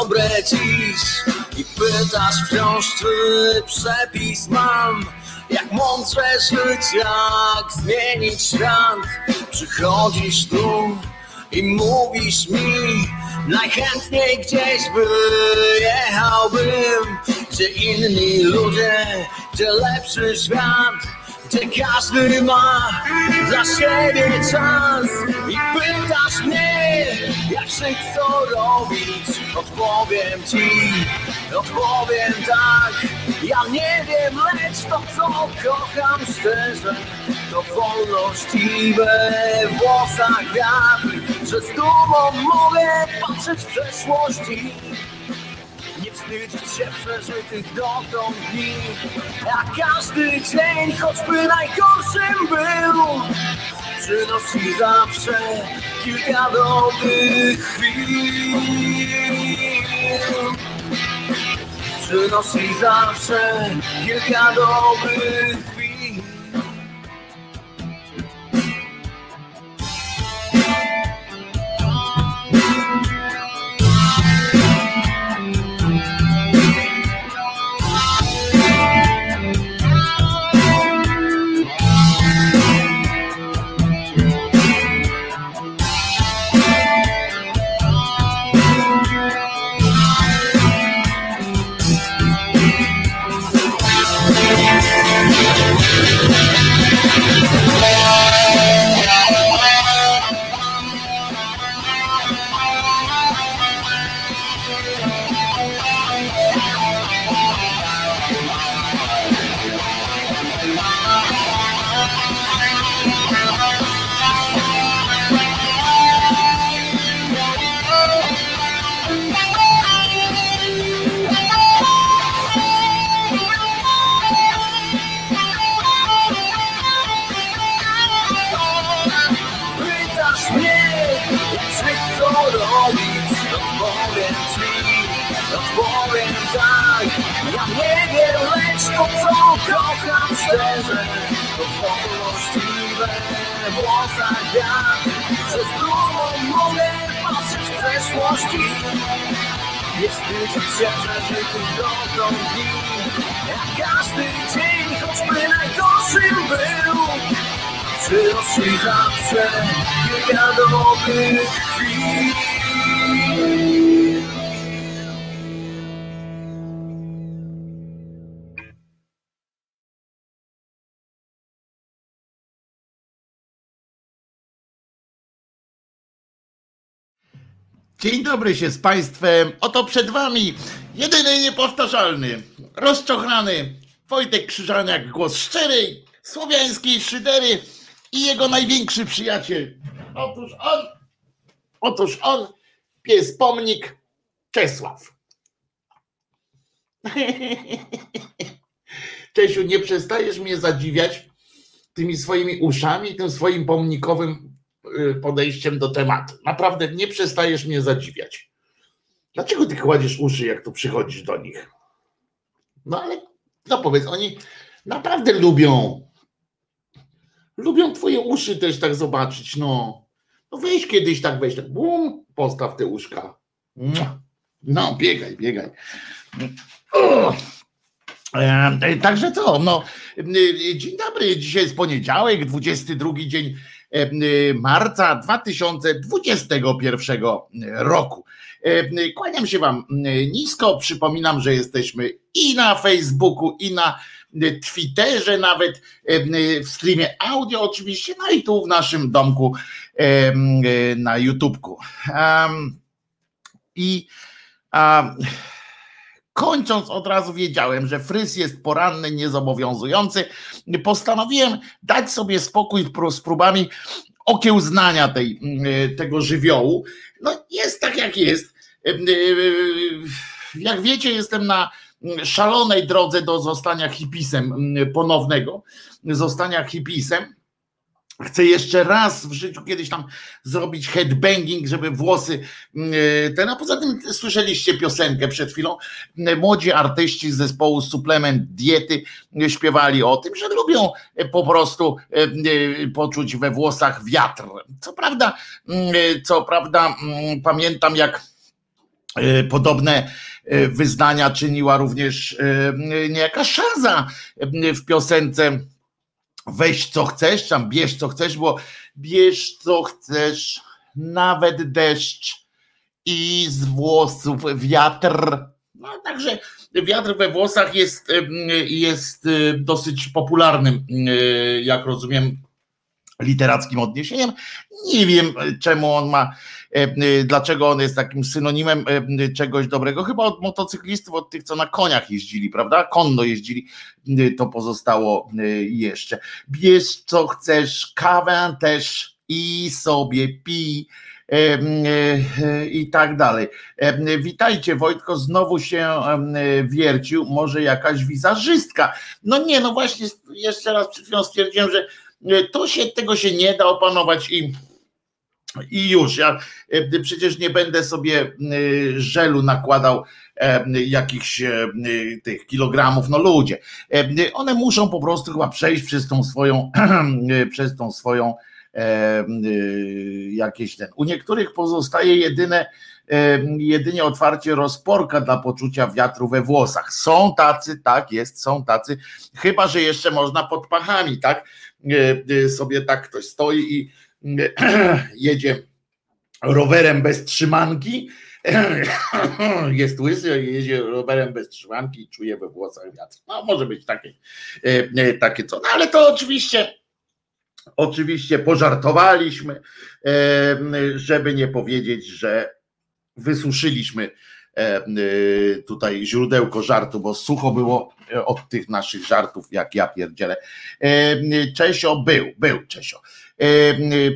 niedobre dziś I pytasz wciąż, czy przepis mam. Jak mądrze żyć, jak zmienić świat. Przychodzisz tu i mówisz mi Najchętniej gdzieś wyjechałbym Gdzie inni ludzie, gdzie lepszy świat Gdzie każdy ma dla siebie czas? I pytasz mnie, jak żyć, co robić? Odpowiem ci, odpowiem tak. Ja nie wiem, lecz to co kocham szczerze To wolność i we włosach wiatr. Że z dumą mogę patrzeć w przeszłości wstydzić się przeżytych dotąd dni. A każdy dzień, choćby najgorszym był Przynosi zawsze kilka dobrych chwil. Przynosi zawsze kilka dobrych chwil szczerze To wolność i we włosach wiatr Że z dumą mogę patrzeć w przeszłości nie wstydzić się przeżytych dotąd dni Jak każdy dzień, choćby najgorszym był Przynosi zawsze kilka dobrych chwil Dzień dobry się z Państwem. Oto przed Wami jedyny niepowtarzalny, rozczochrany Wojtek Krzyżaniak, głos szczerej, słowiańskiej szydery i jego największy przyjaciel. Otóż on, otóż on, pies pomnik Czesław. Czesiu, nie przestajesz mnie zadziwiać tymi swoimi uszami, tym swoim pomnikowym podejściem do tematu. Naprawdę nie przestajesz mnie zadziwiać. Dlaczego ty kładziesz uszy, jak tu przychodzisz do nich? No ale no powiedz, oni naprawdę lubią. Lubią twoje uszy też tak zobaczyć. No, no weź kiedyś tak, weź tak, bum, postaw te. Mua. No, biegaj, biegaj. Także co, no, y, dzień dobry, dzisiaj jest poniedziałek, 22 dzień y, marca 2021 roku. E, Kłaniam się Wam nisko, przypominam, że jesteśmy i na Facebooku, i na Twitterze, nawet w streamie audio oczywiście, no i tu w naszym domku na YouTubku. Em, I a, Kończąc od razu wiedziałem, że fryz jest poranny, niezobowiązujący. Postanowiłem dać sobie spokój z próbami okiełznania tej, mm, tego żywiołu. No jest tak jak jest. Jak wiecie, jestem na szalonej drodze do zostania hipisem ponownego, zostania hipisem. Chcę jeszcze raz w życiu kiedyś tam zrobić headbanging, żeby włosy mm, e, ten, a poza tym słyszeliście piosenkę przed chwilą. Młodzi artyści z zespołu Suplement Diety śpiewali o tym, że lubią po prostu poczuć we włosach wiatr. Co prawda, co prawda pamiętam jak podobne wyznania czyniła również niejaka Szaza w piosence weź co chcesz, tam bierz co chcesz, bo bierz co chcesz, nawet deszcz i z włosów wiatr. No także wiatr we włosach jest, jest y, dosyć popularnym, y, jak rozumiem, literackim odniesieniem. Nie wiem, czemu on ma, dlaczego on jest takim synonimem czegoś dobrego. Chyba od motocyklistów, od tych, co na koniach jeździli, prawda? Konno jeździli, to pozostało jeszcze. Bierz co chcesz, kawę też i sobie pij i tak dalej. Witajcie, Wojtko, znowu się wiercił, może jakaś wizażystka. No nie, no właśnie, jeszcze raz przed chwilą stwierdziłem, że to się, tego się nie da opanować i i już, ja e, przecież nie będę sobie e, żelu nakładał e, jakichś tych kilogramów, no ludzie. One muszą po prostu chyba przejść przez tą swoją, przez tą swoją jakieś ten. U niektórych pozostaje jedyne, jedynie otwarcie rozporka dla poczucia wiatru we włosach. Są tacy, tak jest, są tacy, chyba że jeszcze można pod pachami, tak? Sobie tak ktoś stoi i jedzie rowerem bez trzymanki, jest łysy, jedzie rowerem bez trzymanki i czuje we włosach wiatr. No może być takie, e, takie co. No ale to oczywiście oczywiście pożartowaliśmy, e, żeby nie powiedzieć, że wysuszyliśmy e, tutaj źródełko żartu, bo sucho było od tych naszych żartów, jak ja pierdzielę. Czesio był, był Czesio.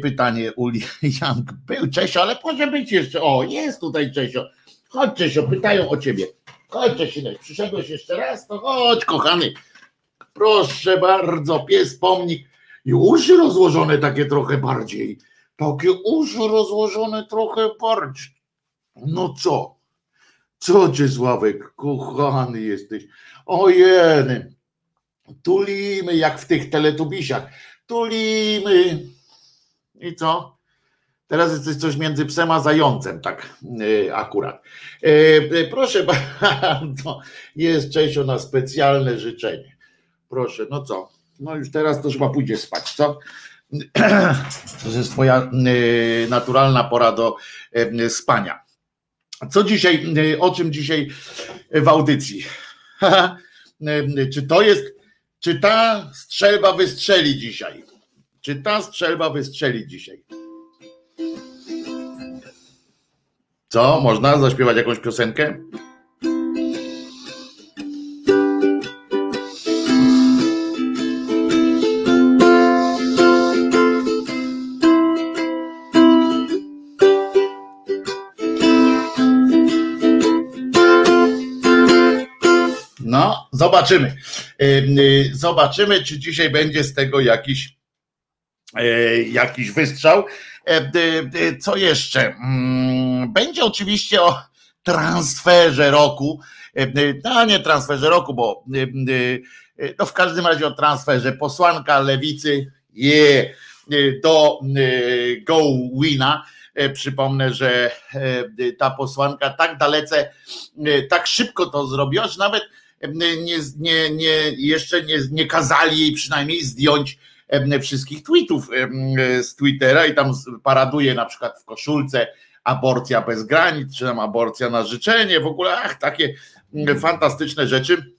Pytanie Uli Young. Był Czesio, ale może być jeszcze. O, jest tutaj Czesio. Chodź Czesio, pytają o ciebie. Chodź Czesinek, przyszedłeś jeszcze raz? To chodź kochany. Proszę bardzo, pies pomnik. I uszy rozłożone takie trochę bardziej. Takie uszy rozłożone trochę bardziej. No co? Co cię Sławek, kochany jesteś. Ojeny. Tulimy jak w tych teletubisiach. Tulimy. I co? Teraz jest coś między psem a zającem, tak yy, akurat. Yy, proszę bardzo, jest Czesio na specjalne życzenie. Proszę, no co? No już teraz to chyba pójdzie spać, co? To jest twoja yy, naturalna pora do spania. Co dzisiaj, o czym dzisiaj w audycji? czy to jest, czy ta strzelba wystrzeli dzisiaj? Czy ta strzelba wystrzeli dzisiaj? Co? Można zaśpiewać jakąś piosenkę? No, zobaczymy. Y, zobaczymy, czy dzisiaj będzie z tego jakiś jakiś wystrzał. E, co jeszcze? Mm, będzie oczywiście o transferze roku. E, no nie transferze roku, bo no w każdym razie o transferze. Posłanka lewicy je do Go Wina. Przypomnę, że ta posłanka tak dalece, tak szybko to zrobiła, że nawet nie, nie, nie, jeszcze nie, nie kazali jej przynajmniej zdjąć wszystkich tweetów z Twittera i tam paraduje na przykład w koszulce aborcja bez granic, czy tam aborcja na życzenie, w ogóle ach, takie fantastyczne rzeczy.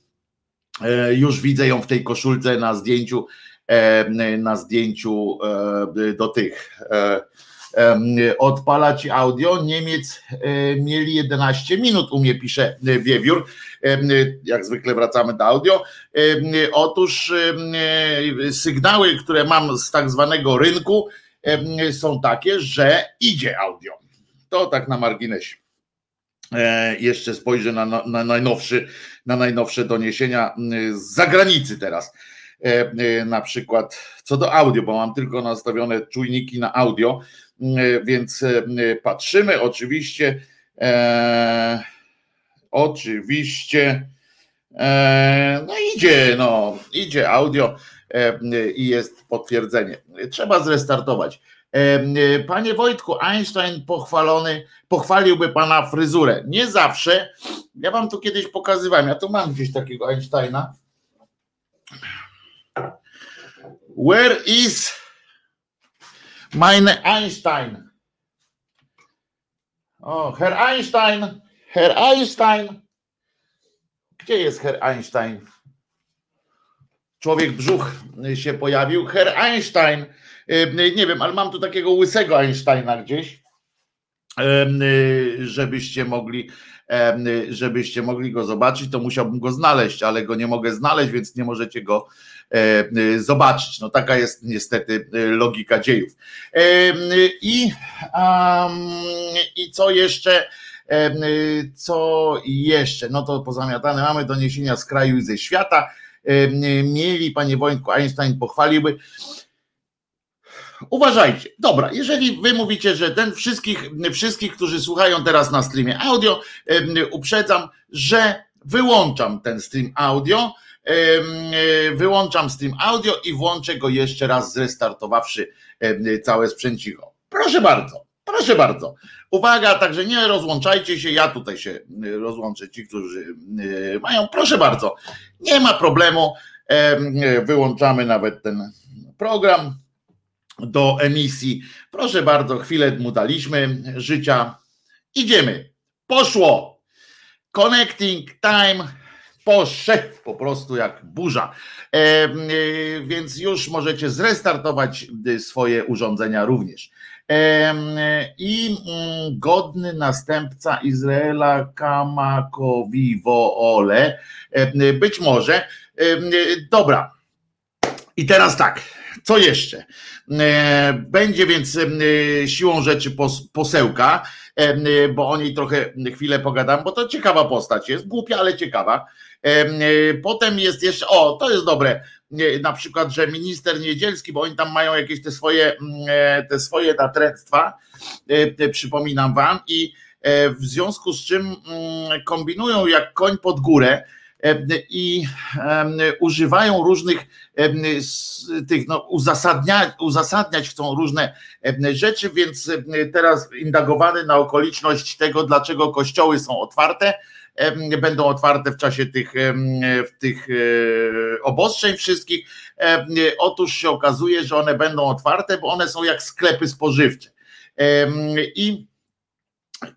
E, już widzę ją w tej koszulce na zdjęciu, na zdjęciu e, do tych e, odpalać audio. Niemiec mieli 11 minut, u mnie pisze Wiewiór. Jak zwykle wracamy do audio. Otóż sygnały, które mam z tak zwanego rynku, są takie, że idzie audio. To tak na marginesie. E, jeszcze spojrzę na, na, najnowszy, na najnowsze doniesienia z zagranicy teraz. na przykład co do audio, bo mam tylko nastawione czujniki na audio, więc patrzymy oczywiście, e, oczywiście, e, no idzie, no idzie audio e, i jest potwierdzenie. Trzeba zrestartować. Panie Wojtku, Einstein pochwalony, pochwaliłby pana fryzurę. Nie zawsze. Ja wam tu kiedyś pokazywałem. Ja tu mam gdzieś takiego Einsteina. Where is meine Einstein? O, Herr Einstein, Herr Einstein. Gdzie jest Herr Einstein? Człowiek brzuch się pojawił. Herr Einstein nie wiem, ale mam tu takiego łysego Einsteina gdzieś, żebyście mogli, żebyście mogli go zobaczyć, to musiałbym go znaleźć, ale go nie mogę znaleźć, więc nie możecie go zobaczyć. No taka jest niestety logika dziejów. I, i co jeszcze? Co jeszcze? No to pozamiatane mamy doniesienia z kraju i ze świata. Mieli, panie Wojtku, Einstein pochwaliłby. Uważajcie, dobra, jeżeli wy mówicie, że ten wszystkich, wszystkich, którzy słuchają teraz na streamie audio, uprzedzam, że wyłączam ten stream audio, wyłączam stream audio i włączę go jeszcze raz zrestartowawszy całe sprzęcicho. Proszę bardzo, proszę bardzo. Uwaga, także nie rozłączajcie się, ja tutaj się rozłączę, ci, którzy mają, proszę bardzo, nie ma problemu, wyłączamy nawet ten program do emisji. Proszę bardzo, chwilę mu daliśmy życia. Idziemy. Poszło. Connecting time poszedł po prostu jak burza. E, e, więc już możecie zrestartować swoje urządzenia również. E, I mm, godny następca Izraela Kamakowiwo Ole, e, być może. E, dobra. I teraz tak, co jeszcze? E, będzie więc e, siłą rzeczy posełka, e, bo o niej trochę chwilę pogadam, bo to ciekawa postać jest, głupia, ale ciekawa. Potem jest jeszcze, o, to jest dobre, na przykład, że minister Niedzielski, bo oni tam mają jakieś te swoje, te swoje natręctwa, przypominam wam, i w związku z czym kombinują jak koń pod górę, i używają różnych tych, no, uzasadniać, chcą różne rzeczy, więc teraz indagowany na okoliczność tego, dlaczego kościoły są otwarte, będą otwarte w czasie tych, tych e, obostrzeń wszystkich. Otóż się okazuje, że one będą otwarte, bo one są jak sklepy spożywcze. I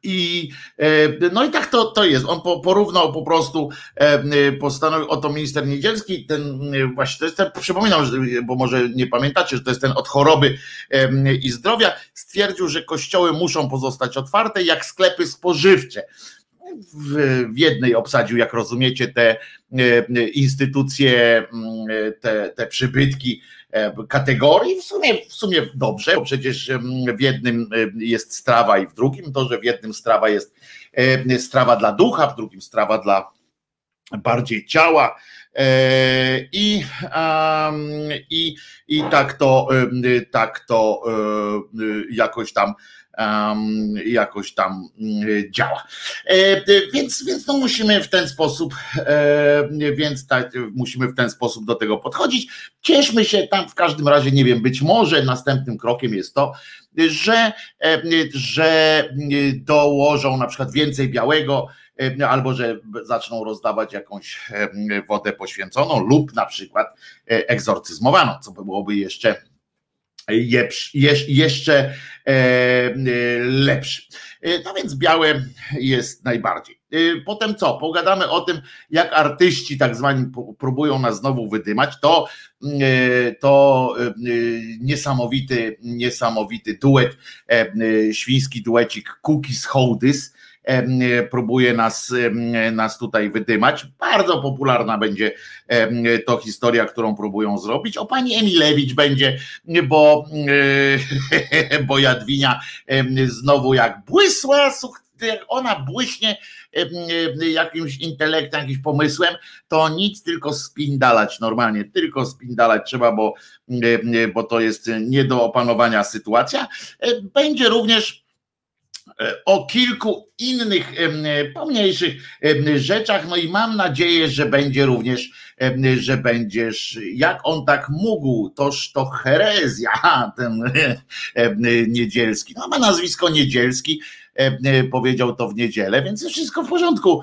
i e, no i tak to, to jest. On porównał po prostu, e, postanowił, oto minister Niedzielski, ten właśnie, to jest ten, przypominam, bo może nie pamiętacie, że to jest ten od choroby i zdrowia, stwierdził, że kościoły muszą pozostać otwarte jak sklepy spożywcze. W, w jednej obsadził, jak rozumiecie, te e, instytucje, te, te przybytki E, kategorii. W sumie, w sumie dobrze, bo przecież w jednym e, jest strawa i w drugim to, że w jednym strawa jest e, strawa dla ducha, w drugim strawa dla bardziej ciała. I, i, i tak to, tak to jakoś tam jakoś tam mm, działa. E, e, więc, więc no musimy w ten sposób, e, więc tak, musimy w ten sposób do tego podchodzić. Cieszmy się tam w każdym razie, nie wiem, być może następnym krokiem jest to, że, że dołożą na przykład więcej białego, albo że zaczną rozdawać jakąś wodę poświęconą lub na przykład egzorcyzmowaną, co by byłoby jeszcze jeszcze e, e, lepszy. E, no więc białe jest najbardziej. Potem co? Pogadamy o tym, jak artyści tak zwani próbują nas znowu wydymać. To, to niesamowity, niesamowity duet, świński duecik Cookies Hołdys próbuje nas, nas tutaj wydymać. Bardzo popularna będzie to historia, którą próbują zrobić. O pani Emilewicz będzie, bo, bo Jadwinia znowu jak błysła jak ona błyśnie jakimś intelektem, jakimś pomysłem, to nic tylko spindalać normalnie, tylko spindalać trzeba, bo, bo to jest nie do opanowania sytuacja. Będzie również o kilku innych pomniejszych rzeczach. No i mam nadzieję, że będzie również, że będziesz, jak on tak mógł, toż to herezja, ten niedzielski. No ma nazwisko niedzielski, powiedział to w niedzielę, więc wszystko w porządku.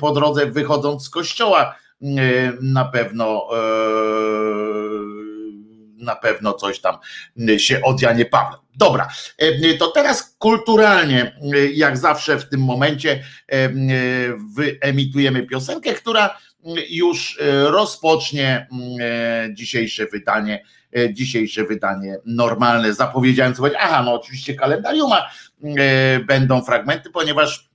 Po drodze wychodząc z kościoła na pewno na pewno coś tam się od Pawle. Dobra, to teraz kulturalnie, jak zawsze w tym momencie, wyemitujemy piosenkę, która już rozpocznie dzisiejsze wydanie, dzisiejsze wydanie normalne. Zapowiedziałem sobie, aha, no oczywiście kalendariuma będą fragmenty, ponieważ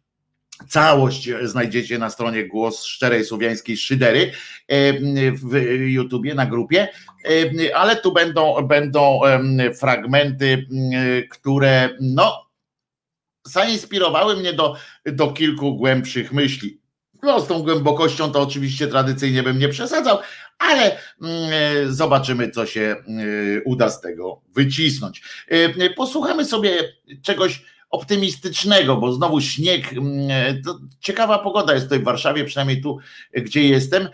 Całość znajdziecie na stronie Głos Szczerej Słowiańskiej Szydery w YouTubie, na grupie, ale tu będą, będą fragmenty, które no, zainspirowały mnie do, do kilku głębszych myśli. No, z tą głębokością to oczywiście tradycyjnie bym nie przesadzał, ale zobaczymy, co się uda z tego wycisnąć. Posłuchamy sobie czegoś optymistycznego, bo znowu śnieg, mm, ciekawa pogoda jest tutaj w Warszawie, przynajmniej tu, gdzie jestem.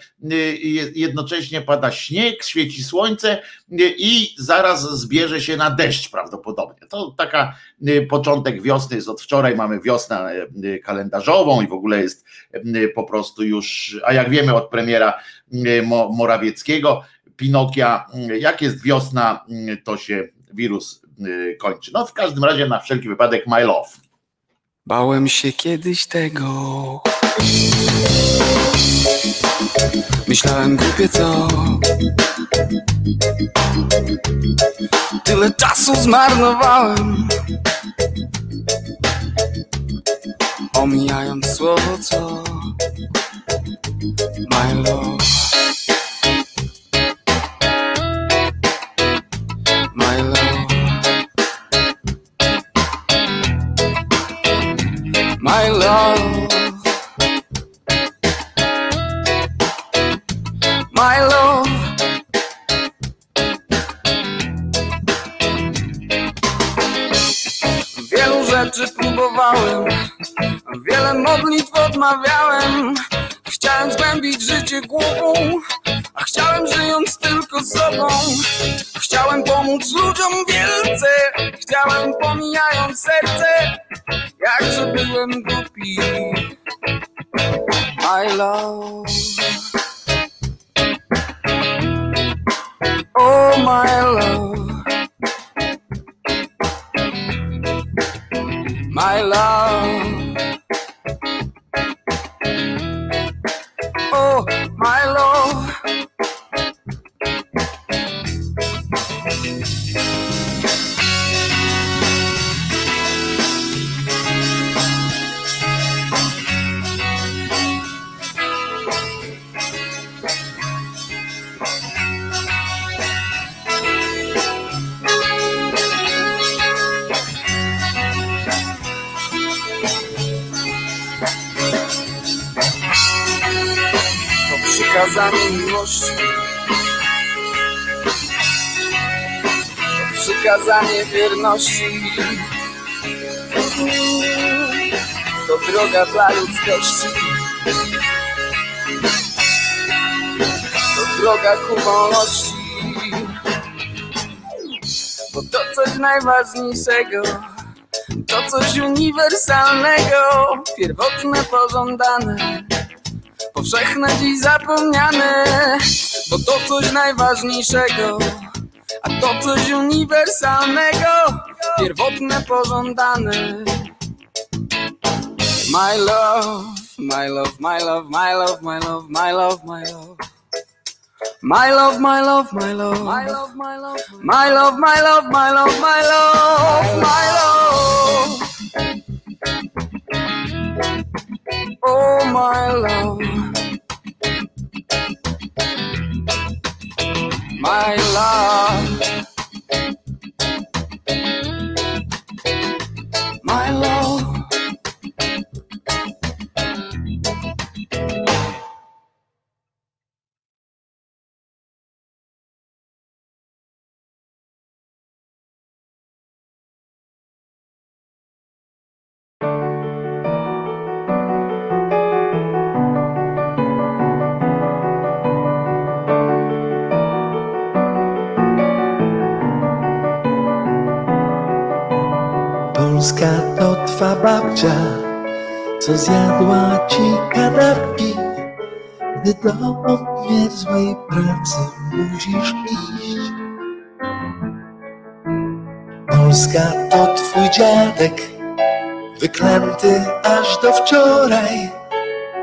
Jednocześnie pada śnieg, świeci słońce i zaraz zbierze się na deszcz prawdopodobnie. To taka początek wiosny jest od wczoraj, mamy wiosnę kalendarzową i w ogóle jest po prostu już, a jak wiemy od premiera Morawieckiego, Pinokia, jak jest wiosna, to się wirus Y, kończy. No w każdym razie na wszelki wypadek My Love. Bałem się kiedyś tego. Myślałem głupie co Tyle czasu zmarnowałem Omijając słowo co My love my love. My love. Wielu rzeczy próbowałem, wiele modlitw odmawiałem. Chciałem zgłębić życie głową, a chciałem żyjąc tylko sobą. Chciałem pomóc ludziom wielce, chciałem pomijając serce, jakże byłem głupi. My love. Oh my love. Oh, my love. Oh, my love. Przykazanie miłości. Przykazanie wierności. To droga dla ludzkości. To droga ku wolności. Bo to coś najważniejszego. To coś uniwersalnego, pierwotne, pożądane powszechne dziś zapomniane, bo to coś najważniejszego, a to coś uniwersalnego, pierwotne, pożądane. My love, my love, my love, my love, my love, my love, my love. My love, my love, my love, my love, my love, my love, my love, my love, my love, my love. Oh, my love. My love. My love. Polska to twa babcia, co zjadła ci kanapki. Gdy do obmierzłej pracy musisz iść. Polska to twój dziadek, wyklęty aż do wczoraj,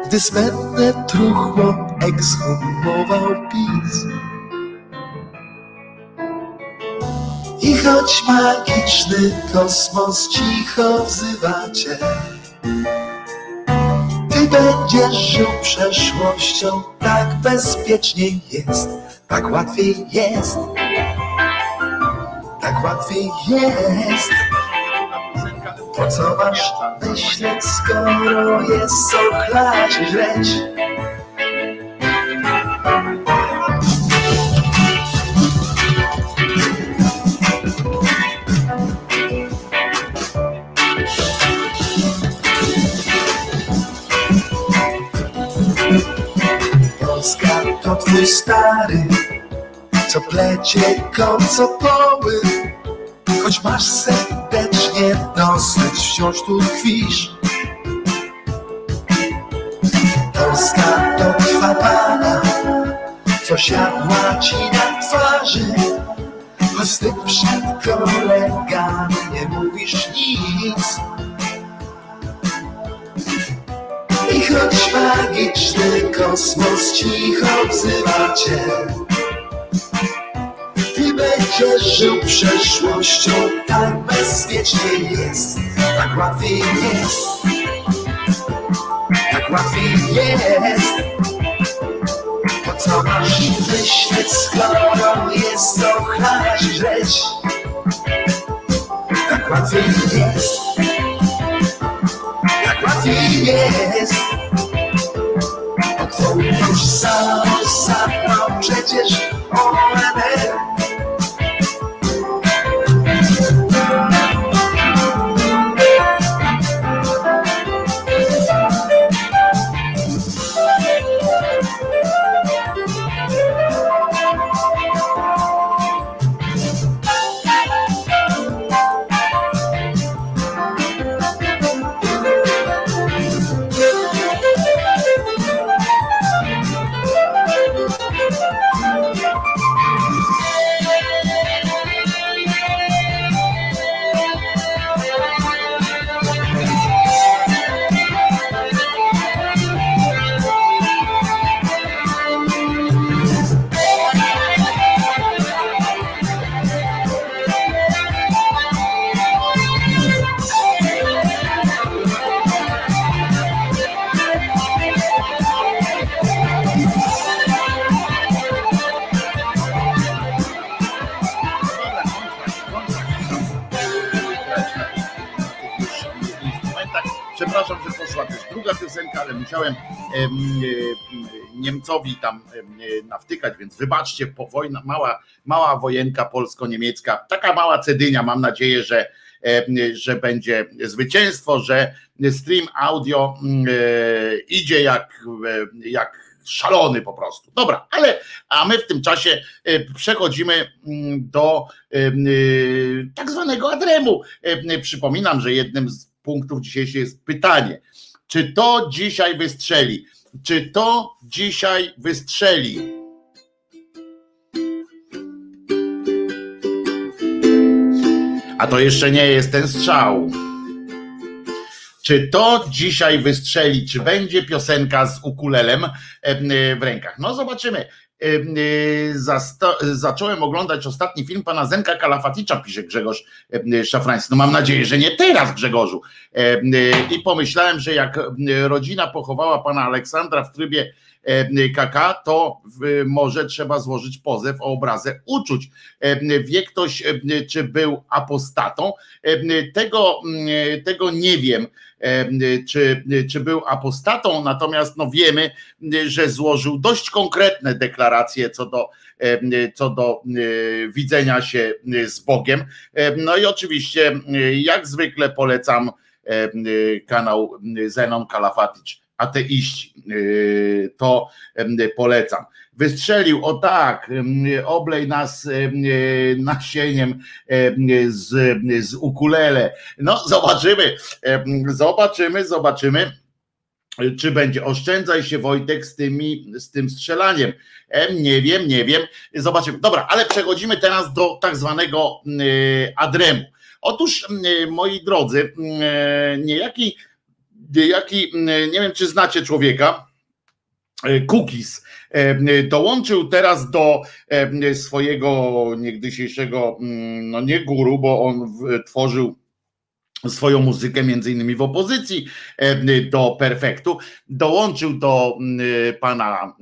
gdy smętne truchło ekshumował PiS. I choć magiczny kosmos cicho wzywa cię, ty będziesz żył przeszłością, tak bezpieczniej jest, tak łatwiej jest, tak łatwiej jest. Po co masz myśleć, skoro jest co chlać to twój stary, co plecie koncopoły. Choć masz serdecznie dosyć, wciąż tu tkwisz. Polska to twa pana, co siadła ci na twarzy. Choć ty przed kolegami nie mówisz nic. I choć magiczny kosmos cicho wzywa cię, ty będziesz żył przeszłością, tak bezpiecznie jest, tak łatwiej jest, tak łatwiej jest. Po co masz myśleć, skoro jest co chlać i żreć? Tak łatwiej jest, łatwiej jest. Bo to już samo samo przecież ONR. Niemcowi tam nawtykać, więc wybaczcie, po wojna, mała, mała wojenka polsko-niemiecka, taka mała cedynia, mam nadzieję, że, że będzie zwycięstwo, że stream audio mm, e, idzie jak, e, jak szalony po prostu. Dobra, ale a my w tym czasie e, przechodzimy mm, do tak zwanego adremu. Przypominam, że jednym z punktów dzisiejszych jest pytanie, czy to dzisiaj wystrzeli? Czy to dzisiaj wystrzeli? A to jeszcze nie jest ten strzał. Czy to dzisiaj wystrzeli? Czy będzie piosenka z ukulelem em, w rękach? No zobaczymy. Y, zacząłem oglądać ostatni film pana Zenka Kalafaticza, pisze Grzegorz em, Szafrański. No mam nadzieję, że nie teraz, Grzegorzu. Y, I pomyślałem, że jak rodzina pochowała pana Aleksandra w trybie KK, to może trzeba złożyć pozew o obrazę uczuć. Em, Wie ktoś, em, czy był apostatą? Tego, mm, tego nie wiem, em, czy, czy był apostatą, natomiast no wiemy, że złożył dość konkretne deklaracje co do, co do e, widzenia się z Bogiem. Em, No i oczywiście, e, jak zwykle polecam kanał Zenon Kalafatycz ateiści. Yy, to polecam. Wystrzelił, o tak, oblej nas nasieniem z, z ukulele. No, zobaczymy, zobaczymy, zobaczymy czy będzie oszczędzaj się Wojtek z tymi z tym strzelaniem. Nie wiem, nie wiem. Zobaczymy. Dobra, ale przechodzimy teraz do tak zwanego adremu. Otóż moi drodzy, niejaki niejaki, nie wiem czy znacie człowieka, Cookies dołączył teraz do swojego niegdysiejszego, no nie guru, bo on tworzył swoją muzykę między innymi w opozycji e, do Perfektu, dołączył do e, pana,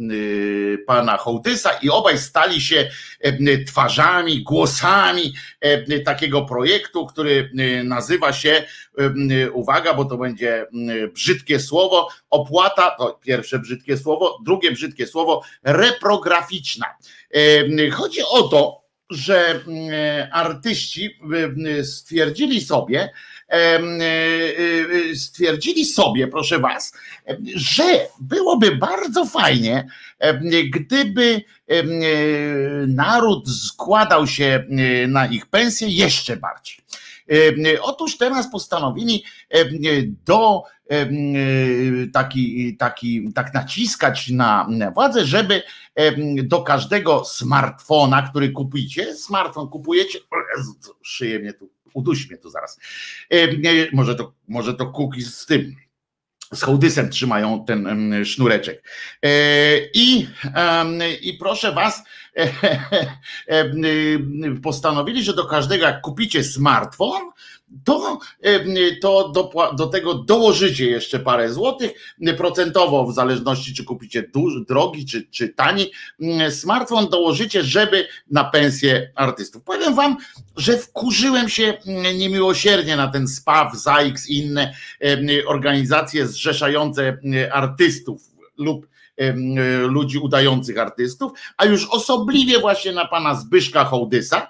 e, pana Hołtysa i obaj stali się twarzami, głosami takiego projektu, który nazywa się, uwaga, bo to będzie brzydkie słowo, opłata, to pierwsze brzydkie słowo, drugie brzydkie słowo, reprograficzna. Chodzi o to, że artyści stwierdzili sobie, stwierdzili sobie, proszę Was, że byłoby bardzo fajnie, gdyby naród składał się na ich pensję jeszcze bardziej. Otóż teraz postanowili do taki, taki, tak naciskać na władzę, żeby do każdego smartfona, który kupicie, smartfon kupujecie, szyję mnie tu uduś mnie tu zaraz. E, może to, może to kuki z tym, z hołdysem trzymają ten sznureczek. E, I, i proszę was, e, postanowili, że do każdego, jak kupicie smartfon, to, to do, do tego dołożycie jeszcze parę złotych, procentowo w zależności czy kupicie duży, drogi czy, czy tani smartfon, dołożycie, żeby na pensję artystów. Powiem wam, że wkurzyłem się niemiłosiernie na ten SPAW, ZAIX i inne organizacje zrzeszające artystów lub ludzi udających artystów, a już osobliwie właśnie na pana Zbyszka Hołdysa,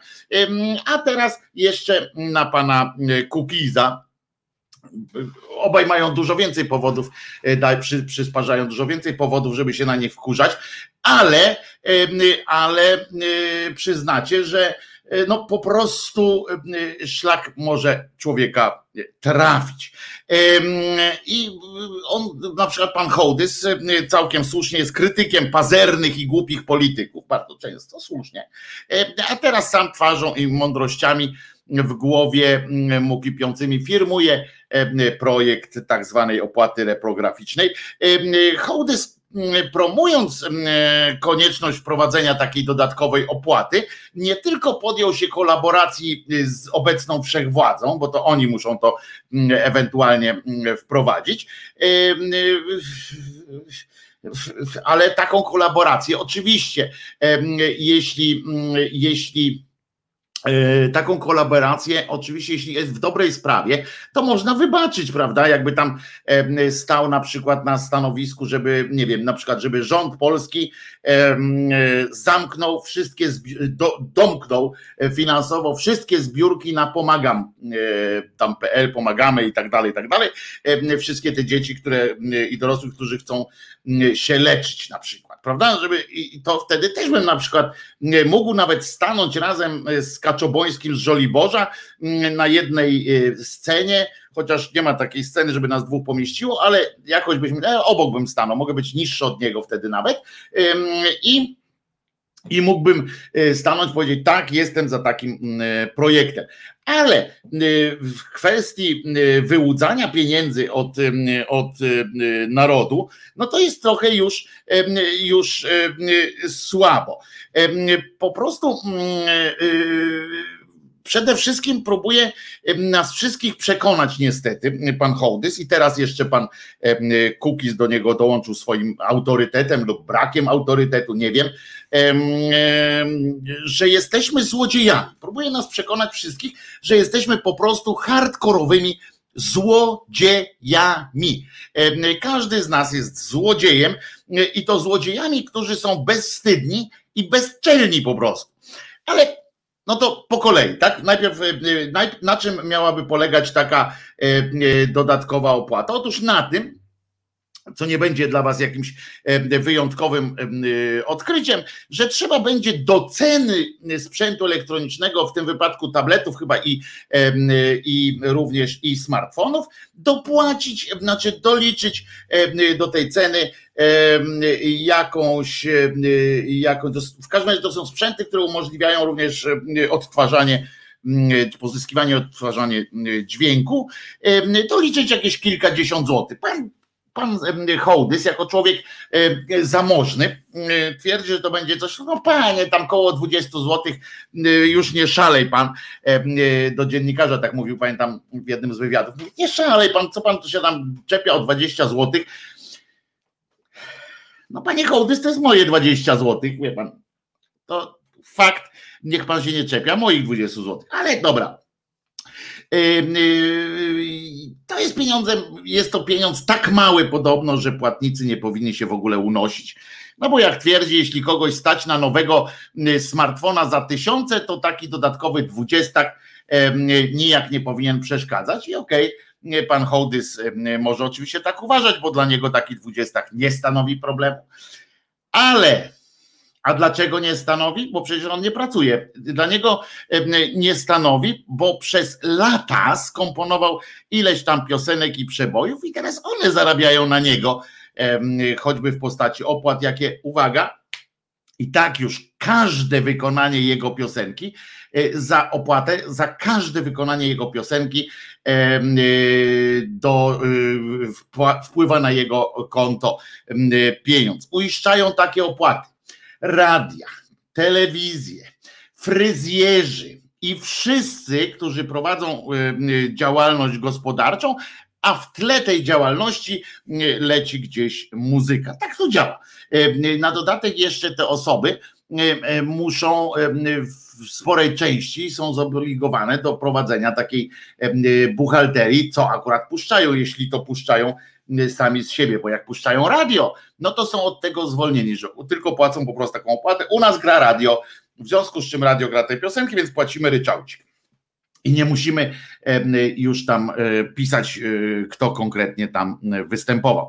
a teraz jeszcze na pana Kukiza. Obaj mają dużo więcej powodów, e, przy, przysparzają dużo więcej powodów, żeby się na nie wkurzać, ale, ale e, przyznacie, że E, no po prostu e, szlak może człowieka trafić. I on, na przykład pan Hołdys, całkiem słusznie jest krytykiem pazernych i głupich polityków, bardzo często słusznie, a teraz sam twarzą i mądrościami w głowie mu kipiącymi firmuje projekt tak zwanej opłaty reprograficznej. Hołdys promując konieczność wprowadzenia takiej dodatkowej opłaty, nie tylko podjął się kolaboracji z obecną wszechwładzą, bo to oni muszą to ewentualnie wprowadzić, ale taką kolaborację oczywiście, jeśli, jeśli taką kolaborację, oczywiście, jeśli jest w dobrej sprawie, to można wybaczyć, prawda? Jakby tam stał na przykład na stanowisku, żeby, nie wiem, na przykład, żeby rząd polski e, zamknął wszystkie, domknął e, finansowo wszystkie zbiórki na pomagam, tam PL, pomagamy i tak dalej, i tak dalej. Wszystkie te dzieci, które i dorosłych, którzy chcą się leczyć na przykład prawda? Żeby, I to wtedy też bym na przykład mógł nawet stanąć razem z Kaczobońskim z Żoliborza mm, na jednej y, scenie, chociaż nie ma takiej sceny, żeby nas dwóch pomieściło, ale jakoś byśmy, e, obok bym stanął, mogę być niższy od niego wtedy nawet i i mógłbym y, stanąć powiedzieć, tak, jestem za takim mm, y, projektem. Ale w kwestii wyłudzania pieniędzy od, od narodu, no to jest trochę już, już słabo. Po prostu przede wszystkim próbuje nas wszystkich przekonać niestety pan Hołdys i teraz jeszcze pan Kukiz do niego dołączył swoim autorytetem lub brakiem autorytetu, nie wiem, że jesteśmy złodziejami. Próbuje nas przekonać wszystkich, że jesteśmy po prostu hardkorowymi złodziejami. Każdy z nas jest złodziejem i to złodziejami, którzy są bezstydni i bezczelni po prostu. Ale no to po kolei, tak? Najpierw na czym miałaby polegać taka dodatkowa opłata? Otóż na tym, co nie będzie dla Was jakimś wyjątkowym odkryciem, że trzeba będzie do ceny sprzętu elektronicznego, w tym wypadku tabletów chyba i, i również i smartfonów, dopłacić, znaczy doliczyć do tej ceny jakąś, jakąś w każdym razie to są sprzęty, które umożliwiają również odtwarzanie pozyskiwanie, odtwarzanie dźwięku, to liczyć jakieś kilkadziesiąt złotych. Pan pan Hołdys, jako człowiek zamożny, twierdzi, że to będzie coś, no panie, tam koło 20 zł, już nie szalej pan, do dziennikarza tak mówił, pamiętam w jednym z wywiadów, nie szalej pan, co pan tu się tam czepia o 20 zł, no panie Hołdys, to jest moje 20 zł, wie pan, to fakt, niech pan się nie czepia moich 20 zł, ale dobra, to jest pieniądze, jest to pieniądz tak mały podobno, że płatnicy nie powinni się w ogóle unosić. No bo jak twierdzi, jeśli kogoś stać na nowego y, smartfona za tysiące, to taki dodatkowy dwudziestak nijak nie powinien przeszkadzać. I okej, okay, pan Hołdys może oczywiście tak uważać, bo dla niego taki dwudziestak nie stanowi problemu. Ale a dlaczego nie stanowi? Bo przecież on nie pracuje. Dla niego nie stanowi, bo przez lata skomponował ileś tam piosenek i przebojów, i teraz one zarabiają na niego, choćby w postaci opłat, jakie, uwaga, i tak już każde wykonanie jego piosenki, e, za opłatę, za każde wykonanie jego piosenki e, do, e, wpływa na jego konto pieniądz. Uiszczają takie opłaty radia, telewizje, fryzjerzy i wszyscy, którzy prowadzą y, działalność gospodarczą, a w tle tej działalności y, leci gdzieś muzyka. Tak to działa. Na dodatek jeszcze te osoby muszą w sporej części są zobligowane do prowadzenia takiej buchalterii, co akurat puszczają, jeśli to puszczają sami z siebie, bo jak puszczają radio, no to są od tego zwolnieni, że tylko płacą po prostu taką opłatę. U nas gra radio, w związku z czym radio gra te piosenki, więc płacimy ryczałcik. I nie musimy już tam e, pisać, e, kto konkretnie tam e, występował.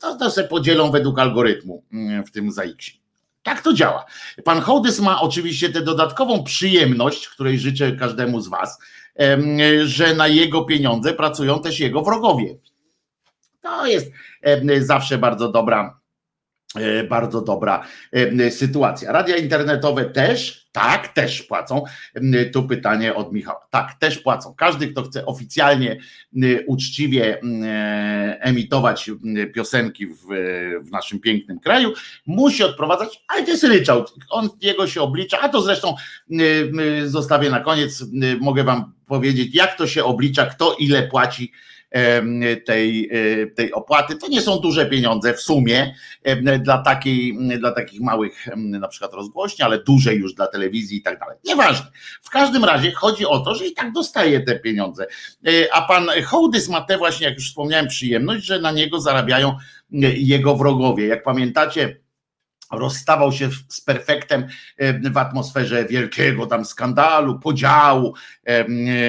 To, to podzielą według algorytmu mm, w tym ZAX-ie. Tak to działa. Pan Hołdys ma oczywiście tę dodatkową przyjemność, której życzę każdemu z Was, że na jego pieniądze pracują też jego wrogowie. To jest zawsze bardzo dobra, e, bardzo dobra sytuacja. Radia internetowe też, tak, też płacą. Tu pytanie od Michała. Tak, też płacą. Każdy, kto chce oficjalnie, uczciwie e, emitować piosenki w, w naszym pięknym kraju, musi odprowadzać, ale to jest ryczałt. On jego się oblicza, a to zresztą zostawię na koniec. Mogę wam powiedzieć, jak to się oblicza, kto ile płaci tej, e, tej opłaty. To nie są duże pieniądze w sumie dla, takiej, dla takich małych na przykład rozgłośni, ale duże już dla telewizji i tak dalej. Nieważne. W każdym razie chodzi o to, że i tak dostaje te pieniądze. E, a pan Hołdys ma tę właśnie, jak już wspomniałem, przyjemność, że na niego zarabiają jego wrogowie. Jak pamiętacie, rozstawał się z perfektem w atmosferze wielkiego tam skandalu, podziału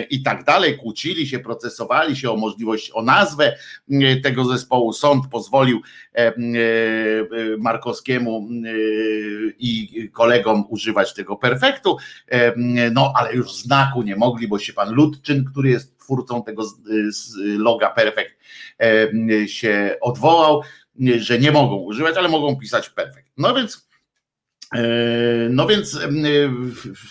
i tak dalej. Kłócili się, procesowali się o możliwość, o nazwę tego zespołu. Sąd pozwolił Markowskiemu i kolegom używać tego perfektu, no ale już znaku nie mogli, bo się pan Ludczyn, który jest twórcą tego loga perfekt, się odwołał że nie mogą używać, ale mogą pisać perfekt. No więc e, no więc, e,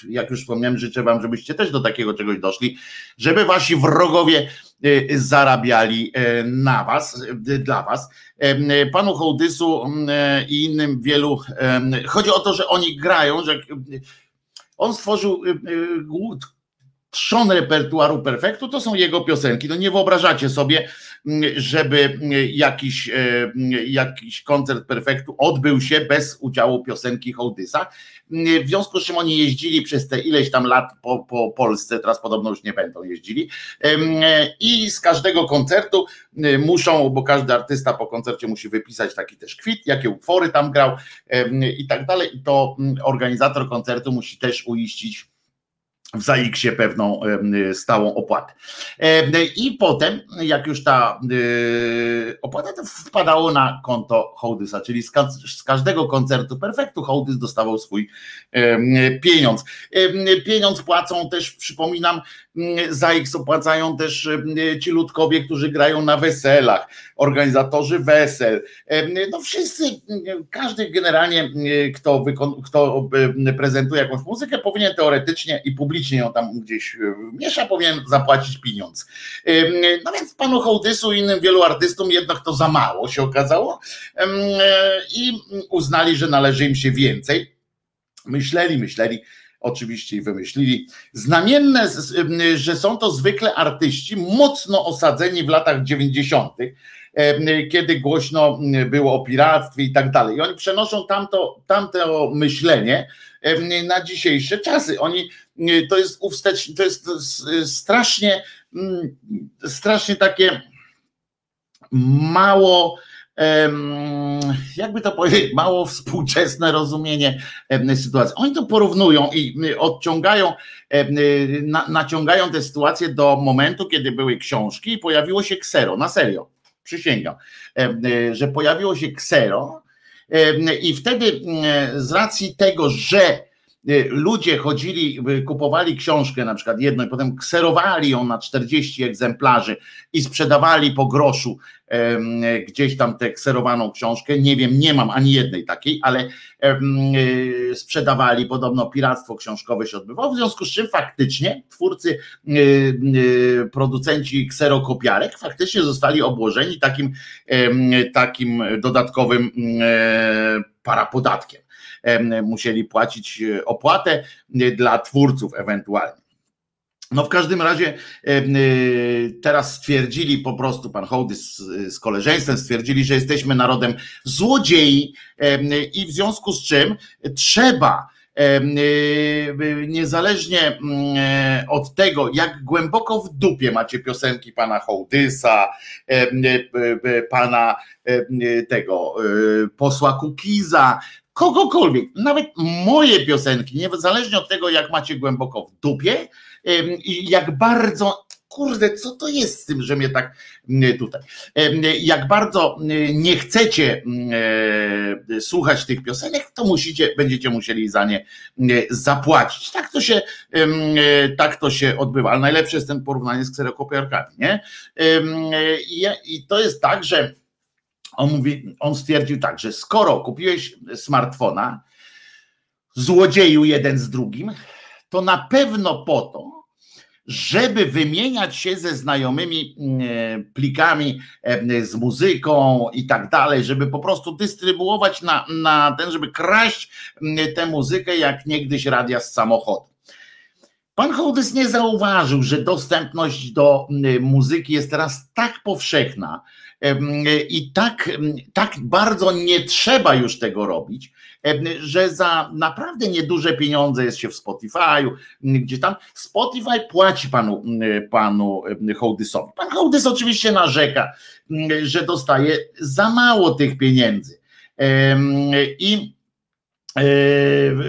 jak już wspomniałem, życzę Wam, żebyście też do takiego czegoś doszli, żeby Wasi wrogowie e, zarabiali na Was, dla Was. Panu Hołdysu i innym wielu, chodzi o to, że oni grają, że on stworzył trzon repertuaru perfektu, to są jego piosenki. No nie wyobrażacie sobie, żeby jakiś, e, jakiś koncert perfektu odbył się bez udziału piosenki Hołdysa. W związku z czym oni jeździli przez te ileś tam lat po, po Polsce, teraz podobno już nie będą jeździli. I z każdego koncertu muszą, bo każdy artysta po koncercie musi wypisać taki też kwit, jakie utwory tam grał i tak dalej. I to organizator koncertu musi też uiścić w ZAX-ie pewną stałą opłatę. I potem, jak już ta opłata, to wpadało na konto Hołdysa, czyli z każdego koncertu Perfektu Hołdys dostawał swój pieniądz. Pieniądz płacą też, przypominam, ZAX opłacają też ci ludkowie, którzy grają na weselach, organizatorzy wesel. No wszyscy, każdy generalnie, kto, kto prezentuje jakąś muzykę, powinien teoretycznie i publicznie ją tam gdzieś miesza, powinien zapłacić pieniądz. No więc panu Hołdysu i innym wielu artystom jednak to za mało się okazało i uznali, że należy im się więcej. Myśleli, myśleli, oczywiście i wymyślili. Znamienne, że są to zwykle artyści mocno osadzeni w latach 90., kiedy głośno było o piractwie i tak dalej. I oni przenoszą tamto, tamto myślenie na dzisiejsze czasy. Oni to jest uwstecz, to jest strasznie, strasznie takie mało jakby to powiedzieć, mało współczesne rozumienie sytuacji. Oni to porównują i odciągają, naciągają tę sytuację do momentu, kiedy były książki i pojawiło się ksero, na serio, przysięgam, że pojawiło się ksero i wtedy z racji tego, że Y, ludzie chodzili, y, kupowali książkę na przykład jedną i potem kserowali ją na 40 egzemplarzy i sprzedawali po groszu gdzieś tam tę kserowaną książkę. Nie wiem, nie mam ani jednej takiej, ale y, sprzedawali podobno piractwo książkowe się odbywało, w związku z czym faktycznie twórcy, producenci kserokopiarek faktycznie zostali obłożeni takim, takim dodatkowym parapodatkiem musieli płacić e, opłatę e, dla twórców ewentualnie. No w każdym razie e, teraz stwierdzili po prostu, pan Hołdy z, z koleżeństwem stwierdzili, że jesteśmy narodem złodziei i w związku z czym trzeba niezależnie od tego, jak głęboko w dupie macie piosenki pana Hołdysa, pana tego posła Kukiza, kogokolwiek, nawet moje piosenki, niezależnie od tego, jak macie głęboko w dupie i jak bardzo kurde, co to jest z tym, że mnie tak tutaj. Jak bardzo nie chcecie e, słuchać tych piosenek, to musicie, będziecie musieli za nie zapłacić. Tak to się, e, tak to się odbywa. Ale najlepsze jest ten porównanie z kserokopiarkami, nie? I to jest tak, że on mówi, on stwierdził tak, że skoro kupiłeś smartfona, złodzieju jeden z drugim, to na pewno po to, żeby wymieniać się ze znajomymi e, plikami e, z muzyką i tak dalej, żeby po prostu dystrybuować na, na ten, żeby kraść tę muzykę jak niegdyś radia z samochodu. Pan Hołdys nie zauważył, że dostępność do muzyki jest teraz tak powszechna, i tak, tak bardzo nie trzeba już tego robić, że za naprawdę nieduże pieniądze jest się w Spotify'u, gdzie tam Spotify płaci panu, panu Hołdysowi. Pan Hołdys oczywiście narzeka, że dostaje za mało tych pieniędzy. I E,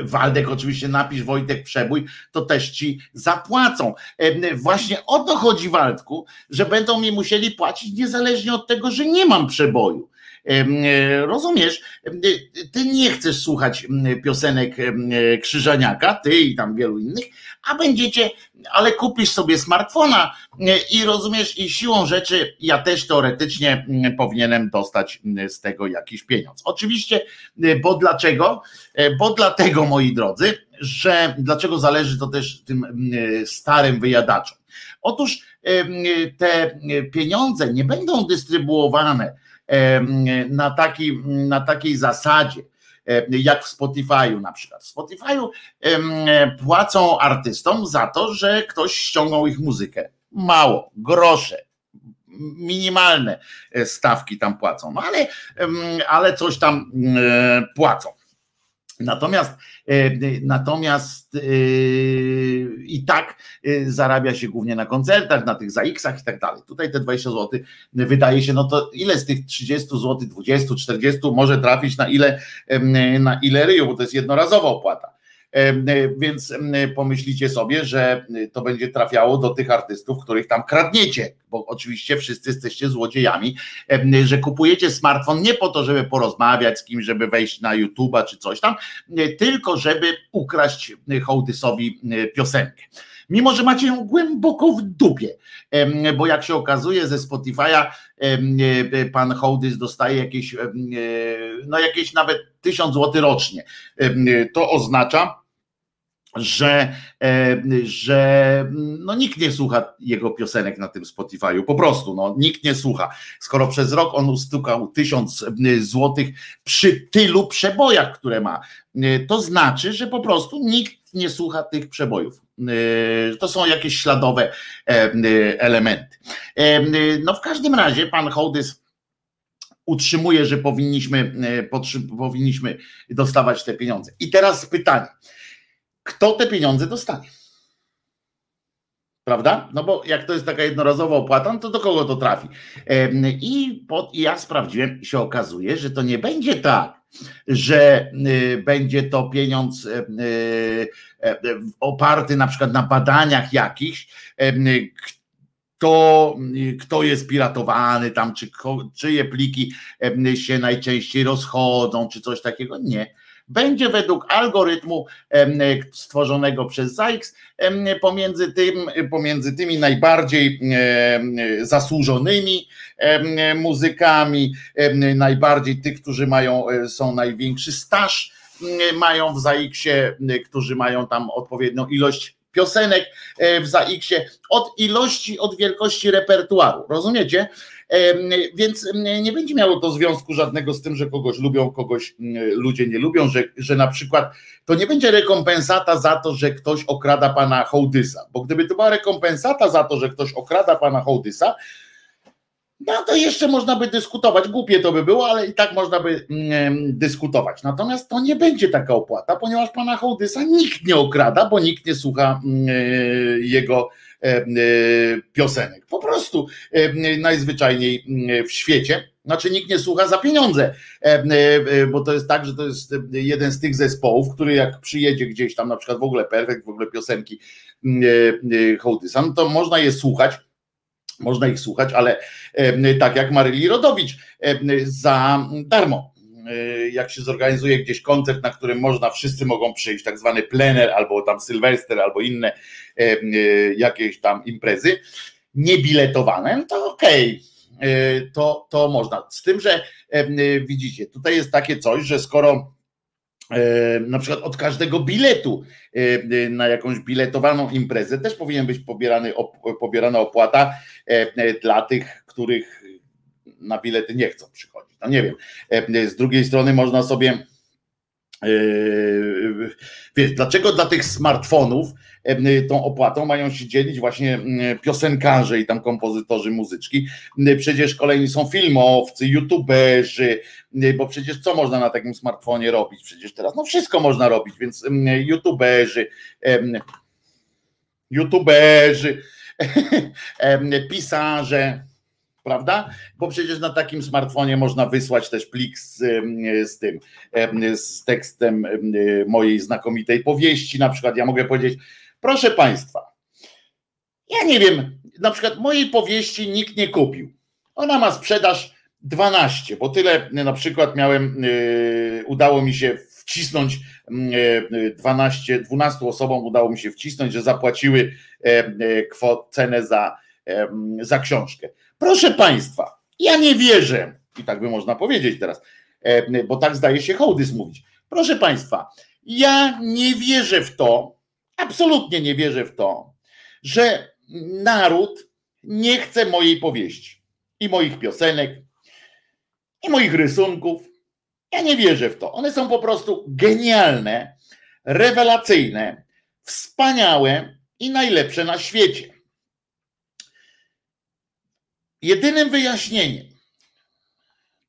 Waldek oczywiście napisz Wojtek Przebój, to też ci zapłacą. E, właśnie o to chodzi Waldku, że będą mi musieli płacić niezależnie od tego, że nie mam przeboju. E, rozumiesz, ty nie chcesz słuchać piosenek Krzyżaniaka, ty i tam wielu innych, a będziecie, ale kupisz sobie smartfona i rozumiesz, i siłą rzeczy ja też teoretycznie powinienem dostać z tego jakiś pieniądz. Oczywiście, bo dlaczego? Bo dlatego, moi drodzy, że dlaczego zależy to też tym starym wyjadaczom. Otóż te pieniądze nie będą dystrybuowane na, taki, na takiej zasadzie, jak w Spotify'u na przykład. W Spotify'u płacą artystom za to, że ktoś ściągnął ich muzykę. Mało, grosze, minimalne e, stawki tam płacą, no ale, ale coś tam e, płacą. Natomiast, e, natomiast e, i tak e, zarabia się głównie na koncertach, na tych ZAX-ach i tak dalej. Tutaj te 20 zł wydaje się, no to ile z tych 30 zł, 20, 40 może trafić na ile, na ile ryju, bo to jest jednorazowa opłata. Więc pomyślicie sobie, że to będzie trafiało do tych artystów, których tam kradniecie, bo oczywiście wszyscy jesteście złodziejami, że kupujecie smartfon nie po to, żeby porozmawiać z kimś, żeby wejść na YouTube'a czy coś tam, tylko żeby ukraść hołdysowi piosenkę mimo że macie ją głęboko w dupie, bo jak się okazuje ze Spotify'a pan Hołdys dostaje jakieś, no jakieś nawet tysiąc złotych rocznie. To oznacza, że, że no nikt nie słucha jego piosenek na tym Spotify'u, po prostu, no, nikt nie słucha. Skoro przez rok on ustukał tysiąc złotych przy tylu przebojach, które ma, to znaczy, że po prostu nikt nie słucha tych przebojów. E, to są jakieś śladowe e, elementy. E, no w każdym razie pan Hołdys utrzymuje, że powinniśmy, powinniśmy dostawać te pieniądze. I teraz pytanie, kto te pieniądze dostanie? Prawda? No bo jak to jest taka jednorazowa opłata, no to do kogo to trafi? I, pod, I ja sprawdziłem, się okazuje, że to nie będzie tak, że y, będzie to pieniądz y, y, oparty na przykład na badaniach jakichś, kto, kto jest piratowany tam, czy czyje pliki się najczęściej rozchodzą, czy coś takiego. Nie będzie według algorytmu stworzonego przez ZAIX pomiędzy, tym, pomiędzy tymi najbardziej zasłużonymi muzykami, najbardziej tych, którzy mają, e, są największy staż, mają w ZAIX-ie, którzy mają tam odpowiednią ilość piosenek e, w ZAIX-ie, od ilości, od wielkości repertuaru. Rozumiecie? Więc nie będzie miało to związku żadnego z tym, że kogoś lubią, kogoś ludzie nie lubią, że, że na przykład to nie będzie rekompensata za to, że ktoś okrada pana Hołdysa, bo gdyby to była rekompensata za to, że ktoś okrada pana Hołdysa, no to jeszcze można by dyskutować. Głupie to by było, ale i tak można by mm, dyskutować. Natomiast to nie będzie taka opłata, ponieważ pana Hołdysa nikt nie okrada, bo nikt nie słucha mm, jego piosenek. Po prostu e, najzwyczajniej w świecie. Znaczy nikt nie słucha za pieniądze, bo to jest tak, że to jest jeden z tych zespołów, który jak przyjedzie gdzieś tam, na przykład w ogóle perfekt, w ogóle piosenki Hołdysa, no to można je słuchać, można ich słuchać, ale tak jak Maryli Rodowicz, za darmo jak się zorganizuje gdzieś koncert, na którym można, wszyscy mogą przyjść, tak zwany plener, albo tam Sylwester, albo inne e, y, jakieś tam imprezy, niebiletowane, no to okej, okay. to, to można. Z tym, że y, widzicie, tutaj jest takie coś, że skoro na przykład od każdego biletu na jakąś biletowaną imprezę też powinien być pobierany, pobierana opłata dla tych, których na bilety nie chcą przychodzić. No nie wiem. E, z drugiej strony można sobie e, Wiesz, dlaczego dla tych smartfonów e, tą opłatą mają się dzielić właśnie piosenkarze i tam kompozytorzy muzyczki? Przecież kolejni są filmowcy, youtuberzy, bo przecież co można na takim smartfonie robić? Przecież teraz no wszystko można robić, więc youtuberzy, youtuberzy, pisarze, prawda? Bo przecież na takim smartfonie można wysłać też plik z, z tym, z tekstem mojej znakomitej powieści. Na przykład ja mogę powiedzieć, proszę Państwa, ja nie wiem, na przykład mojej powieści nikt nie kupił. Ona ma sprzedaż 12, bo tyle na przykład miałem, e, udało mi się wcisnąć 12, 12 e, osobom udało mi się wcisnąć, że zapłaciły e, kwot, cenę za, za książkę. Proszę Państwa, ja nie wierzę, i tak by można powiedzieć teraz, e, bo tak zdaje się Hołdys mówić. Proszę Państwa, ja nie wierzę w to, absolutnie nie wierzę w to, że naród nie chce mojej powieści i moich piosenek i moich rysunków. Ja nie wierzę w to. One są po prostu genialne, rewelacyjne, wspaniałe i najlepsze na świecie. Jedynym wyjaśnieniem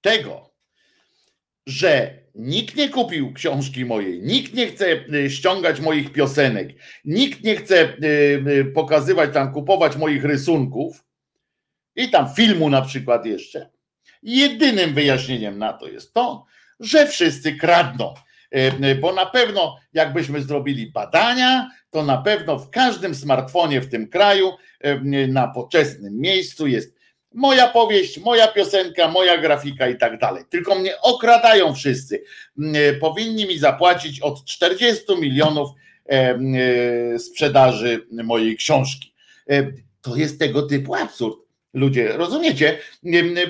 tego, że nikt nie kupił książki mojej, nikt nie chce y, ściągać moich piosenek, nikt nie chce y, y, pokazywać tam, kupować moich rysunków i tam filmu na przykład jeszcze. Jedynym wyjaśnieniem na to jest to, że wszyscy kradną. bo na pewno jakbyśmy zrobili badania, to na pewno w każdym smartfonie w tym kraju na poczesnym miejscu jest moja powieść, moja piosenka, moja grafika i tak dalej. Tylko mnie okradają wszyscy. Powinni mi zapłacić od 40 milionów sprzedaży mojej książki. To jest tego typu absurd. Ludzie, rozumiecie?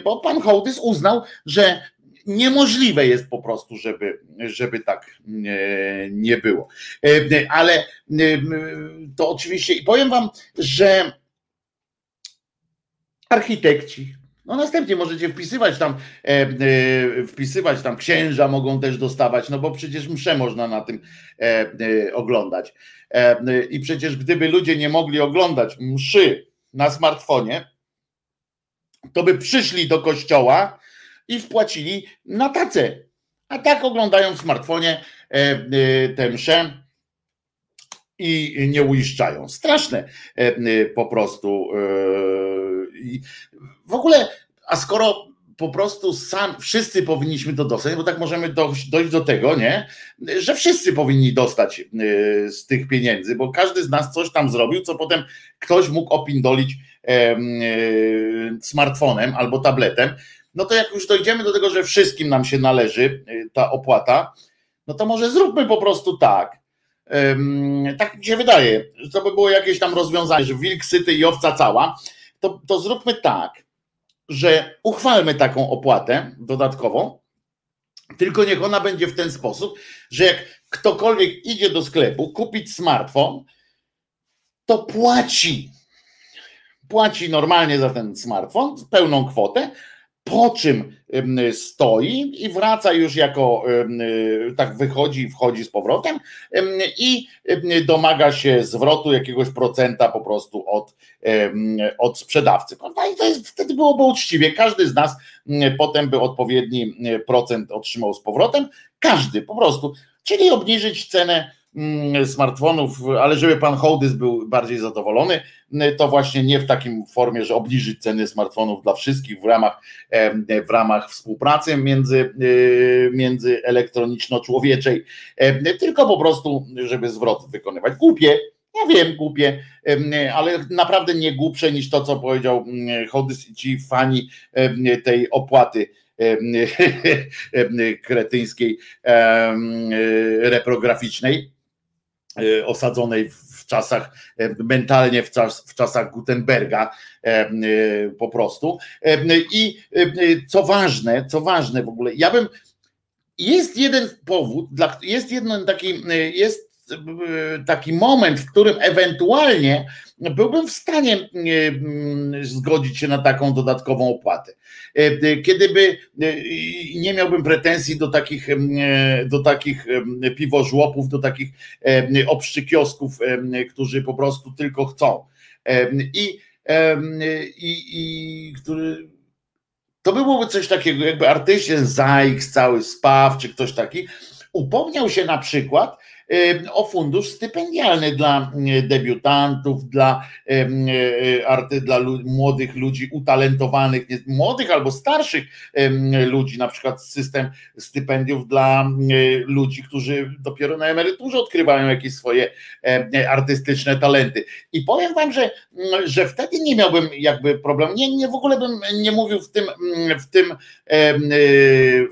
Bo pan Hołdys uznał, że niemożliwe jest po prostu, żeby, żeby tak nie było. Ale to oczywiście, i powiem wam, że architekci, no następnie możecie wpisywać tam, wpisywać tam księża mogą też dostawać, no bo przecież msze można na tym oglądać. I przecież gdyby ludzie nie mogli oglądać mszy na smartfonie, to by przyszli do kościoła i wpłacili na tacę. A tak oglądają w smartfonie e, e, tę mszę i nie uiszczają. Straszne e, po prostu. W ogóle, a skoro po prostu sam, wszyscy powinniśmy to dostać, bo tak możemy dojść, dojść do tego, nie, że wszyscy powinni dostać z tych pieniędzy, bo każdy z nas coś tam zrobił, co potem ktoś mógł opindolić smartfonem albo tabletem. No to jak już dojdziemy do tego, że wszystkim nam się należy y, ta opłata, no to może zróbmy po prostu tak. Tak mi się wydaje, że to by było jakieś tam rozwiązanie, że wilk syty i owca cała, to, to zróbmy tak, że uchwalmy taką opłatę dodatkową, tylko niech ona będzie w ten sposób, że jak ktokolwiek idzie do sklepu kupić smartfon, to płaci. Płaci normalnie za ten smartfon pełną kwotę, po czym stoi i wraca już jako tak wychodzi, wchodzi z powrotem i domaga się zwrotu jakiegoś procenta po prostu od, od sprzedawcy. Prawda? I to jest, wtedy byłoby uczciwie. Każdy z nas potem by odpowiedni procent otrzymał z powrotem. Każdy po prostu. Czyli obniżyć cenę smartfonów, ale żeby pan Hołdys był bardziej zadowolony, mm, to właśnie nie w takim formie, że obniżyć ceny smartfonów dla wszystkich w ramach, w ramach współpracy między, y, między elektroniczno-człowieczej, tylko po prostu, żeby zwrot wykonywać. Głupie, ja wiem, głupie, ale naprawdę nie głupsze niż to, co powiedział mm, Hołdys i ci fani tej opłaty kretyńskiej reprograficznej osadzonej w czasach, e, mentalnie w, czas, w czasach Gutenberga e, po prostu. I co ważne, co ważne w ogóle, ja bym, jest jeden powód, jest jeden taki, jest taki moment, w którym ewentualnie byłbym w stanie mm, zgodzić się na taką dodatkową opłatę. Kiedyby nie miałbym pretensji do takich, do takich piwożłopów, do takich obszczykiosków, którzy po prostu tylko chcą. I, i, i który to byłoby coś takiego, jakby artyścien Zajks, cały Spaw, czy ktoś taki, upomniał się na przykład o fundusz stypendialny dla debiutantów, dla, arty, dla młodych ludzi utalentowanych, młodych albo starszych ludzi, na przykład system stypendiów dla ludzi, którzy dopiero na emeryturze odkrywają jakieś swoje artystyczne talenty. I powiem wam, że, że wtedy nie miałbym jakby problemu, nie, nie w ogóle bym nie mówił w tym, w tym,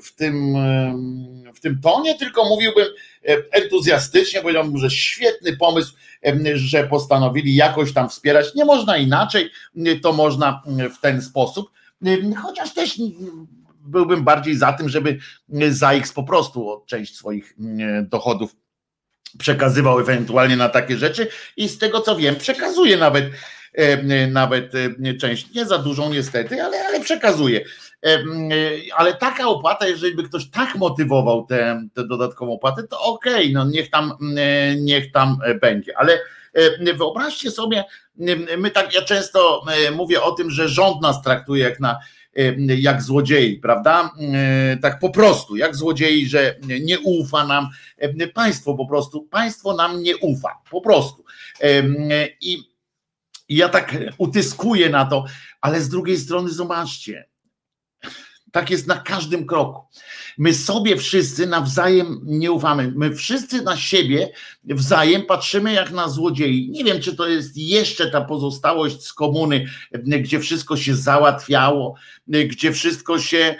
w tym, w tym tonie, tylko mówiłbym, E, entuzjastycznie, powiedziałbym, że świetny pomysł, że postanowili jakoś tam wspierać. Nie można inaczej, to można w ten sposób, chociaż też byłbym bardziej za tym, żeby ZAX po prostu część swoich dochodów przekazywał ewentualnie na takie rzeczy i z tego co wiem, przekazuje nawet nawet część, nie za dużą niestety, ale, ale przekazuje. E, ale taka opłata, jeżeli by ktoś tak motywował tę, dodatkową opłatę, to okej, okay, no niech tam, e, niech tam e, będzie. Ale wyobraźcie sobie, my tak, ja często mówię o tym, że rząd nas traktuje jak na jak złodziei, prawda? Tak po prostu, jak złodziei, że nie ufa nam państwo po prostu, państwo nam nie ufa, po prostu. I ja tak utyskuję na to, ale z drugiej strony zobaczcie, Tak jest na każdym kroku. My sobie wszyscy nawzajem nie ufamy. My wszyscy na siebie wzajem patrzymy jak na złodziei. Nie wiem, czy to jest jeszcze ta pozostałość z komuny, gdzie wszystko się załatwiało, gdzie wszystko się,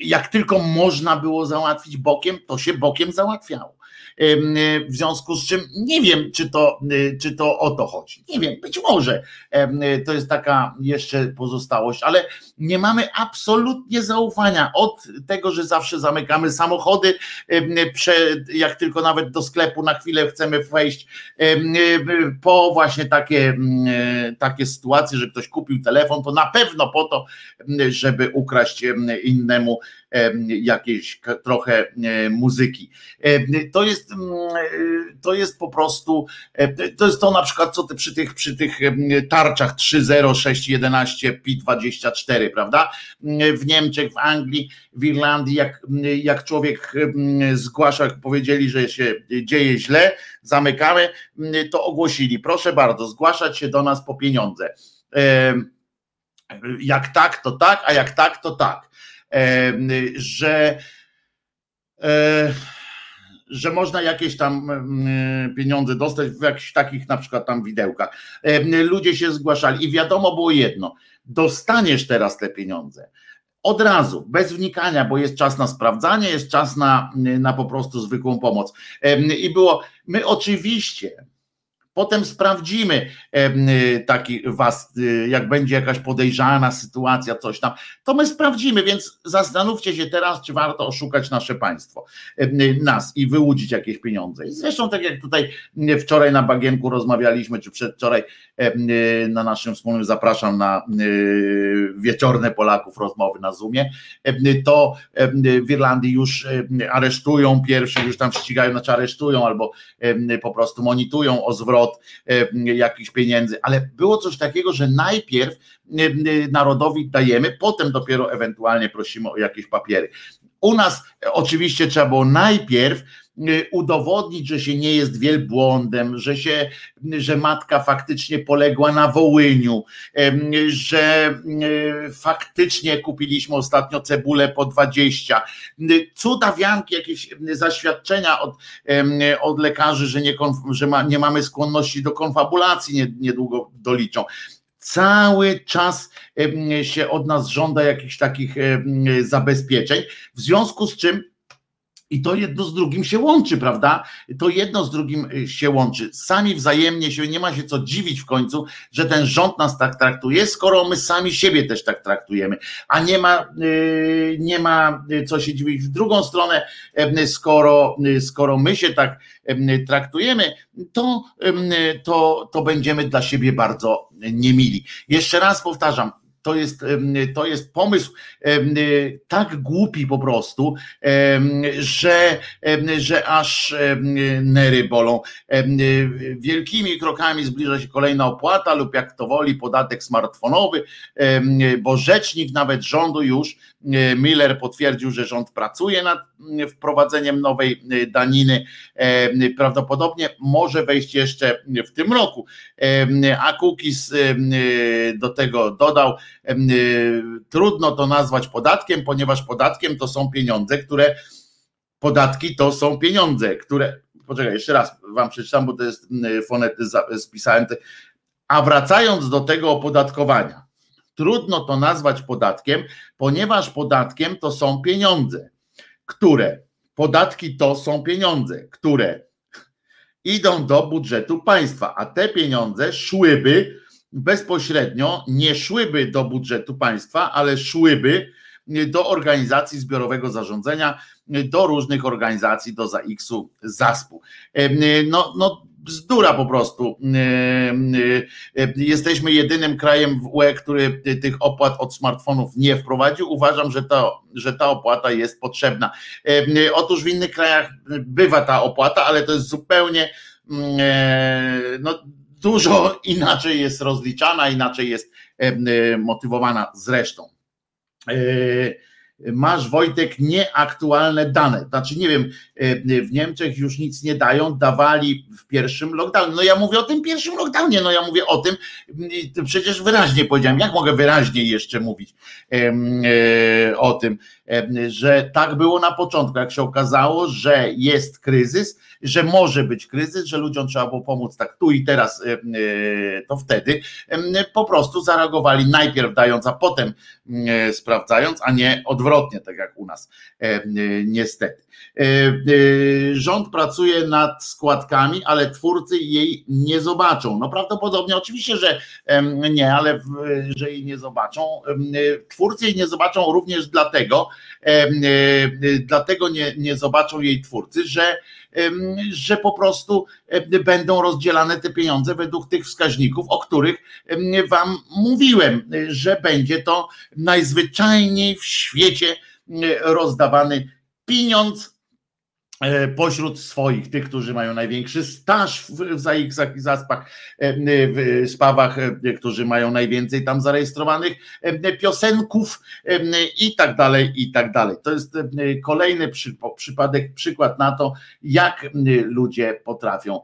jak tylko można było załatwić bokiem, to się bokiem załatwiało. W związku z czym nie wiem, czy to, czy to o to chodzi. Nie wiem, być może to jest taka jeszcze pozostałość, ale nie mamy absolutnie zaufania od tego, że zawsze zamykamy samochody, jak tylko nawet do sklepu na chwilę chcemy wejść, po właśnie takie, takie sytuacje, że ktoś kupił telefon, to na pewno po to, żeby ukraść innemu jakiejś trochę muzyki. To jest, to jest po prostu, to jest to na przykład, co ty przy tych, przy tych tarczach 3.0, 6.11, Pi24, prawda? W Niemczech, w Anglii, w Irlandii, jak, jak człowiek zgłasza, jak powiedzieli, że się dzieje źle, zamykamy, to ogłosili, proszę bardzo, zgłaszać się do nas po pieniądze. Jak tak, to tak, a jak tak, to tak że że można jakieś tam pieniądze dostać w jakichś takich na przykład tam widełkach. Ludzie się zgłaszali i wiadomo było jedno, dostaniesz teraz te pieniądze. Od razu, bez wnikania, bo jest czas na sprawdzanie, jest czas na, na po prostu zwykłą pomoc. I było, my oczywiście, Potem sprawdzimy y, taki was, y, jak będzie jakaś podejrzana sytuacja, coś tam, to my sprawdzimy, więc zastanówcie się teraz, czy warto oszukać nasze państwo, y, nas i wyłudzić jakieś pieniądze. I zresztą tak jak tutaj wczoraj na Bagienku rozmawialiśmy, czy przedwczoraj na naszym wspólnym zapraszam na wieczorne Polaków rozmowy na Zoomie, to w Irlandii już aresztują pierwszy, już tam ścigają, znaczy aresztują albo po prostu monitują o zwrot e, jakichś pieniędzy, ale było coś takiego, że najpierw e, e, narodowi dajemy, potem dopiero ewentualnie prosimy o jakieś papiery. U nas oczywiście trzeba było najpierw udowodnić, że się nie jest wielbłądem, że się, że matka faktycznie poległa na Wołyniu, że y, faktycznie kupiliśmy ostatnio cebulę po 20. Y, cudawianki, jakieś zaświadczenia od, od lekarzy, że, nie, że ma, nie mamy skłonności do konfabulacji, niedługo doliczą cały czas się od nas żąda jakichś takich zabezpieczeń, w związku z czym i to jedno z drugim się łączy, prawda? To jedno z drugim y, się łączy. Sami wzajemnie się nie ma się co dziwić w końcu, że ten rząd nas tak traktuje, skoro my sami siebie też tak traktujemy. A nie ma, y, nie ma y, co się dziwić w drugą stronę, skoro, skoro my się tak traktujemy, to, to, to będziemy dla siebie bardzo niemili. Jeszcze raz powtarzam, to jest, to jest pomysł tak głupi po prostu, że, że aż nery bolą. Wielkimi krokami zbliża się kolejna opłata lub jak to woli podatek smartfonowy, bo rzecznik nawet rządu już Miller potwierdził, że rząd pracuje nad wprowadzeniem nowej daniny. Prawdopodobnie może wejść jeszcze w tym roku. A Kukis do tego dodał, trudno to nazwać podatkiem, ponieważ podatkiem to są pieniądze, które podatki to są pieniądze, które poczekaj, jeszcze raz wam przeczytam, bo to jest fonet, spisałem. A wracając do tego opodatkowania, trudno to nazwać podatkiem, ponieważ podatkiem to są pieniądze, które, podatki to są pieniądze, które idą do budżetu państwa, a te pieniądze szłyby bezpośrednio, nie szłyby do budżetu państwa, ale szłyby do organizacji zbiorowego zarządzania, do różnych organizacji, do ZAX-u, ZASP-u. No, no bzdura po prostu. Jesteśmy jedynym krajem w UE, który tych opłat od smartfonów nie wprowadził. Uważam, że, to, że ta opłata jest potrzebna. Otóż w innych krajach bywa ta opłata, ale to jest zupełnie no, dużo inaczej jest rozliczana, inaczej jest motywowana zresztą. masz Wojtek nieaktualne dane. Znaczy, nie wiem, w Niemczech już nic nie dają, dawali w pierwszym lockdownie. No ja mówię o tym pierwszym lockdownie, no ja mówię o tym, przecież wyraźnie powiedziałem, jak mogę wyraźniej jeszcze mówić o tym, że tak było na początku, jak się okazało, że jest kryzys, że może być kryzys, że ludziom trzeba było pomóc tak tu i teraz, e, to wtedy po prostu zareagowali najpierw dając, a potem sprawdzając, a nie odwrotnie, tak jak u nas, niestety. Rząd pracuje nad składkami, ale twórcy jej nie zobaczą. No prawdopodobnie, oczywiście, że nie, ale że jej nie zobaczą. Twórcy jej nie zobaczą również dlatego, dlatego nie, nie zobaczą jej twórcy, że że po prostu będą rozdzielane te pieniądze według tych wskaźników, o których Wam mówiłem, że będzie to najzwyczajniej w świecie rozdawany pieniądz E, pośród swoich, tych, którzy mają największy staż w ZAX-ach i zaspach, e, w spawach, e, którzy mają najwięcej tam zarejestrowanych piosenków i tak dalej, i tak dalej. To jest kolejny przypadek, przykład na to, jak ludzie potrafią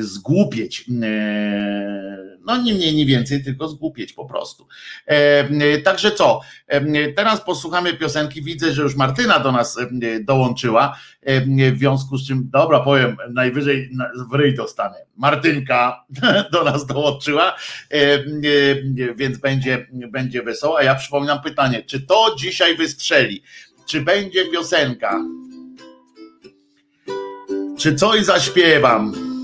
zgłupieć. Y, no nie mniej, nie więcej, tylko zgłupieć po prostu. E, y, także co? E, teraz posłuchamy piosenki. Widzę, że już Martyna do nas dołączyła. E, w związku z czym, dobra, powiem, najwyżej w ryj dostanę. Martynka do nas dołączyła, więc będzie, będzie wesoło. A ja przypominam pytanie, czy to dzisiaj wystrzeli? Czy będzie piosenka? Czy coś zaśpiewam?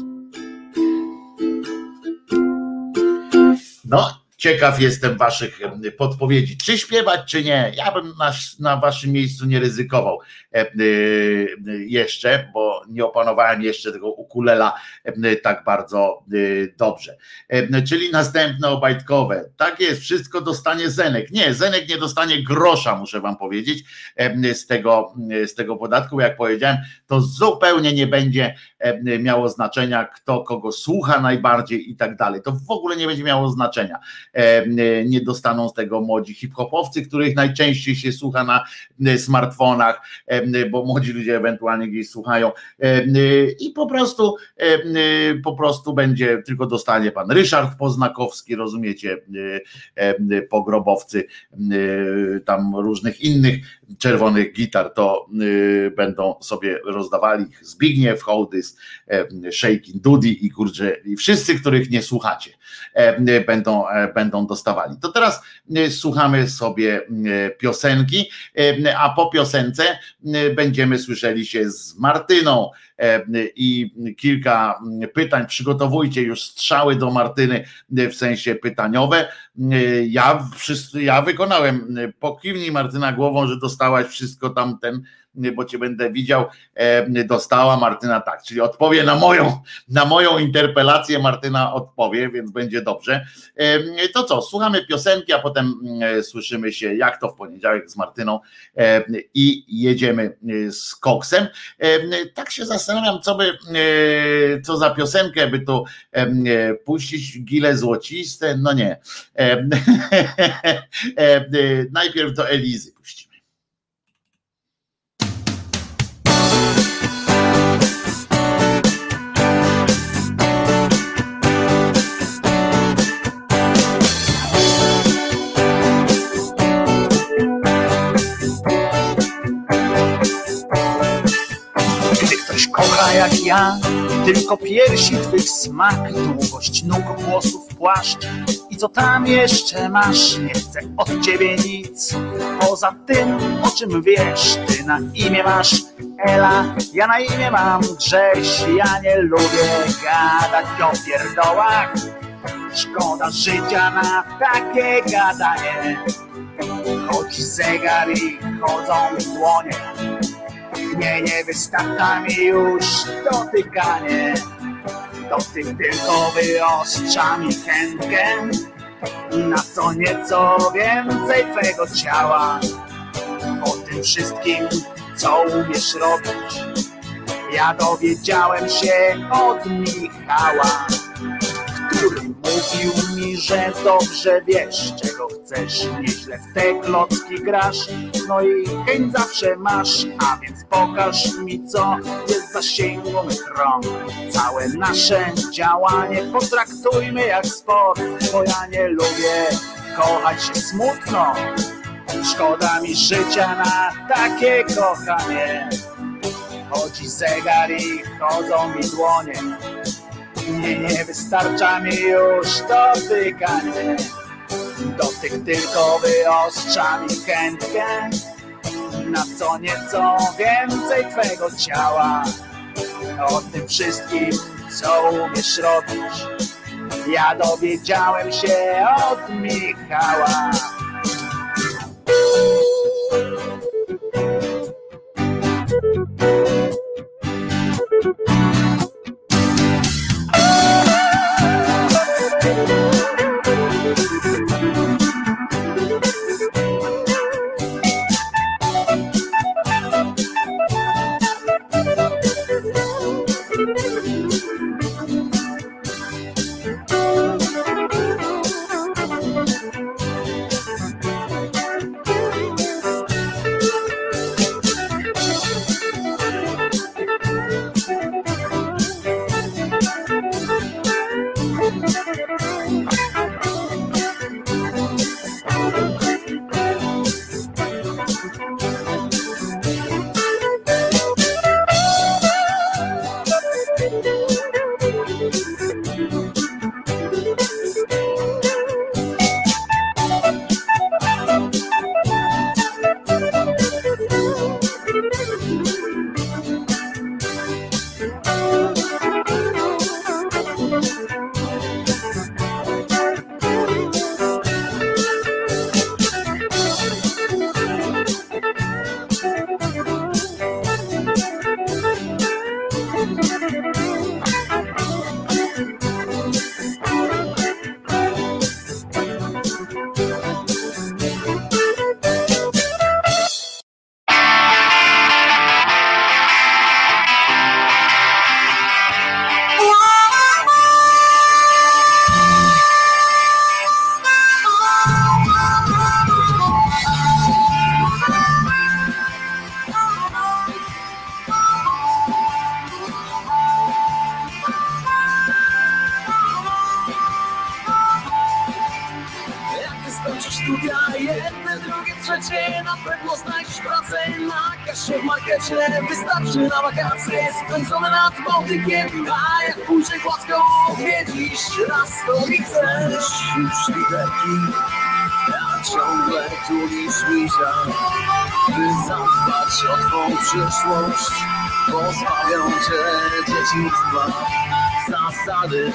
No, ciekaw jestem waszych podpowiedzi, czy śpiewać, czy nie. Ja bym na, na waszym miejscu nie ryzykował e, e, jeszcze, bo nie opanowałem jeszcze tego ukulela e, tak bardzo dobrze. Czyli następne obajtkowe. Tak jest, wszystko dostanie Zenek. Nie, Zenek nie dostanie grosza, muszę wam powiedzieć, z tego, z tego podatku. Jak powiedziałem, to zupełnie nie będzie miało znaczenia, kto kogo słucha najbardziej i tak dalej. To w ogóle nie będzie miało znaczenia. Nie dostaną z tego młodzi hip-hopowcy, których najczęściej się słucha na smartfonach, bo młodzi ludzie ewentualnie gdzieś słuchają. I po prostu po prostu będzie tylko dostanie pan Ryszard Poznakowski, rozumiecie, pogrobowcy tam różnych innych czerwonych gitar, to będą sobie rozdawali Zbigniew Hołdys, Shaking Dudy i kurczę, i wszyscy, których nie słuchacie, będą, będą dostawali. To teraz słuchamy sobie piosenki, a po piosence będziemy słyszeli się z Martyną i kilka pytań. Przygotowujcie już strzały do Martyny w sensie pytaniowe. Ja, ja wykonałem. Pokiwnij Martyna głową, że dostałaś wszystko tamten bo cię będę widział, e, dostała Martyna tak, czyli odpowie na moją, na moją interpelację, Martyna odpowie, więc będzie dobrze. E, to co, słuchamy piosenki, a potem e, słyszymy się, jak to w poniedziałek z Martyną i jedziemy z koksem. Tak się zastanawiam, co by, co za piosenkę by tu puścić, gile złociste, no nie. Najpierw do Elizy jak ja. Tylko piersi twych smak Długość nóg, włosów, płaszcz. I co tam jeszcze masz? Nie chcę od ciebie nic. Poza tym, o czym wiesz Ty na imię masz. Ela Ja na imię mam Grześ. Ja nie lubię gadać o pierdołach. Szkoda życia na takie gadanie. Choć zegar i chodzą dłonie mnie nie wystarcza mi już dotykanie. Dotyk tylko wyostrza mi chętkę Na co nieco więcej twego ciała. O tym wszystkim, co umiesz robić. Ja dowiedziałem się od Michała mówił mi, że dobrze wiesz, czego chcesz, nieźle w te klocki grasz, no i chęć zawsze masz, a więc pokaż mi, co jest zasięgu mych rąk. Całe nasze działanie potraktujmy jak sport, bo ja nie lubię kochać się smutno. Szkoda mi życia na takie kochanie. Chodzi zegar i chodzą mi dłonie. Nie, wystarcza mi już dotykanie. Dotyk tylko wyostrza mi chętkę na co nieco więcej twego ciała. O tym wszystkim, co umiesz robić, ja dowiedziałem się od Michała. Cię dzieciństwa Zasady,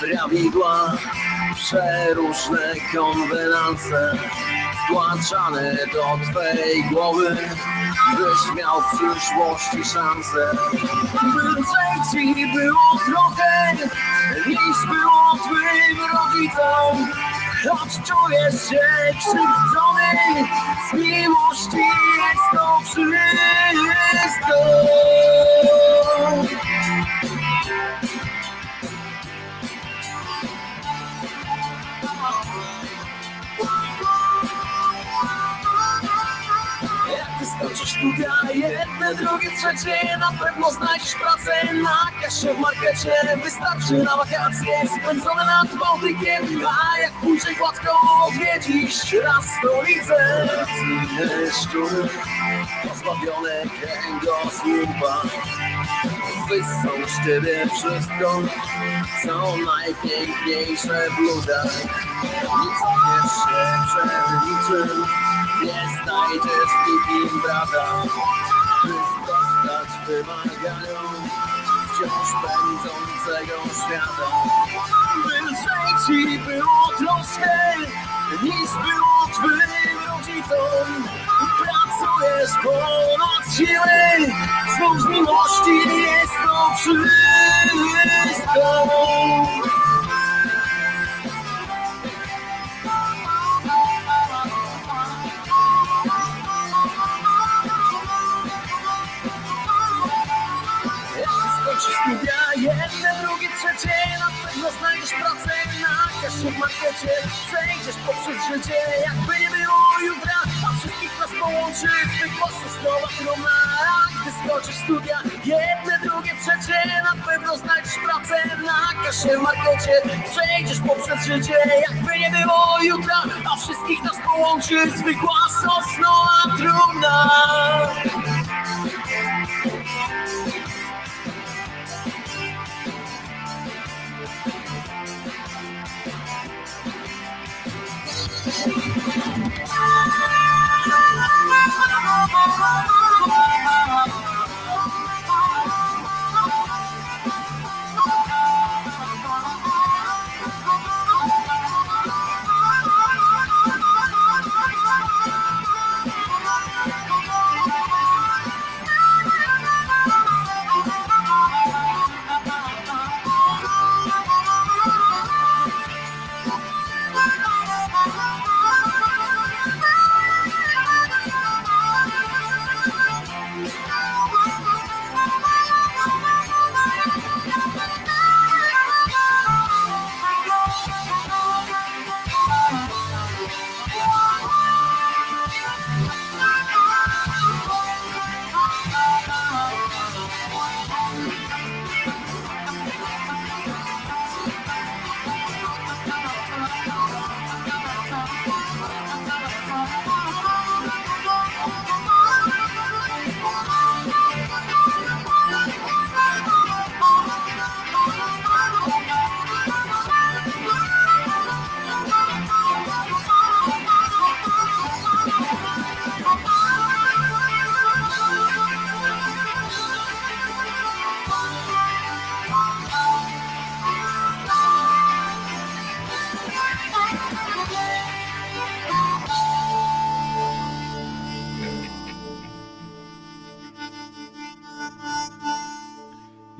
prawidła Przeróżne konwenanse Wtłaczane do twej głowy Byś miał w przyszłości szansę. By ci było trochę Niż było twym rodzicom. Choć czujesz się krzywdzony Z miłości jest to wszystko jedne, drugie, trzecie Na pewno znajdziesz pracę na kasie w markecie. Wystarczy na wakacje spędzone nad Bałtykiem A jak pójdzie gładko, odwiedzisz raz stolicę szczury, pozbawione kręgosłupa. Wyssą z ciebie wszystko, co najpiękniejsze w ludziach Nie cofniesz się przed niczym nie znajdziesz nikim brata, by sprostać wymaganiom wciąż pędzącego świata. By lżej ci było troszkę, niż było twym rodzicom. Pracujesz ponad siły, znów z miłości jest to wszystko. Na pewno znajdziesz pracę na w markecie Przejdziesz poprzez życie. Jakby nie było jutra A wszystkich nas połączy mocno słowa trumna Gdy skończysz studia Jedne, drugie, trzecie Na pewno znajdziesz pracę. Na w markecie Przejdziesz poprzez życie. Jakby nie było jutra A wszystkich nas połączy Zwykła sosnowa trumna Thank you.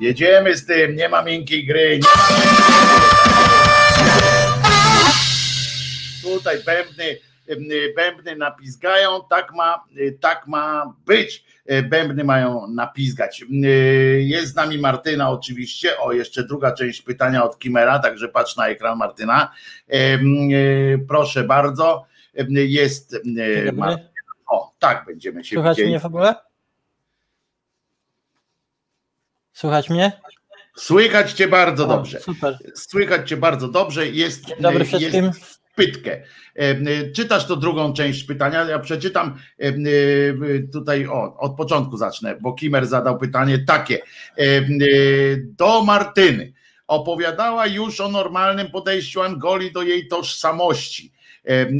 Jedziemy z tym, nie ma miękkiej gry. Ma... Tutaj bębny, bębny napizgają, tak ma, tak ma być. Bębny mają napizgać. Jest z nami Martyna oczywiście. O, jeszcze druga część pytania od Kimera, także patrz na ekran Martyna. Proszę bardzo. Jest Martyna. O, tak będziemy się Słychać widzieli. mnie w ogóle? Słychać mnie? Słychać cię bardzo O, dobrze. Super. Słychać cię bardzo dobrze. Jest, Dzień dobry jest wszystkim. pytkę. E, Czytasz to drugą część pytania. Ja przeczytam e, tutaj o, od początku zacznę, bo Kimer zadał pytanie takie. E, Do Martyny. Opowiadała już o normalnym podejściu Angolii do jej tożsamości.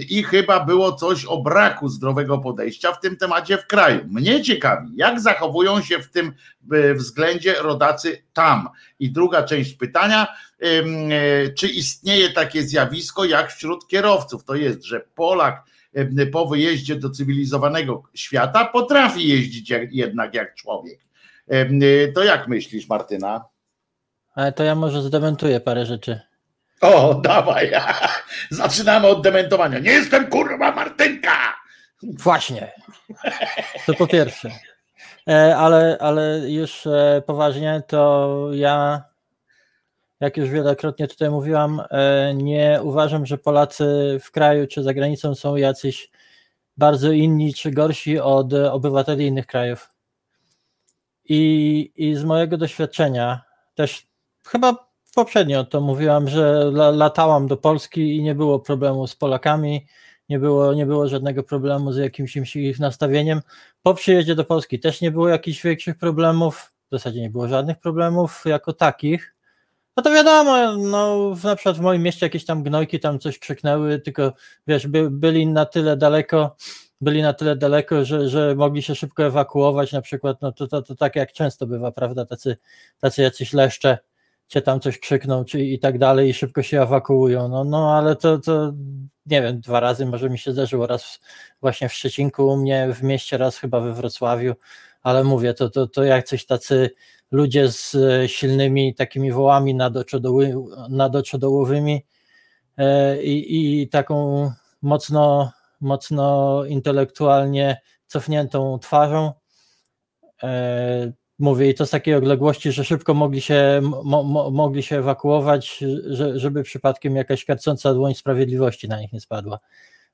I chyba było coś o braku zdrowego podejścia w tym temacie w kraju. Mnie ciekawi, jak zachowują się w tym e, względzie rodacy tam. I druga część pytania, e, czy istnieje takie zjawisko jak wśród kierowców? To jest, że Polak po wyjeździe do cywilizowanego świata potrafi jeździć jednak jak człowiek. E, To jak myślisz, Martyna? Ale to ja może zdementuję parę rzeczy. O, dawaj. Zaczynamy od dementowania. Nie jestem kurwa Martynka. Właśnie. To po pierwsze. E, Ale, ale już e, poważnie, to ja, jak już wielokrotnie tutaj mówiłam, e, nie uważam, że Polacy w kraju czy za granicą są jacyś bardzo inni czy gorsi od obywateli innych krajów. I, i z mojego doświadczenia, też chyba poprzednio to mówiłam, że la, latałam do Polski i nie było problemu z Polakami, nie było, nie było żadnego problemu z jakimś ich nastawieniem. Po przyjeździe do Polski też nie było jakichś większych problemów, w zasadzie nie było żadnych problemów jako takich. No to wiadomo, no na przykład w moim mieście jakieś tam gnojki tam coś krzyknęły, tylko wiesz, by, byli na tyle daleko, byli na tyle daleko, że, że mogli się szybko ewakuować, na przykład, no to, to, to tak jak często bywa, prawda, tacy, tacy jacyś leszcze cię tam coś krzykną, czy i tak dalej, i szybko się ewakuują. No, no ale to, to nie wiem, dwa razy może mi się zdarzyło, raz właśnie w Szczecinku u mnie w mieście, raz chyba we Wrocławiu, ale mówię, to, to, to jacyś tacy ludzie z e, silnymi takimi wołami nadoczodoły, nadoczodołowymi e, i, i taką mocno, mocno intelektualnie cofniętą twarzą, e, Mówię i to z takiej odległości, że szybko mogli się, mo, mo, mogli się ewakuować, że, żeby przypadkiem jakaś karcąca dłoń sprawiedliwości na nich nie spadła.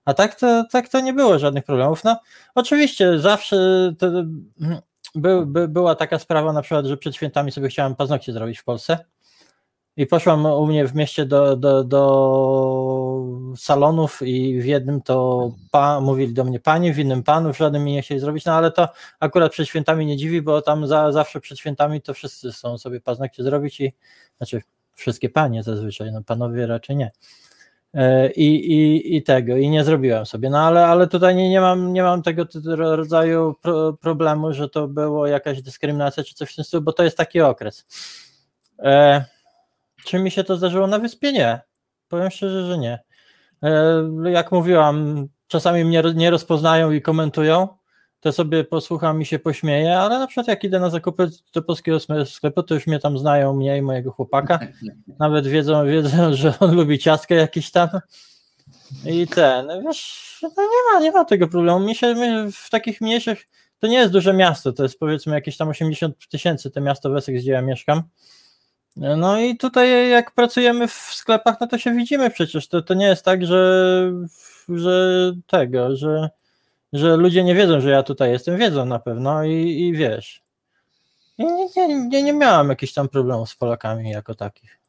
A tak to, tak to nie było żadnych problemów. No, oczywiście zawsze to, by, by, była taka sprawa na przykład, że przed świętami sobie chciałem paznokcie zrobić w Polsce i poszłam u mnie w mieście do, do, do salonów i w jednym to pa, mówili do mnie pani, w innym panu, w żadnym mi nie chcieli zrobić, no ale to akurat przed świętami nie dziwi, bo tam za, zawsze przed świętami to wszyscy chcą sobie paznokcie zrobić i znaczy wszystkie panie zazwyczaj, no panowie raczej nie. E, I, i, i tego, i nie zrobiłem sobie. No ale, ale tutaj nie, nie, mam, nie mam tego rodzaju pro, problemu, że to było jakaś dyskryminacja czy coś w tym stylu, bo to jest taki okres. E, czy mi się to zdarzyło na wyspie? Nie. Powiem szczerze, że nie. E, jak mówiłam, czasami mnie nie rozpoznają i komentują, to sobie posłucham i się pośmieję, ale na przykład jak idę na zakupy do polskiego sklepu, to już mnie tam znają, mnie i mojego chłopaka. Nawet wiedzą, wiedzą, że on lubi ciastkę jakieś tam. I ten, wiesz, no nie ma, nie ma tego problemu. Mi się my w takich mniejszych, to nie jest duże miasto, to jest powiedzmy jakieś tam 80 tysięcy, to miasto Wesek, gdzie ja mieszkam. No i tutaj jak pracujemy w sklepach, no to się widzimy przecież. To, to nie jest tak, że, że tego, że, że ludzie nie wiedzą, że ja tutaj jestem. Wiedzą na pewno i, i wiesz. I nie, nie, nie, nie miałem jakichś tam problemów z Polakami jako takich.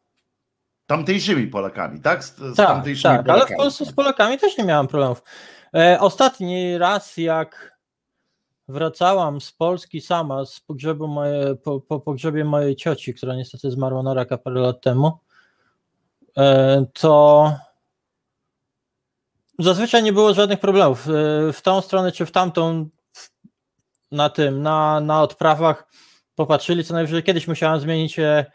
Tamtejszymi Polakami, tak? Z, z tak, tamtejszymi tak ale w Polsce z Polakami też nie miałem problemów. E, ostatni raz, jak wracałam z Polski sama z pogrzebu moje, po, po pogrzebie mojej cioci, która niestety zmarła na raka parę lat temu, e, to zazwyczaj nie było żadnych problemów. E, w tą stronę czy w tamtą na tym, na, na odprawach popatrzyli, co najwyżej kiedyś musiałam zmienić e,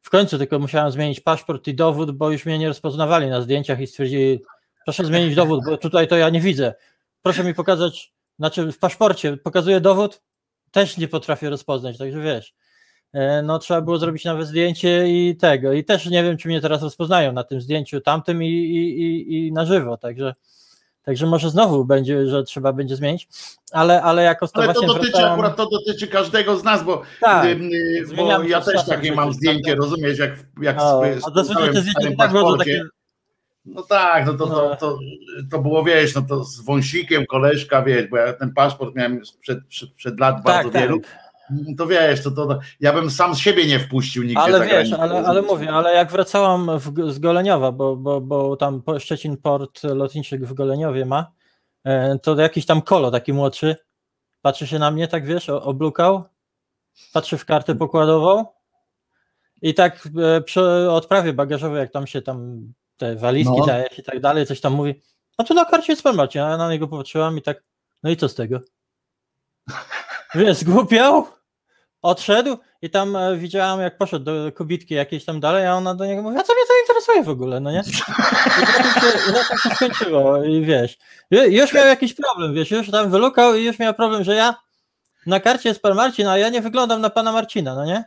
w końcu tylko musiałam zmienić paszport i dowód, bo już mnie nie rozpoznawali na zdjęciach i stwierdzili, proszę zmienić dowód, bo tutaj to ja nie widzę. Proszę mi pokazać znaczy w paszporcie pokazuje dowód, też nie potrafię rozpoznać, także wiesz. E, no trzeba było zrobić nawet zdjęcie i tego. I też nie wiem, czy mnie teraz rozpoznają na tym zdjęciu tamtym i, i, i, i na żywo, także. Także może znowu będzie, że trzeba będzie zmienić, ale, ale jako Ale to dotyczy wracałem... akurat to dotyczy każdego z nas, bo, tak, bo ja też takie mam zdjęcie, rozumiesz, jak, jak no, a zazwyczaj te zdjęcie tak było, takie no tak, no to, to, to, to było, wiesz, no to z wąsikiem, koleżka, wiesz, bo ja ten paszport miałem przed, przed, przed lat tak, bardzo tak. wielu, to wiesz, to, to, ja bym sam siebie nie wpuścił nigdzie. Ale wiesz, ale, ale mówię, ale jak wracałam w, z Goleniowa, bo, bo, bo tam Szczecin Port lotniczy w Goleniowie ma, e, to jakiś tam kolo taki młodszy, patrzy się na mnie, tak wiesz, oblukał, patrzy w kartę pokładową i tak e, przy odprawie bagażowej, jak tam się tam te walizki no. daje i tak dalej, coś tam mówi. No to na karcie jest a ja na niego popatrzyłam i tak, no i co z tego? Wiesz, zgłupiał, odszedł i tam e, widziałam, jak poszedł do kobitki jakiejś tam dalej, a ona do niego mówi, a co mnie to interesuje w ogóle, no nie? I na się, się skończyło i wiesz, już miał jakiś problem, wiesz, już tam wylukał i już miał problem, że ja na karcie jest pan Marcin, a ja nie wyglądam na pana Marcina, no nie?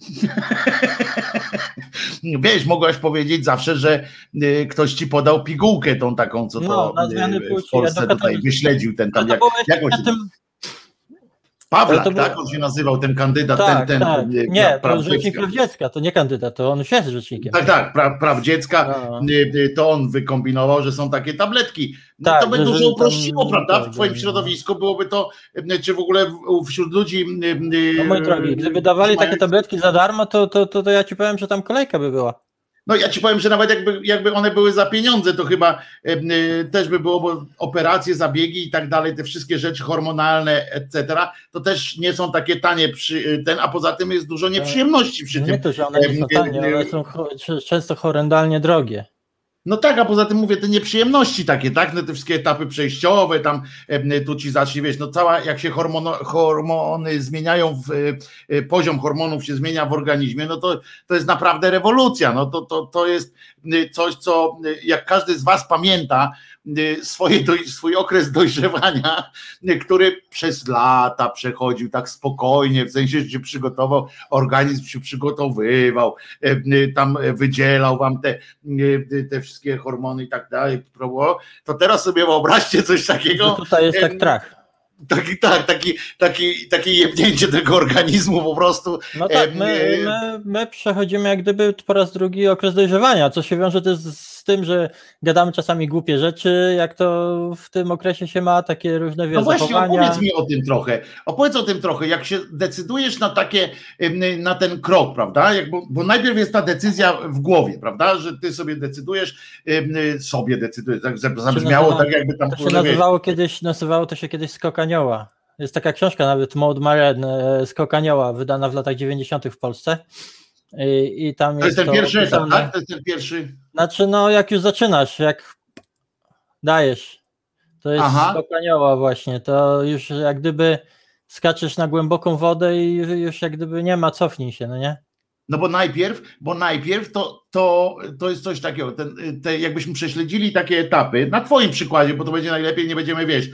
Wiesz, mogłaś powiedzieć zawsze, że y, ktoś ci podał pigułkę tą taką, co to no, y, w Polsce ja tutaj wyśledził ten tam, jak, jak Pawlak, było... tak? On się nazywał, ten kandydat, tak, ten, ten. Tak. Y, nie, praw, rzecznik praw dziecka, to nie kandydat, to on już jest rzecznikiem. Tak, tak, praw, praw dziecka, no. to on wykombinował, że są takie tabletki. No tak, to by dużo uprościło, tam, prawda? Tak, w twoim środowisku byłoby to, czy w ogóle wśród ludzi. No mój drogi, gdyby dawali takie tabletki za darmo, to, to, to, to ja ci powiem, że tam kolejka by była. No ja ci powiem, że nawet jakby, jakby one były za pieniądze, to chyba y, też by było, bo operacje, zabiegi i tak dalej, te wszystkie rzeczy hormonalne, etc., to też nie są takie tanie przy y, ten, a poza tym jest dużo nieprzyjemności przy no tym. Nie to, że one nie są tanie, one są często horrendalnie drogie. No tak, a poza tym mówię, te nieprzyjemności takie, tak, no te wszystkie etapy przejściowe, tam tu ci zacznie, wiesz, no cała, jak się hormono, hormony zmieniają, w, e, poziom hormonów się zmienia w organizmie, no to, to jest naprawdę rewolucja, no to, to, to jest coś, co jak każdy z was pamięta, swoje, swój okres dojrzewania, y, który przez lata przechodził tak spokojnie, w sensie, że się przygotował, organizm się przygotowywał, y, tam wydzielał wam te, te wszystkie hormony i tak dalej, to teraz sobie wyobraźcie coś takiego. tutaj jest tak trach. Taki, tak, taki, taki, takie jebnięcie tego organizmu po prostu. No tak, my, my, my przechodzimy jak gdyby po raz drugi okres dojrzewania, co się wiąże też z tym, że gadamy czasami głupie rzeczy, jak to w tym okresie się ma, takie różne wiesz, No właśnie, zachowania. opowiedz mi o tym trochę. Opowiedz o tym trochę, jak się decydujesz na takie, na ten krok, prawda? Jak, bo, bo najpierw jest ta decyzja w głowie, prawda? Że ty sobie decydujesz, sobie decydujesz, tak zabrzmiało nazywa- tak jakby tam To się nazywało kiedyś, nazywało to się kiedyś Skok Anioła. Jest taka książka nawet Maud Maren, e, Skok Anioła, wydana w latach 90. w Polsce. I, i tam To jest ten to pierwszy opisane. tak? To jest ten pierwszy. Znaczy, no jak już zaczynasz, jak dajesz, to jest Aha. skok anioła właśnie, to już jak gdyby skaczesz na głęboką wodę i już jak gdyby nie ma, cofnij się, no nie? No bo najpierw, bo najpierw to, to, to jest coś takiego, ten, te, jakbyśmy prześledzili takie etapy, na twoim przykładzie, bo to będzie najlepiej, nie będziemy wiedzieć,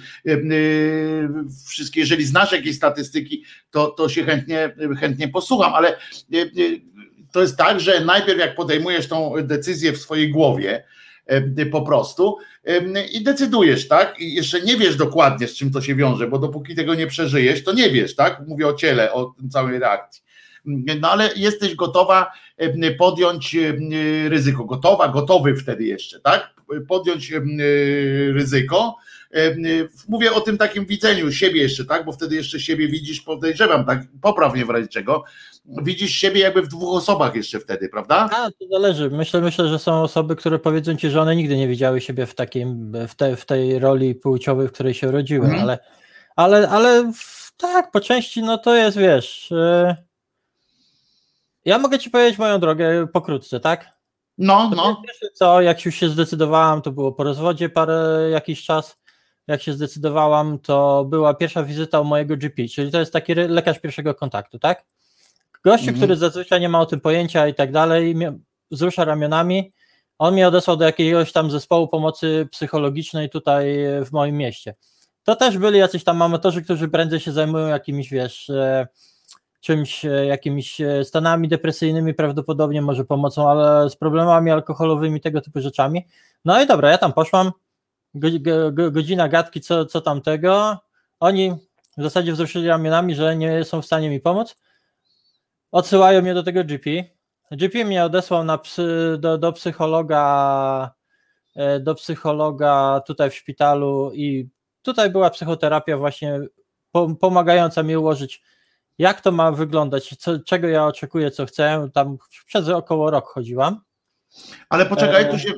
wszystkie, jeżeli znasz jakieś statystyki, to, to się chętnie, chętnie posłucham, ale y, y, to jest tak, że najpierw jak podejmujesz tą decyzję w swojej głowie, po prostu i decydujesz, tak? I jeszcze nie wiesz dokładnie, z czym to się wiąże, bo dopóki tego nie przeżyjesz, to nie wiesz, tak? Mówię o ciele, o całej reakcji. No ale jesteś gotowa podjąć ryzyko, gotowa, gotowy wtedy jeszcze, tak? Podjąć ryzyko. Mówię o tym takim widzeniu siebie jeszcze, tak? Bo wtedy jeszcze siebie widzisz, podejrzewam, tak? Poprawnie w razie czego. Widzisz siebie jakby w dwóch osobach jeszcze wtedy, prawda? A, to zależy. Myślę, myślę, że są osoby, które powiedzą ci, że one nigdy nie widziały siebie w takim, w, te, w tej roli płciowej, w której się urodziły, Mhm. ale, ale, ale tak, po części, no to jest, wiesz. e, Ja mogę ci powiedzieć moją drogę pokrótce, tak? No, To no. Pierwsze co, jak już się zdecydowałam, to było po rozwodzie parę jakiś czas. Jak się zdecydowałam, to była pierwsza wizyta u mojego GP, czyli to jest taki lekarz pierwszego kontaktu, tak? Gościu, Mhm. który zazwyczaj nie ma o tym pojęcia i tak dalej, wzrusza ramionami. On mnie odesłał do jakiegoś tam zespołu pomocy psychologicznej tutaj w moim mieście. To też byli jacyś tam amatorzy, którzy prędzej się zajmują jakimiś, wiesz, e, czymś, e, jakimiś e, stanami depresyjnymi, prawdopodobnie może pomocą, ale z problemami alkoholowymi, tego typu rzeczami. No i dobra, ja tam poszłam, go, go, go, godzina gadki, co, co tamtego. Oni w zasadzie wzruszyli ramionami, że nie są w stanie mi pomóc. Odsyłają mnie do tego GP. GP mnie odesłał na psy, do, do psychologa e, do psychologa tutaj w szpitalu i tutaj była psychoterapia właśnie po- pomagająca mi ułożyć jak to ma wyglądać, co, czego ja oczekuję, co chcę. Tam przez około rok chodziłam. Ale poczekaj, E. tu się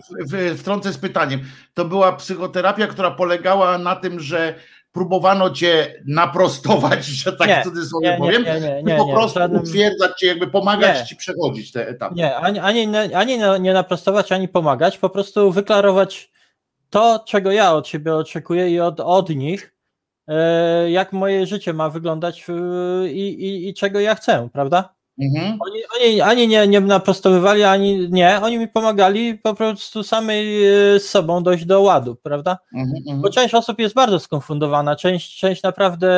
wtrącę z pytaniem. To była psychoterapia, która polegała na tym, że próbowano cię naprostować, że tak Nie, w cudzysłowie nie, powiem, nie, nie, i nie, po prostu żadnym- utwierdzać cię, jakby pomagać ci przechodzić te etapy. Nie, ani, ani, ani nie- nie naprostować, ani pomagać, po prostu wyklarować to, czego ja od siebie oczekuję i od, od nich, e, jak moje życie ma wyglądać e, i, i, i czego ja chcę, prawda? Mhm. Oni, oni ani nie, nie naprostowywali, ani nie, oni mi pomagali po prostu samej e, z sobą dojść do ładu, prawda? Mhm, mhm. Bo część osób jest bardzo skonfundowana, część, część naprawdę.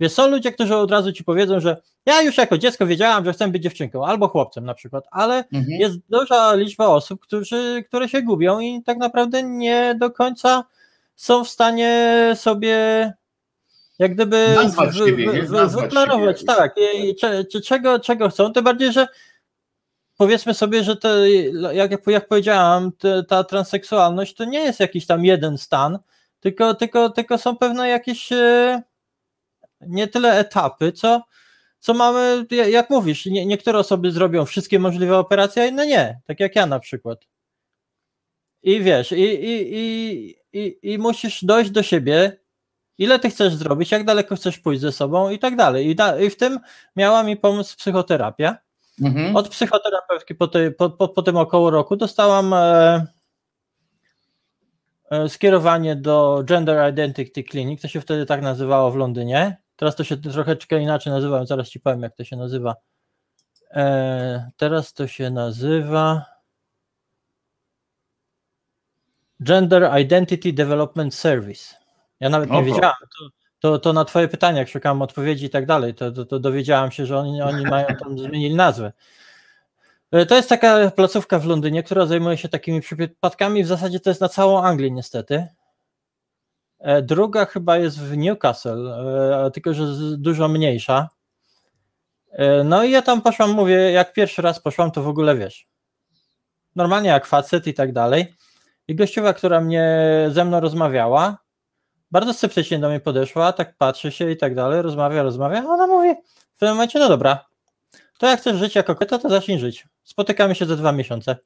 Wiesz, są ludzie, którzy od razu ci powiedzą, że ja już jako dziecko wiedziałam, że chcę być dziewczynką albo chłopcem na przykład, ale Mhm. jest duża liczba osób, którzy, które się gubią i tak naprawdę nie do końca są w stanie sobie jak gdyby wyklarować, tak, czego, czego chcą, tym bardziej, że powiedzmy sobie, że to, jak, jak powiedziałam, ta transseksualność to nie jest jakiś tam jeden stan, tylko, tylko, tylko są pewne jakieś e, nie tyle etapy, co, co mamy, ja- jak mówisz, nie, niektóre osoby zrobią wszystkie możliwe operacje, a inne nie, tak jak ja na przykład. I wiesz, i, i, i, i, i musisz dojść do siebie, ile ty chcesz zrobić, jak daleko chcesz pójść ze sobą i tak dalej. I, da, i w tym miała mi pomóc psychoterapia. Mhm. Od psychoterapeutki po, tej, po, po, po tym około roku dostałam e, e, skierowanie do Gender Identity Clinic, to się wtedy tak nazywało w Londynie. Teraz to się troszeczkę inaczej nazywa, zaraz ci powiem, jak to się nazywa. E, teraz to się nazywa Gender Identity Development Service. Ja nawet nie Oho. wiedziałem. To, to, to na Twoje pytania, jak szukałem odpowiedzi i tak dalej, to, to, to dowiedziałem się, że oni, oni mają tam, zmienili nazwę. E, To jest taka placówka w Londynie, która zajmuje się takimi przypadkami. W zasadzie to jest na całą Anglię, niestety. E, druga chyba jest w Newcastle, e, tylko że dużo mniejsza. No i ja tam poszłam, mówię, jak pierwszy raz poszłam, to w ogóle wiesz. Normalnie jak facet i tak dalej. I gościowa, która mnie ze mną rozmawiała, bardzo sceptycznie do mnie podeszła, tak patrzy się i tak dalej, rozmawia, rozmawia, a ona mówi w tym momencie, no dobra, to jak chcesz żyć jako kobieta, to zacznij żyć. Spotykamy się za dwa miesiące.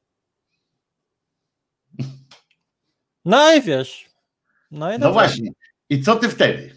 No i wiesz. No i No właśnie. I co ty wtedy?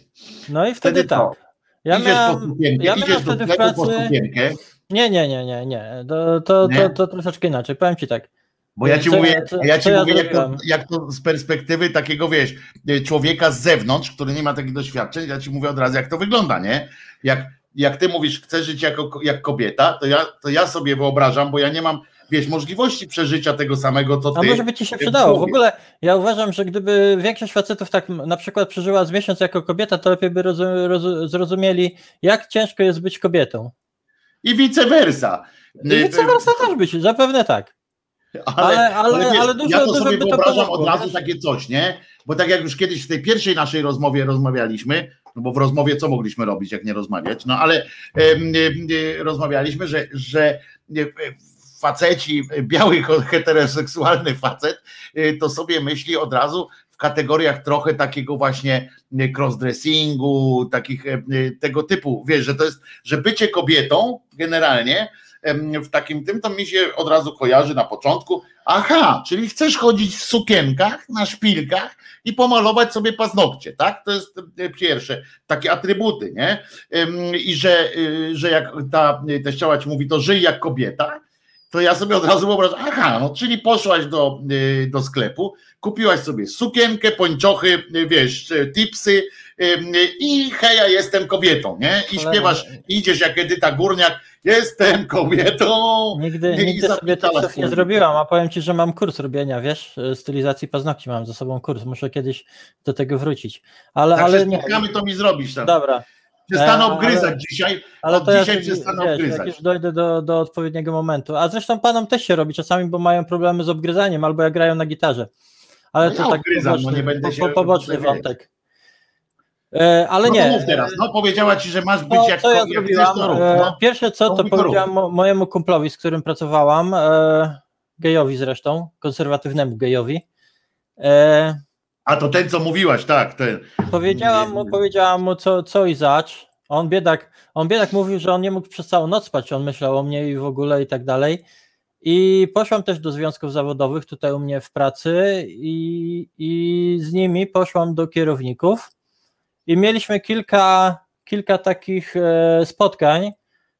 No i wtedy, Wtedy tak. Ja idziesz po sukienkę, ja idziesz miałem do wtedy w po pracy. sukienkę, Nie, nie, nie, nie, nie. To, to, Nie? to, to troszeczkę inaczej. Powiem ci tak. Bo ja ci Co mówię, co- ja ci ja mówię jak, to, jak to z perspektywy takiego, wiesz, y, człowieka z zewnątrz, który nie ma takich doświadczeń, ja ci mówię od razu, jak to wygląda, nie? Jak, jak ty mówisz, chcesz żyć jako, jak kobieta, to ja, to ja sobie wyobrażam, bo ja nie mam, wiesz, możliwości przeżycia tego samego, co A ty. może by ci się przydało. W ogóle ja uważam, że gdyby większość facetów tak na przykład przeżyła z miesiąc jako kobieta, to lepiej by rozu- rozu- zrozumieli, jak ciężko jest być kobietą. I vice versa. I vice versa też być, zapewne tak. Ale- ale- wiesz, ale dużo- ja to dużo sobie to wyobrażam od razu takie coś, nie? Bo tak jak już kiedyś w tej pierwszej naszej rozmowie rozmawialiśmy, no bo w rozmowie co mogliśmy robić, jak nie rozmawiać? No ale em, em, rozmawialiśmy, że, że e, faceci, biały heteroseksualny facet, e, to sobie myśli od razu w kategoriach trochę takiego właśnie e, crossdressingu, takich tego typu, wiesz, że to jest, że bycie kobietą generalnie w takim tym, to mi się od razu kojarzy na początku, aha, czyli chcesz chodzić w sukienkach, na szpilkach i pomalować sobie paznokcie, tak? To jest e, pierwsze, takie atrybuty, nie? I że, y, że jak ta teściowa ci mówi, to żyj jak kobieta, to ja sobie od razu wyobrażam, aha, no czyli poszłaś do, do sklepu, kupiłaś sobie sukienkę, pończochy, wiesz, tipsy i heja, jestem kobietą, nie? I śpiewasz, idziesz jak Edyta Górniak, jestem kobietą. Nigdy, i nigdy sobie tipsów nie zrobiłam, a powiem ci, że mam kurs robienia, wiesz, stylizacji paznokci mam ze sobą kurs, muszę kiedyś do tego wrócić. Ale, Jak ale się nie. spotkamy, to mi zrobisz tam. Dobra, Przestanę E, ale- obgryzać dzisiaj, ale od to dzisiaj przestanę wiesz, jak obgryzać. już dojdę do, do odpowiedniego momentu. A zresztą panom też się robi czasami, bo mają problemy z obgryzaniem albo jak grają na gitarze. Ale No to ja tak obgryzam, no poboczny, nie będę się- po, poboczny wątek. E, ale no nie. mów teraz, no powiedziała ci, że masz być No, jak, ja chcesz, to rób, E, no. Pierwsze co, To to powiedziałam mo- mojemu kumplowi, z którym pracowałam, e, gejowi zresztą, konserwatywnemu gejowi. E, A to ten, co mówiłaś, tak, ten. powiedziałam mu, powiedziałam mu co, co i zacz. On biedak, on biedak mówił, że on nie mógł przez całą noc spać, on myślał o mnie i w ogóle i tak dalej. I poszłam też do związków zawodowych tutaj u mnie w pracy i, i z nimi poszłam do kierowników i mieliśmy kilka, kilka takich e, spotkań,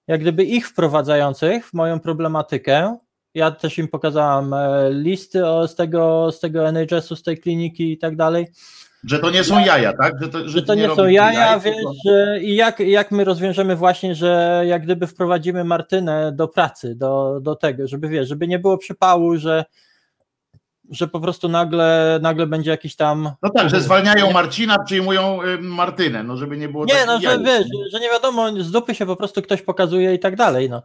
jak gdyby ich wprowadzających w moją problematykę. Ja też im pokazałam e, listy o, z, tego, z tego NHS-u, z tej kliniki i tak dalej Że to nie są jaja, tak? Że to, że że to nie są robisz jaja, tylko- że, i jak, jak my rozwiążemy właśnie, że jak gdyby wprowadzimy Martynę do pracy, do, do tego, żeby wiesz, żeby nie było przypału, że, że po prostu nagle, nagle będzie jakiś tam. No tak, że zwalniają Marcina, przyjmują y, Martynę, no żeby nie było Nie, takich no, że wiesz, że nie wiadomo, z dupy się po prostu ktoś pokazuje i tak dalej, no.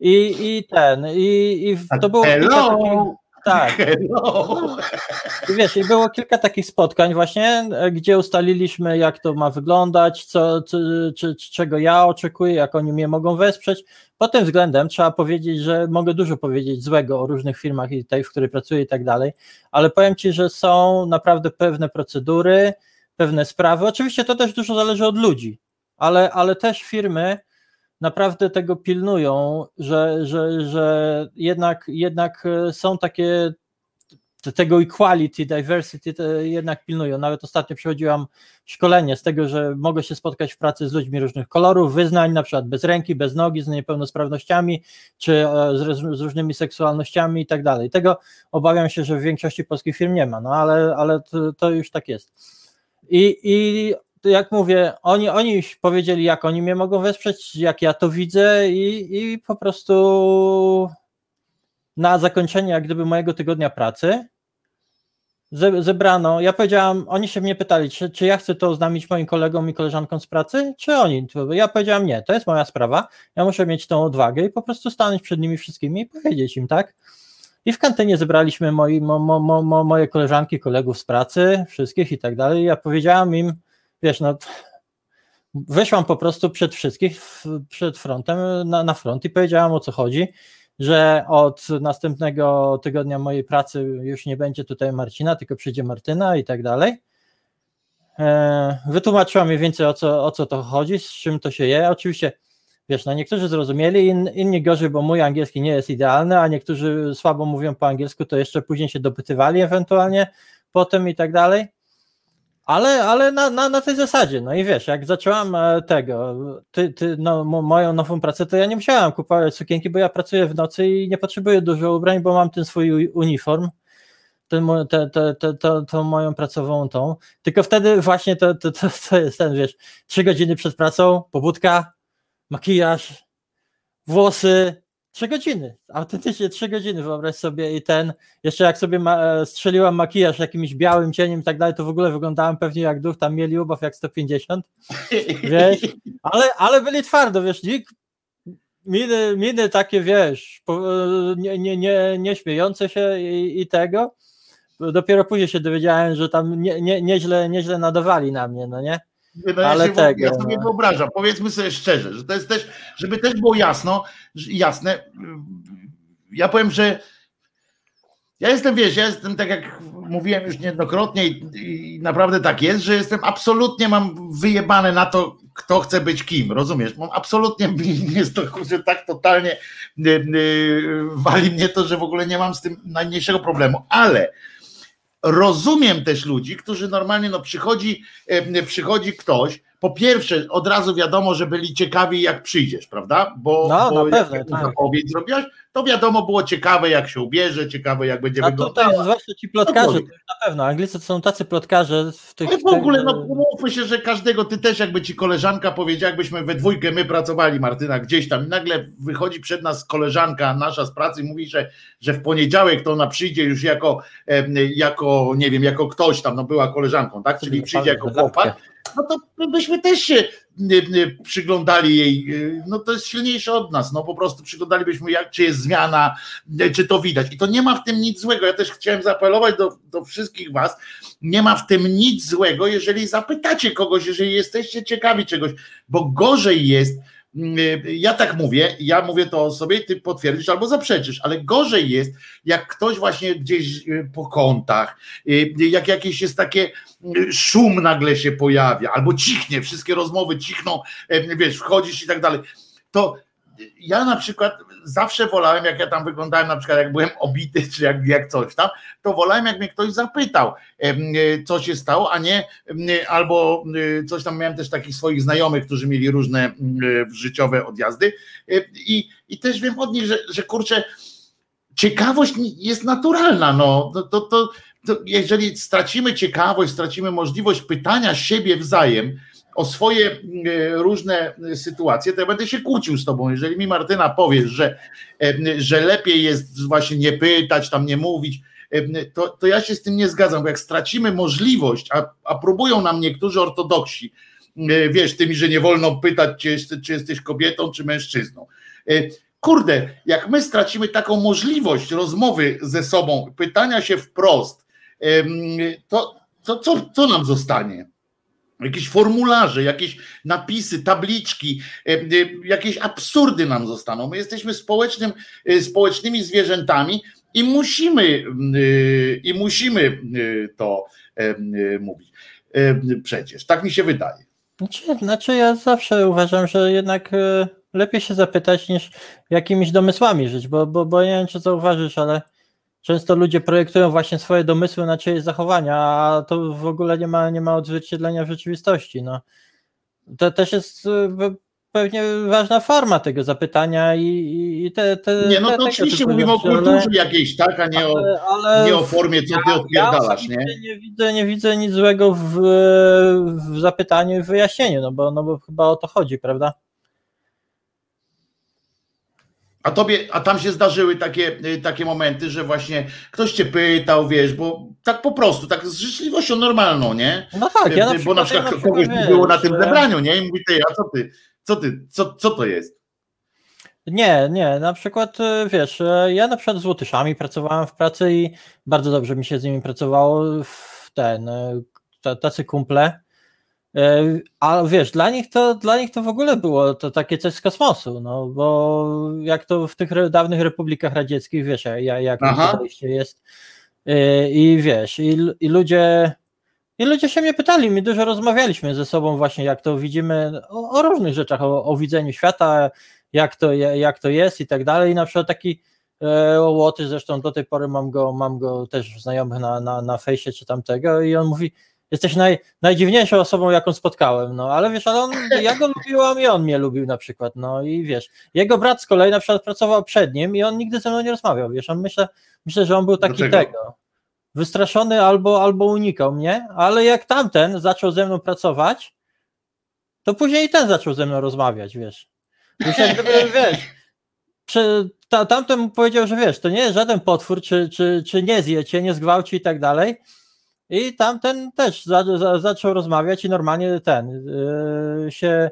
I, i ten, i, i to było Hello, tak, hello. I wiesz, i było kilka takich spotkań właśnie, e, gdzie ustaliliśmy, jak to ma wyglądać, co, co, czy, czy, czego ja oczekuję, jak oni mnie mogą wesprzeć. Pod tym względem trzeba powiedzieć, że mogę dużo powiedzieć złego o różnych firmach i tej, w której pracuję i tak dalej, ale powiem Ci, że są naprawdę pewne procedury, pewne sprawy. Oczywiście to też dużo zależy od ludzi, ale, ale też firmy naprawdę tego pilnują, że, że, że jednak, jednak e, są takie te- tego equality, diversity jednak pilnują. Nawet ostatnio przechodziłam szkolenie z tego, że mogę się spotkać w pracy z ludźmi różnych kolorów, wyznań, na przykład bez ręki, bez nogi, z niepełnosprawnościami, czy e, z, z różnymi seksualnościami i tak dalej. Tego obawiam się, że w większości polskich firm nie ma, no ale, ale to, to już tak jest. I, i jak mówię, oni, oni powiedzieli, jak oni mnie mogą wesprzeć, jak ja to widzę i, i po prostu na zakończenie jak gdyby mojego tygodnia pracy ze- zebrano, ja powiedziałam, oni się mnie pytali, czy, czy ja chcę to oznamić moim kolegom i koleżankom z pracy, czy oni? Ja powiedziałam, nie, to jest moja sprawa, ja muszę mieć tą odwagę i po prostu stanąć przed nimi wszystkimi i powiedzieć im, tak? I w kantynie zebraliśmy moi, mo, mo, mo, moje koleżanki, kolegów z pracy, wszystkich i tak dalej. Ja powiedziałam im, wiesz, no wyszłam po prostu przed wszystkich, przed frontem, na, na front i powiedziałam o co chodzi, że od następnego tygodnia mojej pracy już nie będzie tutaj Marcina, tylko przyjdzie Martyna i tak dalej. E, wytłumaczyłam mniej więcej o co, o co to chodzi, z czym to się je. Oczywiście, wiesz, no niektórzy zrozumieli, in, inni gorzej, bo mój angielski nie jest idealny, a niektórzy słabo mówią po angielsku, to jeszcze później się dopytywali ewentualnie potem i tak dalej. Ale, ale na, na, na tej zasadzie, no i wiesz, jak zaczęłam e, tego, ty, ty, no, moją nową pracę, to ja nie musiałam kupować sukienki, bo ja pracuję w nocy i nie potrzebuję dużo ubrań, bo mam ten swój uniform, ten, te, te, te, te, tą moją pracową tą, tylko wtedy właśnie to, to, to, to jest ten, wiesz, trzy godziny przed pracą, pobudka, makijaż, włosy, Trzy godziny, autentycznie trzy godziny, wyobraź sobie i ten, jeszcze jak sobie ma, e, strzeliłam makijaż jakimś białym cieniem i tak dalej, to w ogóle wyglądałem pewnie jak duch, tam mieli ubaw jak 150, wiesz, ale, ale byli twardo, wiesz, miny, miny takie, wiesz, e, nie, nie, nie, nie śmiejące się i, i tego, dopiero później się dowiedziałem, że tam nie, nie, nieźle, nieźle nadawali na mnie, no nie? No Ale ja, tego, ja sobie wyobrażam, powiedzmy sobie szczerze, że to jest też, żeby też było jasno, jasne, ja powiem, że ja jestem, wiesz, ja jestem, tak jak mówiłem już niejednokrotnie i, i, naprawdę tak jest, że jestem absolutnie, mam wyjebane na to, kto chce być kim, rozumiesz? Mam absolutnie, jest to że tak totalnie yy, yy, wali mnie to, że w ogóle nie mam z tym najmniejszego problemu, ale rozumiem też ludzi, którzy normalnie, no przychodzi, przychodzi ktoś, po pierwsze, od razu wiadomo, że byli ciekawi, jak przyjdziesz, prawda? Bo, no, bo na pewno, jak tak. zrobiłaś, to wiadomo było ciekawe, jak się ubierze, ciekawe, jak będzie A wyglądała. tutaj zwłaszcza ci plotkarze, to na pewno, Anglicy to są tacy plotkarze w tych... Ale w ogóle, no umówmy się, że każdego, ty też jakby ci koleżanka powiedziała, jakbyśmy we dwójkę my pracowali, Martyna, gdzieś tam i nagle wychodzi przed nas koleżanka nasza z pracy i mówi, że, że w poniedziałek to ona przyjdzie już jako, jako nie wiem, jako ktoś tam, no była koleżanką, tak? Czyli przyjdzie jako chłopak, no to byśmy też się przyglądali jej, no to jest silniejsze od nas, no po prostu przyglądalibyśmy jak, czy jest zmiana, czy to widać. I to nie ma w tym nic złego, ja też chciałem zaapelować do, do wszystkich was, nie ma w tym nic złego, jeżeli zapytacie kogoś, jeżeli jesteście ciekawi czegoś, bo gorzej jest, ja tak mówię, ja mówię to sobie, ty potwierdzisz albo zaprzeczysz, ale gorzej jest, jak ktoś właśnie gdzieś y, po kątach, y, jak jakieś jest takie y, szum nagle się pojawia, albo cichnie, wszystkie rozmowy cichną, wiesz, wchodzisz i tak dalej, to ja na przykład zawsze wolałem, jak ja tam wyglądałem, na przykład jak byłem obity, czy jak, jak coś tam, to wolałem, jak mnie ktoś zapytał, co się stało, a nie albo coś tam miałem też takich swoich znajomych, którzy mieli różne życiowe odjazdy. I, i też wiem od nich, że, że kurczę, ciekawość jest naturalna, no. To, to, to, to jeżeli stracimy ciekawość, stracimy możliwość pytania siebie wzajem, o swoje e, różne sytuacje, to ja będę się kłócił z tobą. Jeżeli mi Martyna powiesz, że, e, że lepiej jest właśnie nie pytać, tam nie mówić, e, to, to ja się z tym nie zgadzam, bo jak stracimy możliwość, a, a próbują nam niektórzy ortodoksi, wiesz, tymi, że nie wolno pytać, czy, czy jesteś kobietą, czy mężczyzną. Kurde, jak my stracimy taką możliwość rozmowy ze sobą, pytania się wprost, to, to co, co nam zostanie? Jakieś formularze, jakieś napisy, tabliczki, e, e, jakieś absurdy nam zostaną. My jesteśmy społecznym, e, społecznymi zwierzętami i musimy, i musimy to mówić. Przecież, tak mi się wydaje. Znaczy, znaczy ja zawsze uważam, że jednak lepiej się zapytać niż jakimiś domysłami żyć, bo, bo, bo nie wiem, czy zauważysz, ale często ludzie projektują właśnie swoje domysły na czyjeś zachowania, a to w ogóle nie ma, nie ma odzwierciedlenia w rzeczywistości. No. To też jest e, pewnie ważna forma tego zapytania i, i te, te. Nie, no to oczywiście mówimy o kulturze ale, jakiejś, tak, a nie o, ale nie o formie, co ty odpierdalasz, ja nie? Nie widzę, nie widzę nic złego w, w zapytaniu i wyjaśnieniu, no bo, no bo chyba o to chodzi, prawda? A tobie, a tam się zdarzyły takie, y, takie momenty, że właśnie ktoś cię pytał, wiesz, bo tak po prostu, tak z życzliwością normalną, nie? No tak, ja na przykład, Bo na przykład, ja na przykład kogoś wiesz, było na tym zebraniu, nie? I mówi, ty, a co ty, co ty, co, co to jest? Nie, nie, na przykład e, wiesz, e, ja na przykład z Łotyszami pracowałem w pracy i bardzo dobrze mi się z nimi pracowało w ten, tacy kumple, a wiesz, dla nich to dla nich to w ogóle było to takie coś z kosmosu, no bo jak to w tych dawnych republikach radzieckich, wiesz, jak podejście jest i wiesz, i, i ludzie i ludzie się mnie pytali, my dużo rozmawialiśmy ze sobą właśnie, jak to widzimy o, o różnych rzeczach, o, o, widzeniu świata, jak to, jak to jest i tak dalej. I na przykład taki e, Łoty, zresztą do tej pory mam go, mam go też znajomych na, na, na fejsie czy tamtego i on mówi, jesteś naj, najdziwniejszą osobą, jaką spotkałem, no ale wiesz, ale on, ja go lubiłam i on mnie lubił na przykład, no i wiesz, jego brat z kolei na przykład pracował przed nim i on nigdy ze mną nie rozmawiał, wiesz, on myślę, myślę, że on był taki tego, wystraszony albo, albo unikał mnie, ale jak tamten zaczął ze mną pracować, to później i ten zaczął ze mną rozmawiać, wiesz. Jak gdyby, wiesz, przy, ta, tamten mu powiedział, że wiesz, to nie jest żaden potwór, czy, czy, czy nie zje cię, nie zgwałci i tak dalej. I tamten też za, za, zaczął rozmawiać i normalnie ten yy, się,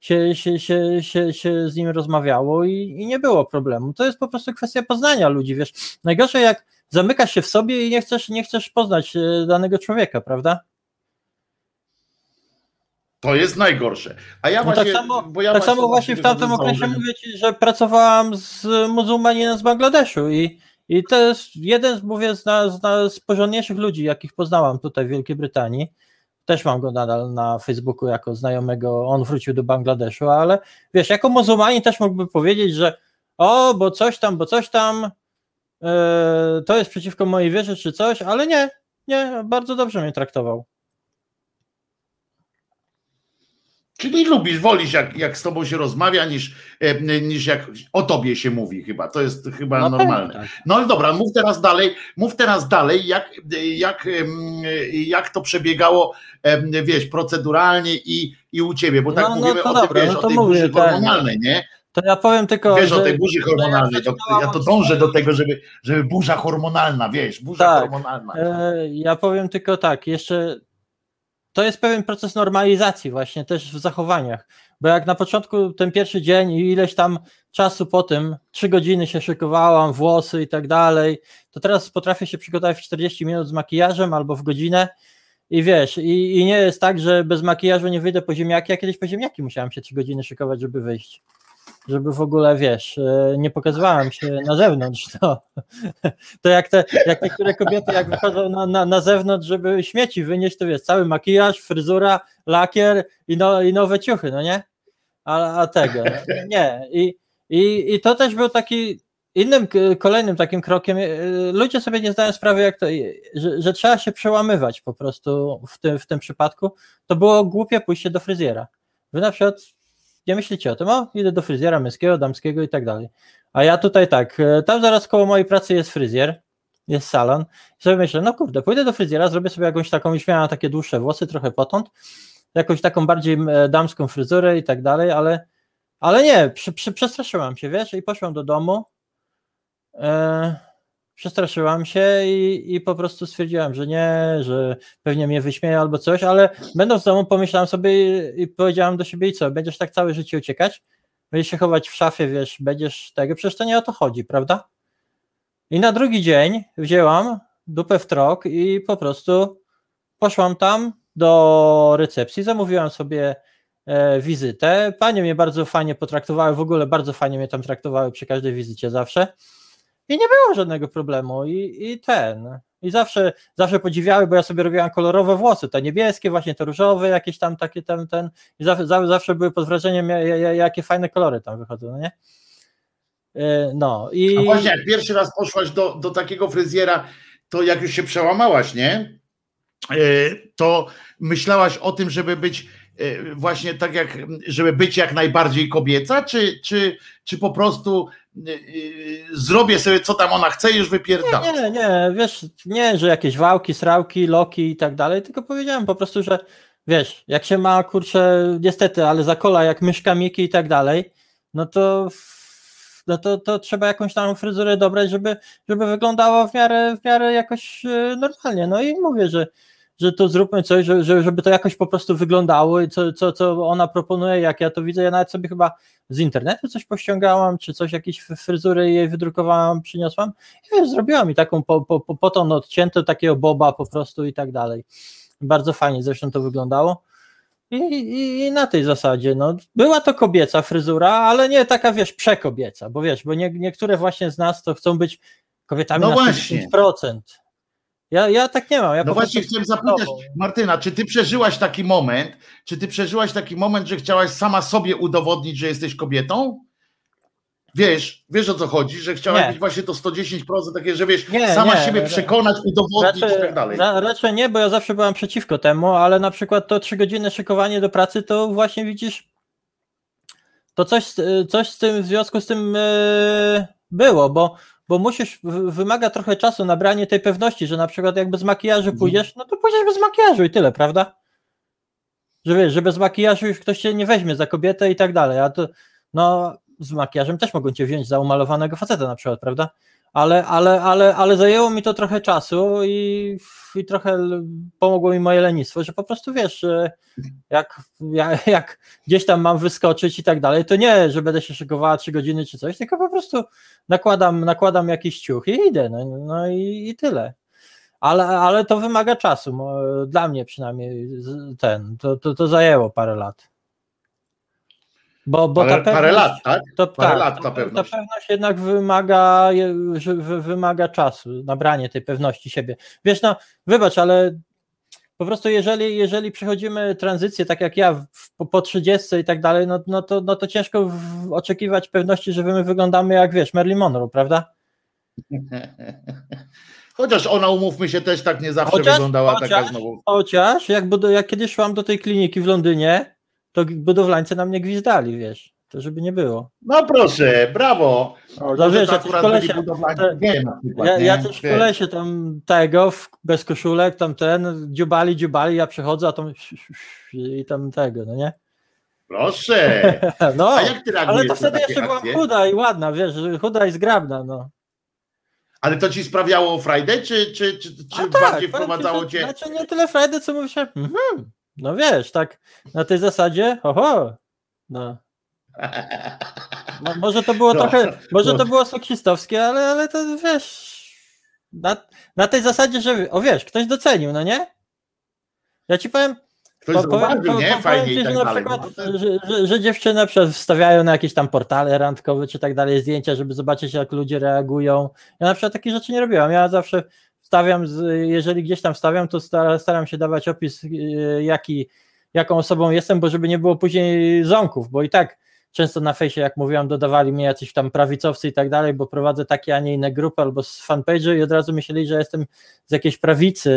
się, się, się, się, się z nim rozmawiało i, i nie było problemu. To jest po prostu kwestia poznania ludzi, wiesz. Najgorsze jak zamykasz się w sobie i nie chcesz, nie chcesz poznać e, danego człowieka, prawda? To jest najgorsze. A ja no tak właśnie, tak samo, ja tak samo właśnie w tamtym okresie mówię ci, że pracowałam z muzułmaninem z Bangladeszu i, i to jest jeden, mówię, z, z, z porządniejszych ludzi, jakich poznałam tutaj w Wielkiej Brytanii. Też mam go nadal na Facebooku jako znajomego, on wrócił do Bangladeszu, ale wiesz, jako muzułmanin też mógłby powiedzieć, że o, bo coś tam, bo coś tam, E, to jest przeciwko mojej wierze czy coś, ale nie, nie, bardzo dobrze mnie traktował. Czyli lubisz, wolisz jak, jak z tobą się rozmawia, niż, e, niż jak o tobie się mówi chyba. To jest chyba no normalne. Tak. No dobra, mów teraz dalej, mów teraz dalej, jak, jak, jak to przebiegało, wiesz, proceduralnie i, i u ciebie, bo tak no, no mówimy no o, dobra, wiesz, no o tej mówię, tak. hormonalnej, nie? To ja powiem tylko. Wiesz że, o tej burzy hormonalnej. To, ja to dążę do tego, żeby, żeby burza hormonalna, wiesz, burza tak, hormonalna. E, ja powiem tylko tak, jeszcze to jest pewien proces normalizacji, właśnie też w zachowaniach. Bo jak na początku ten pierwszy dzień i ileś tam czasu po tym, trzy godziny się szykowałam, włosy i tak dalej, to teraz potrafię się przygotować w 40 minut z makijażem albo w godzinę. I wiesz, i, i nie jest tak, że bez makijażu nie wyjdę po ziemniaki. Ja kiedyś po ziemniaki musiałem się trzy godziny szykować, żeby wyjść żeby w ogóle, wiesz, e, nie pokazywałem się na zewnątrz, to, to jak, te, jak niektóre kobiety, jak wychodzą na, na, na zewnątrz, żeby śmieci wynieść, to wiesz, cały makijaż, fryzura, lakier i, no, i nowe ciuchy, no nie? A, a tego, nie. I, i, I to też był taki innym, kolejnym takim krokiem, e, ludzie sobie nie zdają sprawy, jak to, że, że trzeba się przełamywać po prostu w tym, w tym przypadku, to było głupie pójście do fryzjera. Wy na przykład myślicie o tym, o, idę do fryzjera męskiego, damskiego i tak dalej. A ja tutaj tak, e, tam zaraz koło mojej pracy jest fryzjer, jest salon i sobie myślę, no kurde, pójdę do fryzjera, zrobię sobie jakąś taką, już miałam takie dłuższe włosy, trochę potąd, jakąś taką bardziej e, damską fryzurę i tak dalej, ale, ale nie, przy, przy, przestraszyłam się, wiesz, i poszłam do domu, e, przestraszyłam się i, i po prostu stwierdziłam, że nie, że pewnie mnie wyśmieje albo coś, ale będąc w domu pomyślałam sobie i, i powiedziałam do siebie i co, będziesz tak całe życie uciekać? Będziesz się chować w szafie, wiesz, będziesz tego, przecież to nie o to chodzi, prawda? I na drugi dzień wzięłam dupę w trok i po prostu poszłam tam do recepcji, zamówiłam sobie e, wizytę. Panie mnie bardzo fajnie potraktowały, w ogóle bardzo fajnie mnie tam traktowały przy każdej wizycie zawsze. I nie było żadnego problemu. I, i ten. I zawsze, zawsze podziwiały, bo ja sobie robiłam kolorowe włosy, te niebieskie, właśnie te różowe, jakieś tam takie ten, ten. I zawsze, zawsze były pod wrażeniem, jakie fajne kolory tam wychodzą, no nie? E, no i. A właśnie, jak pierwszy raz poszłaś do, do takiego fryzjera, to jak już się przełamałaś, nie? E, to myślałaś o tym, żeby być e, właśnie tak jak, żeby być jak najbardziej kobieca, czy, czy, czy po prostu zrobię sobie co tam ona chce już wypierdam. Nie, nie, nie, wiesz, nie, że jakieś wałki, srałki, loki i tak dalej, tylko powiedziałem po prostu, że wiesz, jak się ma, kurczę, niestety, ale zakola jak myszka Miki i tak dalej, no to no to, to trzeba jakąś tam fryzurę dobrać, żeby, żeby wyglądało w miarę, w miarę jakoś y, normalnie. No i mówię, że, że to zróbmy coś, że, że, żeby to jakoś po prostu wyglądało i co, co, co ona proponuje, jak ja to widzę, ja nawet sobie chyba z internetu coś pościągałam, czy coś, jakieś fryzury jej wydrukowałam, przyniosłam i wiesz, zrobiłam mi taką po, po, po, poton odcięte, takiego boba po prostu i tak dalej. Bardzo fajnie zresztą to wyglądało. I, i, I, na tej zasadzie, no, była to kobieca fryzura, ale nie taka, wiesz, przekobieca, bo wiesz, bo nie, niektóre właśnie z nas to chcą być kobietami No na właśnie. 100%. Ja, ja tak nie mam. Ja No właśnie chciałem zapytać, Martyna, czy ty przeżyłaś taki moment, czy ty przeżyłaś taki moment, że chciałaś sama sobie udowodnić, że jesteś kobietą? Wiesz, wiesz o co chodzi, że chciałaś Nie. być właśnie to 110% takie, że wiesz, Nie, sama nie, siebie przekonać, udowodnić i tak dalej. ra, raczej nie, bo ja zawsze byłam przeciwko temu, ale na przykład to trzy godziny szykowanie do pracy, to właśnie widzisz, to coś, coś z tym w związku z tym e, było, bo, bo musisz, wymaga trochę czasu nabranie tej pewności, że na przykład jak bez makijażu Mhm. pójdziesz, no to pójdziesz bez makijażu i tyle, prawda? Że wiesz, że bez makijażu już ktoś cię nie weźmie za kobietę i tak dalej, a to no z makijażem też mogą cię wziąć za umalowanego faceta na przykład, prawda? Ale, ale, ale, ale zajęło mi to trochę czasu i, i trochę pomogło mi moje lenistwo, że po prostu wiesz, jak, jak, jak gdzieś tam mam wyskoczyć i tak dalej, to nie, że będę się szykowała trzy godziny czy coś, tylko po prostu nakładam, nakładam jakiś ciuch i idę, no, no i, i tyle. Ale, ale to wymaga czasu, dla mnie przynajmniej ten, to, to, to zajęło parę lat. Bo, bo parę, ta parę pewność- lat, tak? to, Parę tak, lat ta pewność. Ta pewność jednak wymaga, wymaga czasu, nabranie tej pewności siebie. Wiesz, no, wybacz, ale po prostu jeżeli, jeżeli przechodzimy tranzycję, tak jak ja, w, po, po 30 i tak dalej, no, no, to, no to ciężko w, oczekiwać pewności, że my wyglądamy jak, wiesz, Marilyn Monroe, prawda? Chociaż ona, umówmy się, też tak nie zawsze Chociaż- wyglądała taka chociaż- znowu. Chociaż, jak, jak kiedyś szłam do tej kliniki w Londynie, to budowlańcy na mnie gwizdali, wiesz, to żeby nie było. No proszę, brawo. No wiesz, to jacyś akurat byli kolesie, te- przykład, Ja, nie? jacyś Wiesz. kolesie tam tego, w, bez koszulek, tam ten, dziubali, dziubali, ja przychodzę, a tam i tam tego, no nie? Proszę. No, A jak ty reagujesz ale to wtedy jeszcze byłam chuda i ładna, wiesz, chuda i zgrabna, no. Ale to ci sprawiało frajdę, czy, czy, czy, czy A tak, bardziej ci, wprowadzało cię? Znaczy nie tyle frajdy, co mówisz, mhm, no wiesz, tak na tej zasadzie, oho, no. no może to było No, trochę, może no. to było seksistowskie, ale, ale to wiesz, na, na tej zasadzie, że, o wiesz, ktoś docenił, no nie? Ja ci powiem, Ktoś Po- powiem- zauważył, po- nie? powiem Fajnie ci, że tak na dalej. przykład, No, że, że, że dziewczyny wstawiają na jakieś tam portale randkowe czy tak dalej zdjęcia, żeby zobaczyć jak ludzie reagują. Ja na przykład takich rzeczy nie robiłam. Ja zawsze wstawiam, z, jeżeli gdzieś tam wstawiam, to sta- staram się dawać opis, yy, jaki, jaką osobą jestem, bo żeby nie było później ząków, bo i tak często na fejsie, jak mówiłam, dodawali mnie jacyś tam prawicowcy i tak dalej, bo prowadzę takie, a nie inne grupy albo z fanpage'u i od razu myśleli, że jestem z jakiejś prawicy,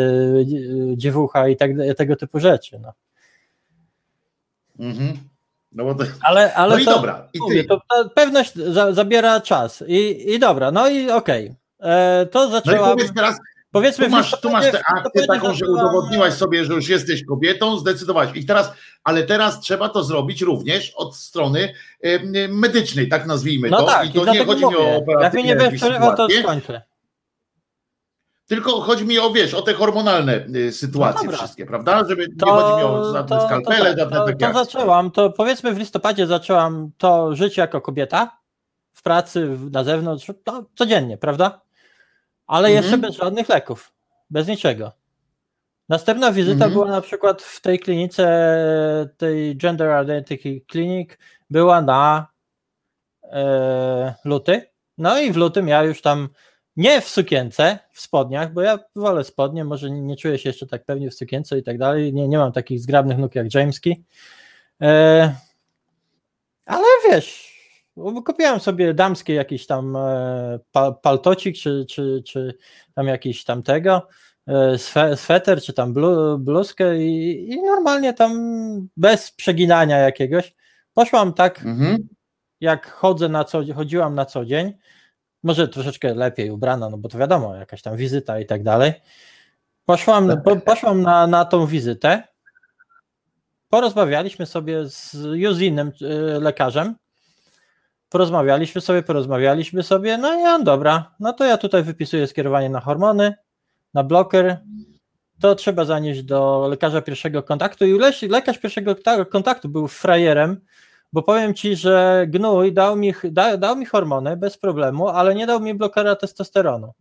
yy, dziewucha i tak, tego typu rzeczy. No. Mhm. No, bo to... Ale, ale no i to, dobra, i mówię, to, pewność za, zabiera czas. I, I dobra, no i okej. E, To No i zaczęłam. powiedz teraz, powiedzmy, tu masz, tu masz tę akcję taką, że udowodniłaś sobie, że już jesteś kobietą, zdecydowałaś. I teraz, ale teraz trzeba to zrobić również od strony em, medycznej, tak nazwijmy No to. tak, I i to nie chodzi mi o operację. Jak mi nie wiesz, to skończę. Tylko chodzi mi o, wiesz, o te hormonalne y, sytuacje No wszystkie, prawda? Żeby To, nie chodzi mi o żadne to, skalpele, to, to, to zaczęłam, to powiedzmy w listopadzie zaczęłam to życie jako kobieta w pracy, na zewnątrz, to codziennie, prawda? Ale Mhm. jeszcze bez żadnych leków, bez niczego. Następna wizyta Mhm. była na przykład w tej klinice, tej Gender Identity Clinic, była na e, luty. No i w lutym ja już tam nie w sukience, w spodniach, bo ja wolę spodnie, może nie, nie czuję się jeszcze tak pewnie w sukience i tak dalej. Nie, nie mam takich zgrabnych nóg jak Jameski. E, ale wiesz, kupiłem sobie damskie jakiś tam e, pa, paltocik, czy, czy, czy tam jakiś tam tego, e, swe, sweter, czy tam blu, bluzkę i, i normalnie tam bez przeginania jakiegoś. Poszłam tak, Mhm. jak chodzę na co chodziłam na co dzień, może troszeczkę lepiej ubrana, no bo to wiadomo, jakaś tam wizyta i tak dalej. Poszłam, po, poszłam na, na tą wizytę. Porozmawialiśmy sobie z już innym y, lekarzem. Porozmawialiśmy sobie, porozmawialiśmy sobie, no i on dobra, no to ja tutaj wypisuję skierowanie na hormony, na bloker to trzeba zanieść do lekarza pierwszego kontaktu. I lekarz pierwszego ta- kontaktu był frajerem, bo powiem ci, że gnój dał mi, da, dał mi hormony bez problemu, ale nie dał mi blokera testosteronu.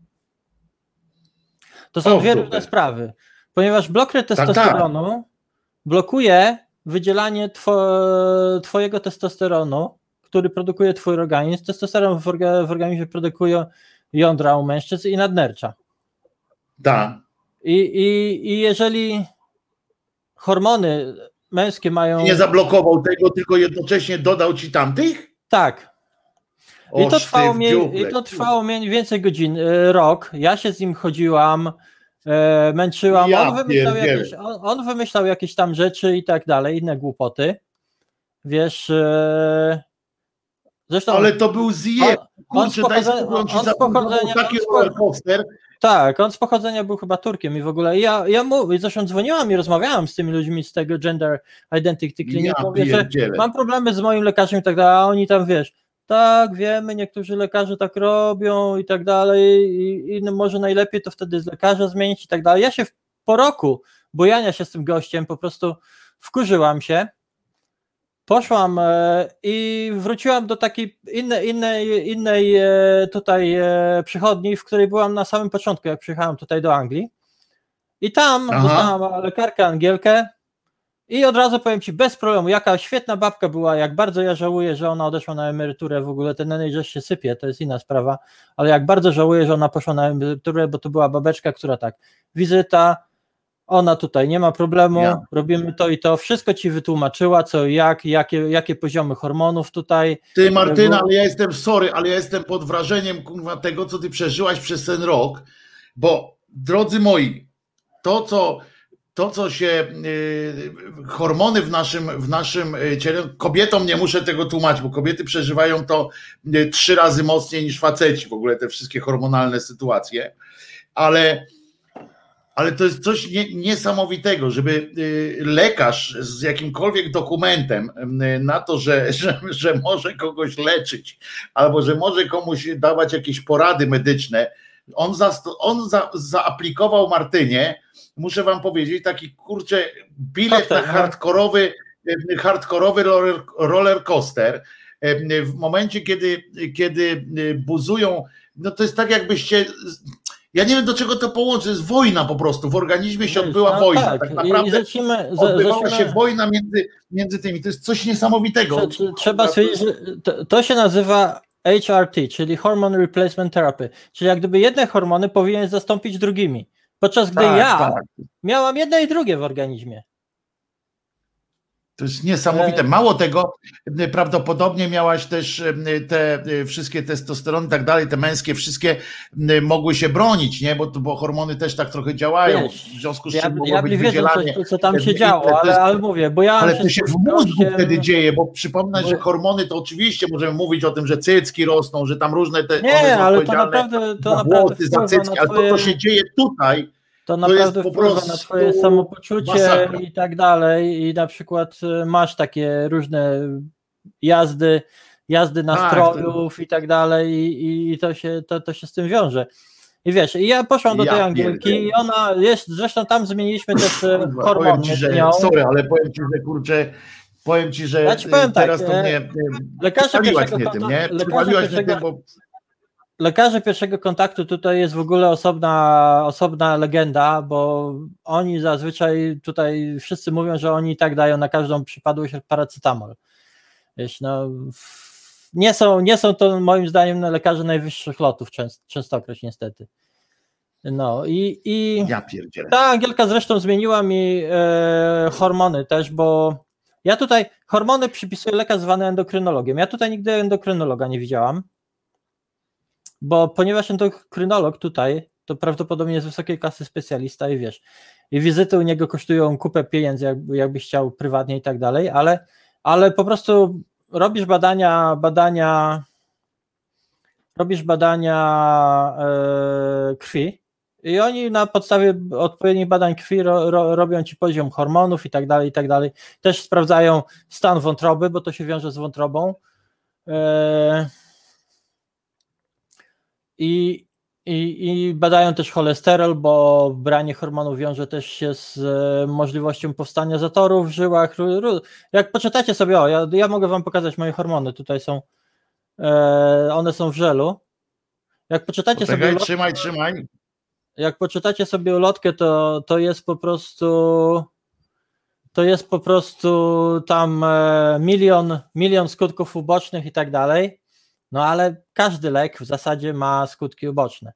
To są O, dwie różne sprawy, ponieważ bloker tak. testosteronu blokuje wydzielanie two, twojego testosteronu, który produkuje twój organizm. Testosteron w, orga, w organizmie produkuje jądra u mężczyzn i nadnercza. Tak. I, i, I jeżeli hormony męskie mają. Nie zablokował tego, tylko jednocześnie dodał ci tamtych? Tak. I to, trwało mniej. I to trwało mniej więcej godzin, e, rok. Ja się z nim chodziłam, e, męczyłam. Ja on, wymyślał pierdzielę. jakieś, on, on wymyślał jakieś tam rzeczy i tak dalej, inne głupoty. Wiesz. Zresztą. Ale to był zjeb. on daj on taki roller coaster. Tak, on z pochodzenia był chyba Turkiem i w ogóle. Ja, ja mu, zresztą dzwoniłam i rozmawiałam z tymi ludźmi z tego Gender Identity Clinic. Ja mówię, że mam problemy z moim lekarzem i tak dalej, a oni tam wiesz, tak, wiemy, niektórzy lekarze tak robią i tak dalej, i, i no może najlepiej to wtedy z lekarza zmienić i tak dalej. Ja się w, po roku bojania się z tym gościem po prostu wkurzyłam się. Poszłam e, i wróciłam do takiej innej, innej, innej e, tutaj e, przychodni, w której byłam na samym początku, jak przyjechałam tutaj do Anglii. I tam Aha. poznałam lekarkę Angielkę i od razu powiem Ci, bez problemu, jaka świetna babka była, jak bardzo ja żałuję, że ona odeszła na emeryturę, w ogóle ten NHS się sypie, to jest inna sprawa, ale jak bardzo żałuję, że ona poszła na emeryturę, bo to była babeczka, która tak, wizyta, ona tutaj nie ma problemu, Ja. robimy to i to, wszystko Ci wytłumaczyła, co i jak, jakie, jakie poziomy hormonów tutaj, Ty Martyna, ale ja jestem sorry, ale ja jestem pod wrażeniem kurwa tego, co ty przeżyłaś przez ten rok, bo drodzy moi, to co to, co się y, hormony w naszym, w naszym y, ciele, kobietom nie muszę tego tłumaczyć, bo kobiety przeżywają to y, trzy razy mocniej niż faceci, w ogóle te wszystkie hormonalne sytuacje, ale, ale to jest coś nie, niesamowitego, żeby y, lekarz z jakimkolwiek dokumentem y, na to, że, że, że może kogoś leczyć, albo że może komuś dawać jakieś porady medyczne, on, za, on za, zaaplikował Martynie, muszę wam powiedzieć, taki kurczę bilet na Koktajl, no. hardkorowy, e, hardkorowy roller, roller coaster. W momencie, kiedy, kiedy buzują, no to jest tak jakbyście. Ja nie wiem do czego to połączy, jest wojna po prostu. W organizmie się odbyła No wojna. Tak, Tak, naprawdę zacznijmy, za- odbywała zacznijmy- się wojna między, między tymi. To jest coś niesamowitego. Trze- trze- Trzeba stwierdzić, że to, to się nazywa HRT, czyli Hormone Replacement Therapy, czyli jak gdyby jedne hormony powinien zastąpić drugimi, podczas gdy Tak, ja tak. miałam jedno i drugie w organizmie. To jest niesamowite. Mało tego, y, prawdopodobnie miałaś też y, te wszystkie testosterony i tak dalej, te męskie wszystkie mogły się bronić, nie? Bo, bo hormony też tak trochę działają, Wiesz, w związku z Ja, czym mogło ja być wydzielanie. coś, co tam się działo, ale, jest- ale mówię, bo ja Ale to się w mózgu wtedy dzieje, bo przypomnę, Bo- że hormony to oczywiście możemy mówić o tym, że cycki rosną, że tam różne te Nie, ale to naprawdę, to naprawdę włosy, za cycki, ale to, co się dzieje tutaj, to to naprawdę po wpływa na twoje samopoczucie masakra. i tak dalej i na przykład y, masz takie różne jazdy, jazdy nastrojów i tak dalej i, i to, się, to, to się z tym wiąże. I wiesz, i ja poszłam do Ja tej Angielki i ona jest, zresztą tam zmieniliśmy też e, Kurwa, hormony powiem ci, że, nią. sorry, ale powiem ci, że kurczę, powiem ci, że Ja ci powiem tak, teraz to e, mnie, lekarze przypaliłaś pierwszego mnie tym, nie? mnie pierwszego- tym, bo lekarze pierwszego kontaktu tutaj jest w ogóle osobna, osobna legenda, bo oni zazwyczaj tutaj wszyscy mówią, że oni i tak dają na każdą przypadłość paracetamol. Wiesz, no, nie, są, nie są to moim zdaniem lekarze najwyższych lotów częst, częstokroć niestety. No i, i ja pierdzielę. ta Angielka zresztą zmieniła mi e, hormony też, bo ja tutaj hormony przypisuję lekarz zwany endokrynologiem. Ja tutaj nigdy endokrynologa nie widziałam, bo ponieważ endokrynolog tutaj to prawdopodobnie jest wysokiej klasy specjalista i wiesz, i wizyty u niego kosztują kupę pieniędzy, jakby, jakbyś chciał prywatnie i tak dalej, ale, ale po prostu robisz badania, badania robisz badania e, krwi i oni na podstawie odpowiednich badań krwi ro, ro, robią ci poziom hormonów i tak dalej, i tak dalej. Też sprawdzają stan wątroby, bo to się wiąże z wątrobą. E, I i, I badają też cholesterol, bo branie hormonów wiąże też się z e, możliwością powstania zatorów w żyłach. Jak poczytacie sobie, o, ja, ja mogę wam pokazać moje hormony, tutaj są, e, one są w żelu. Jak poczytacie sobie, Czekaj, ulot- trzymaj, trzymaj. jak poczytacie sobie ulotkę, to, to jest po prostu to jest po prostu tam e, milion, milion skutków ubocznych i tak dalej. No ale każdy lek w zasadzie ma skutki uboczne.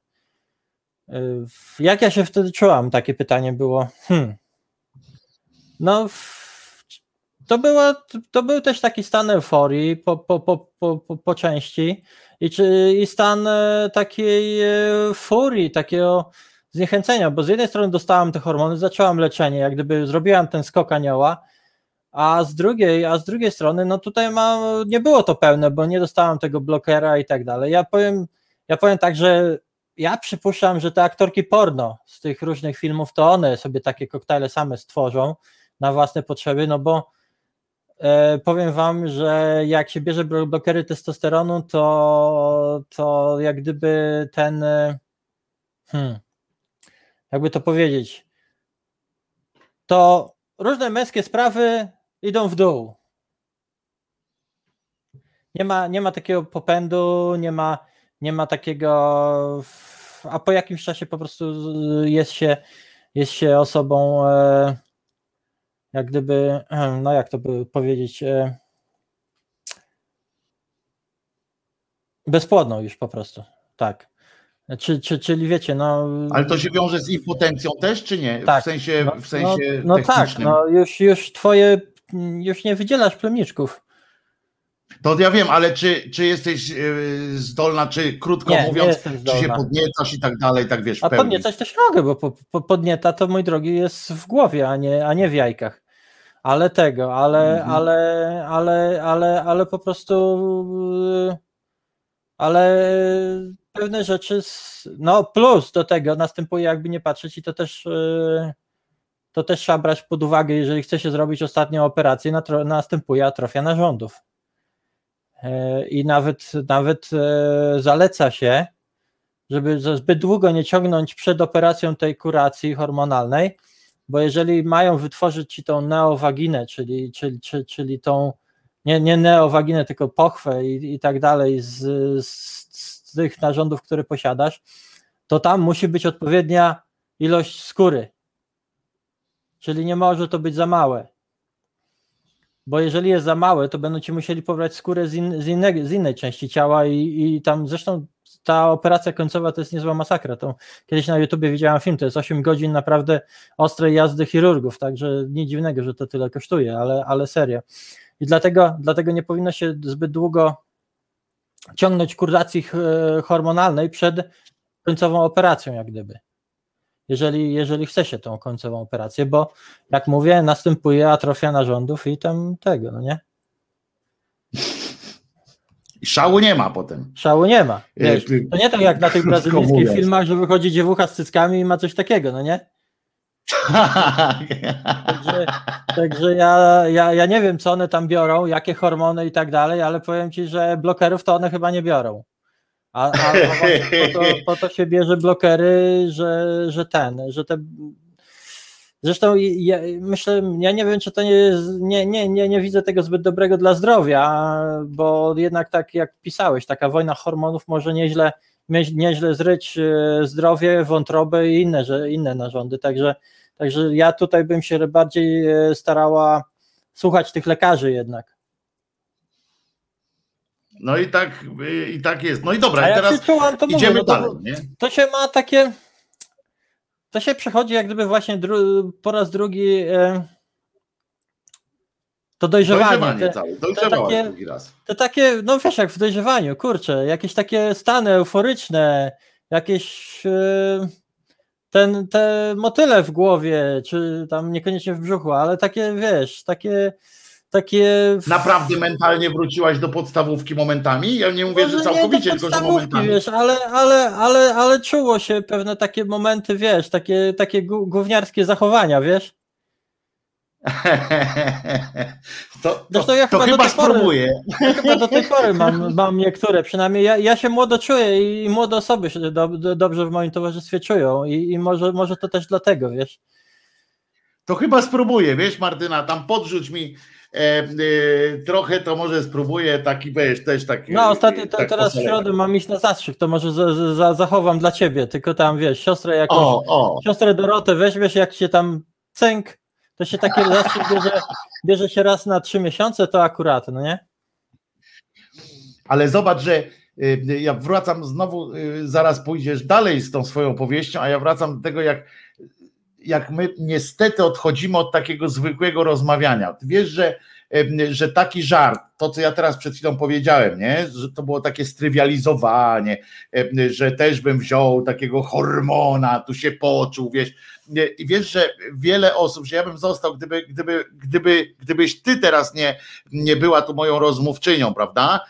Y, Jak ja się wtedy czułam? Takie pytanie było. Hmm. No, to, było, to był też taki stan euforii po, po, po, po, po, po części i, czy, i stan e, takiej e, furii, takiego zniechęcenia, bo z jednej strony dostałam te hormony, zaczęłam leczenie, jak gdyby zrobiłam ten skok anioła, a z drugiej, a z drugiej strony, no tutaj ma, nie było to pełne, bo nie dostałam tego blokera i tak dalej. Ja powiem, ja powiem tak, że ja przypuszczam, że te aktorki porno z tych różnych filmów, to one sobie takie koktajle same stworzą na własne potrzeby, no bo e, powiem wam, że jak się bierze blo- blokery testosteronu, to, to jak gdyby ten e, hmm, jakby to powiedzieć, to różne męskie sprawy idą w dół. Nie ma, nie ma takiego popędu, nie ma, nie ma takiego, a po jakimś czasie po prostu jest się, jest się osobą, e, jak gdyby, no jak to by powiedzieć, e, bezpłodną już po prostu, tak. Czy, czy, czyli wiecie, no. Ale to się wiąże z impotencją też, czy nie? Tak. W sensie, no, w sensie no, no tak, technicznym. no już, już twoje, już nie wydzielasz plemiczków. To ja wiem, ale czy, czy jesteś yy, zdolna, czy krótko Nie, nie mówiąc, jestem czy się podniecasz i tak dalej, tak wiesz, A pełni. podniecać też mogę, bo po, po, podnieta to mój drogi jest w głowie, a nie, a nie w jajkach. Ale tego, ale, Mhm. ale, ale, ale, ale po prostu yy, ale pewne rzeczy, no plus do tego następuje jakby nie patrzeć i to też yy, to też trzeba brać pod uwagę, jeżeli chce się zrobić ostatnią operację, następuje atrofia narządów. Yy, I nawet, nawet yy, zaleca się, żeby zbyt długo nie ciągnąć przed operacją tej kuracji hormonalnej, bo jeżeli mają wytworzyć ci tą neowaginę, czyli, czyli, czyli, czyli tą nie, nie neowaginę, tylko pochwę i, i tak dalej z, z, z tych narządów, które posiadasz, to tam musi być odpowiednia ilość skóry. Czyli nie może to być za małe. Bo jeżeli jest za małe, to będą ci musieli pobrać skórę z, in, z, innego, z innej części ciała i, i tam zresztą ta operacja końcowa to jest niezła masakra. To kiedyś na YouTubie widziałem film, to jest 8 godzin naprawdę ostrej jazdy chirurgów, także nic dziwnego, że to tyle kosztuje, ale, ale serio. I dlatego, dlatego nie powinno się zbyt długo ciągnąć kuracji ch- hormonalnej przed końcową operacją, jak gdyby. Jeżeli, jeżeli chce się tą końcową operację, bo jak mówię, następuje atrofia narządów i tam tego, no nie? I Szału nie ma potem. Szału nie ma. Wiesz, ty- to nie tak jak na tych brazylijskich filmach, że wychodzi dziewucha z cyckami i ma coś takiego, no nie? Także, także ja, ja, ja nie wiem, co one tam biorą, jakie hormony i tak dalej, ale powiem ci, że blokerów to one chyba nie biorą. A, a po, to, po to się bierze blokery, że, że ten, że te. Zresztą ja, myślę, ja nie wiem, czy to nie jest, nie, nie, nie, nie widzę tego zbyt dobrego dla zdrowia, bo jednak tak jak pisałeś, taka wojna hormonów może nieźle, nieźle zryć e, zdrowie, wątrobę i inne, że, inne narządy. Także, także ja tutaj bym się bardziej e, starała słuchać tych lekarzy jednak. No i tak, y, i tak jest. No i dobra, A i teraz czułam, to mówię, idziemy no to, dalej, nie? to się ma takie. To się przechodzi jak gdyby właśnie dru, po raz drugi e, to dojrzewanie. Dojrzewanie Te, całe, dojrzewałaś takie- drugi raz. te takie, no wiesz, jak w dojrzewaniu, kurczę, jakieś takie stany euforyczne, jakieś e, ten, te motyle w głowie, czy tam niekoniecznie w brzuchu, ale takie, wiesz, takie takie Naprawdę mentalnie wróciłaś do podstawówki momentami? Ja nie mówię, że całkowicie, tylko że momentami. wiesz, ale, ale, ale, ale czuło się pewne takie momenty, wiesz, takie, takie gó- gówniarskie zachowania, wiesz? To, Zresztą to, ja to chyba chyba tej pory- spróbuję. Ja chyba do tej pory mam, mam niektóre, przynajmniej ja, ja się młodo czuję i młode osoby się do, do, dobrze w moim towarzystwie czują i, i może, może to też dlatego, wiesz. To chyba spróbuję, wiesz Martyna, tam podrzuć mi trochę, to może spróbuję taki, wiesz, też taki. No ostatnio, te, tak teraz w środę mam iść na zastrzyk, to może za, za, zachowam dla ciebie, tylko tam wiesz, siostrę jakąś, O, o, siostrę Dorotę weźmiesz, jak się tam cęk, to się taki zastrzyk bierze, bierze się raz na trzy miesiące, to akurat, no nie? ale zobacz, że y, ja wracam znowu, y, zaraz pójdziesz dalej z tą swoją powieścią, a ja wracam do tego, jak, jak my niestety odchodzimy od takiego zwykłego rozmawiania. Ty wiesz, że, że taki żart, to co ja teraz przed chwilą powiedziałem, nie? że to było takie strywializowanie, że też bym wziął takiego hormona, tu się poczuł, wiesz. I wiesz, że wiele osób, że ja bym został, gdyby, gdyby, gdyby, gdybyś ty teraz nie, nie była tu moją rozmówczynią, prawda?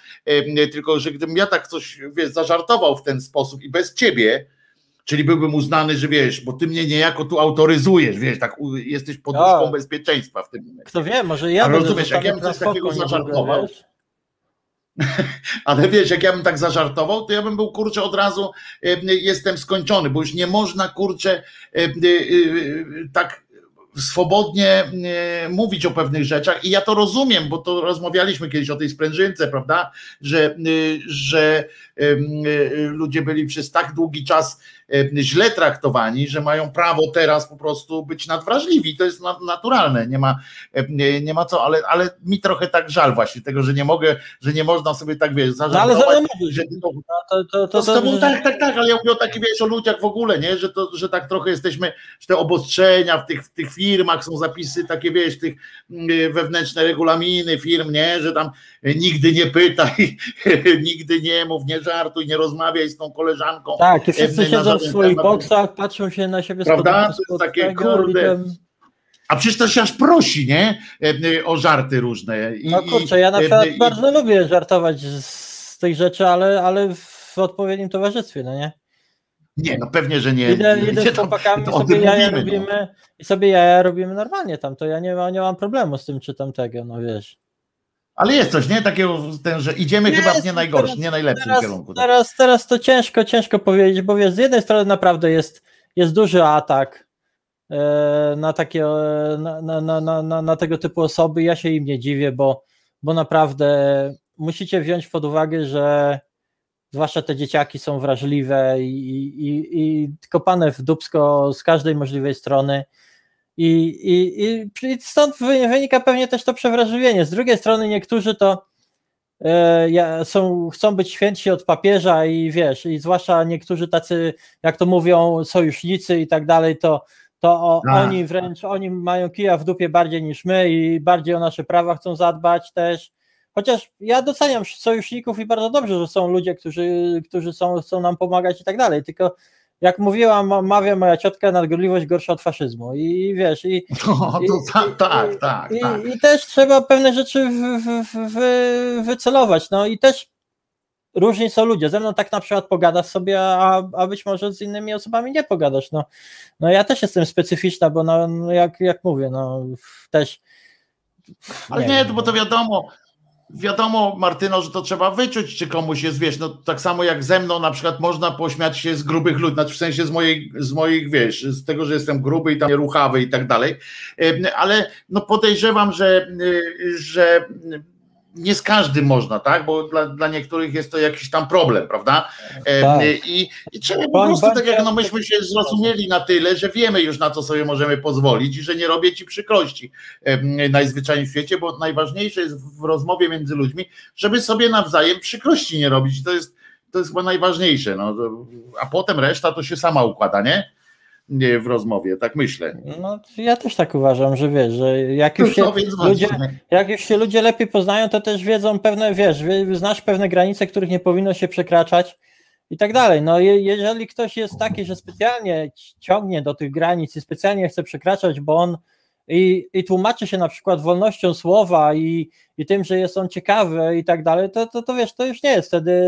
Tylko że gdybym ja tak coś wiesz, zażartował w ten sposób i bez ciebie, czyli byłbym uznany, że wiesz, bo ty mnie niejako tu autoryzujesz, wiesz, tak jesteś poduszką O. bezpieczeństwa w tym momencie. Kto wie, może ja Ale rozumiesz, jak ja bym coś takiego zażartował, wiesz? Ale wiesz, jak ja bym tak zażartował, to ja bym był kurczę od razu e, jestem skończony, bo już nie można kurczę e, e, tak swobodnie mówić o pewnych rzeczach i ja to rozumiem, bo to rozmawialiśmy kiedyś o tej sprężynce, prawda, że, że ludzie byli przez tak długi czas źle traktowani, że mają prawo teraz po prostu być nadwrażliwi. To jest na- naturalne, nie ma, e, nie, nie ma co, ale, ale mi trochę tak żal właśnie tego, że nie mogę, że nie można sobie tak wiesz, No ale że no, to, to, to, to, z to, tak, tak, tak, ale ja mówię o takich wiesz, o ludziach w ogóle, nie? Że, to, że tak trochę jesteśmy, że te obostrzenia w tych, w tych firmach są zapisy takie, wiesz, tych mm, wewnętrzne regulaminy firm, nie? Że tam e, nigdy nie pytaj, nigdy nie mów, nie żartuj, nie rozmawiaj z tą koleżanką. Tak, wszyscy siedzą w swoich temat. boksach, patrzą się na siebie Prawda? To jest takie, kurde, A przecież to się aż prosi, nie? E, e, O żarty różne. I, No kurczę, ja na e, przykład i- bardzo lubię żartować z, tych rzeczy, ale, ale w odpowiednim towarzystwie, no nie? Nie, no pewnie, że nie. Idę, idę z chłopakami, to sobie jaja mówimy, no. robimy i sobie jaja robimy normalnie tam, to ja nie, ma, nie mam problemu z tym czy tamtego, no wiesz. Ale jest coś, nie? Takiego, ten, że idziemy chyba w nie najgorszy, teraz- nie najlepszym Teraz, kierunku. tak. teraz, teraz to ciężko, ciężko powiedzieć, bo wiesz, z jednej strony naprawdę jest, jest duży atak e, na takie, e, na, na, na, na, na tego typu osoby. Ja się im nie dziwię, bo, bo naprawdę musicie wziąć pod uwagę, że zwłaszcza te dzieciaki są wrażliwe i, i, i kopane w dubsko z każdej możliwej strony. I, i, i, stąd wy- wynika pewnie też to przewrażliwienie. Z drugiej strony niektórzy to e, są, chcą być świętsi od papieża i wiesz, i zwłaszcza niektórzy tacy, jak to mówią, sojusznicy i tak dalej, to, to o, Tak. oni wręcz, oni mają kija w dupie bardziej niż my i bardziej o nasze prawa chcą zadbać też. Chociaż ja doceniam sojuszników i bardzo dobrze, że są ludzie, którzy, którzy są, chcą nam pomagać i tak dalej, tylko jak mówiła, ma- mawia moja ciotka, nadgorliwość gorsza od faszyzmu i wiesz, i, No, I- to, ta, i- tak, tak, i, tak. I też trzeba pewne rzeczy w, w, w, wy- wycelować. No i też różni są ludzie. Ze mną tak na przykład pogadasz sobie, a, a być może z innymi osobami nie pogadasz. No, no ja też jestem specyficzna, bo no, no jak, jak mówię, no też. Ale nie, wiem, bo to wiadomo, wiadomo, Martyno, że to trzeba wyczuć, czy komuś jest, wiesz, no tak samo jak ze mną na przykład można pośmiać się z grubych ludzi, znaczy w sensie z mojej, z moich, wiesz, z tego, że jestem gruby i tam ruchawy i tak dalej, Em, ale no podejrzewam, że, y, że nie z każdym można, tak, bo dla, dla niektórych jest to jakiś tam problem, prawda, Tak. i, i trzeba po prostu, tak jak no myśmy się zrozumieli na tyle, że wiemy już na co sobie możemy pozwolić i że nie robię ci przykrości najzwyczajniej w świecie, bo najważniejsze jest w rozmowie między ludźmi, żeby sobie nawzajem przykrości nie robić. I To jest, to jest chyba najważniejsze. No, a potem reszta to się sama układa, nie? Nie w rozmowie, tak myślę. No, ja też tak uważam, że wiesz, że jak już się No ludzie, jak już się ludzie lepiej poznają, to też wiedzą pewne, wiesz, wie- znasz pewne granice, których nie powinno się przekraczać i tak dalej. No je, jeżeli ktoś jest taki, że specjalnie ci- ciągnie do tych granic i specjalnie chce przekraczać, bo on i, i tłumaczy się na przykład wolnością słowa i, i tym, że jest on ciekawy i tak dalej, to, to, to wiesz, to już nie jest wtedy,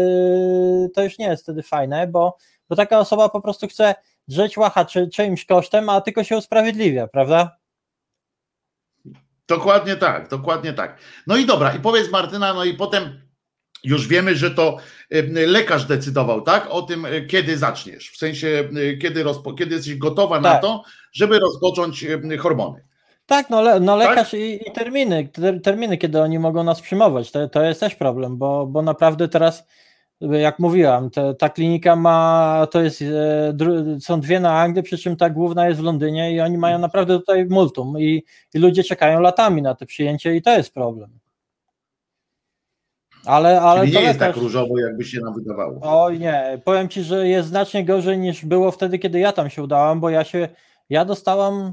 to już nie jest wtedy fajne, bo, bo taka osoba po prostu chce drzeć łacha czy, czyimś kosztem, a tylko się usprawiedliwia, prawda? Dokładnie tak, dokładnie tak. No i dobra, i powiedz Martyna, no i potem już wiemy, że to lekarz decydował, tak? O tym, e, kiedy zaczniesz. W sensie, e, kiedy, rozpo, kiedy jesteś gotowa tak. na to, żeby rozpocząć hormony. Tak, no, le, no tak? lekarz tak? i, i, terminy, terminy, kiedy oni mogą nas przyjmować, to, to jest też problem, bo, bo naprawdę teraz, jak mówiłam, te, ta klinika ma, to jest, e, są dwie na Anglii, przy czym ta główna jest w Londynie i oni mają naprawdę tutaj multum i, i ludzie czekają latami na to przyjęcie i to jest problem. Ale, ale Czyli nie jest tak różowo, jakby się nam wydawało. Oj nie, powiem Ci, że jest znacznie gorzej niż było wtedy, kiedy ja tam się udałam, bo ja się, ja dostałam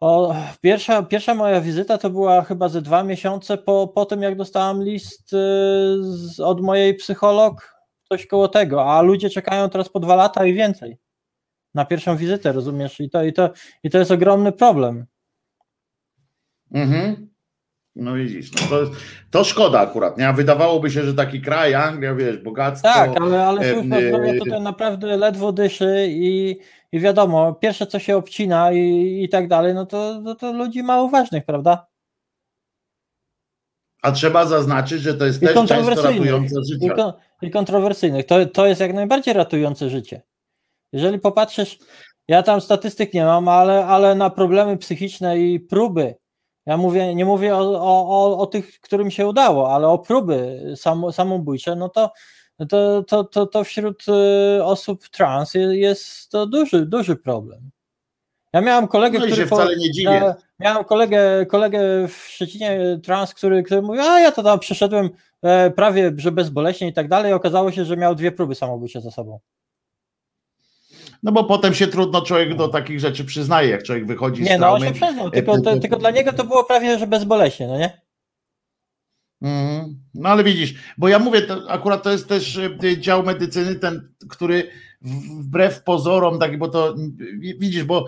o, pierwsza, pierwsza moja wizyta to była chyba ze dwa miesiące po, po tym, jak dostałam list y, z, od mojej psycholog, coś koło tego, a ludzie czekają teraz po dwa lata i więcej na pierwszą wizytę, rozumiesz? I to, i to, i to jest ogromny problem. Mhm. No widzisz, no to, to szkoda akurat, nie? Wydawałoby się, że taki kraj, Anglia, wiesz, bogactwo. Tak, ale, ale służba e, zdrowia tutaj naprawdę ledwo dyszy i, i wiadomo, pierwsze co się obcina i, i tak dalej, no to, to, to ludzi mało ważnych, prawda? A trzeba zaznaczyć, że to jest I też często ratujące życie. I, kon, I kontrowersyjnych. To, to jest jak najbardziej ratujące życie. Jeżeli popatrzysz, ja tam statystyk nie mam, ale, ale na problemy psychiczne i próby ja mówię, nie mówię o, o, o tych, którym się udało, ale o próby sam, samobójcze, no to, to, to, to, to wśród y, osób trans jest to duży, duży problem. Ja miałem kolegę, no który. wcale nie dziwię. Ja, miałem kolegę, kolegę w Szczecinie trans, który, który mówił, a ja to tam przeszedłem e, prawie, że bezboleśnie i tak dalej. Okazało się, że miał dwie próby samobójcze za sobą. No bo potem się trudno człowiek do takich rzeczy przyznaje, jak człowiek wychodzi nie, z traumy. Nie, no on się przyznał, tylko, to, tylko dla niego to było prawie, że bezboleśnie, no nie? Mm, no ale widzisz, bo ja mówię, to akurat to jest też y, dział medycyny, ten, który wbrew pozorom, tak, bo to widzisz, bo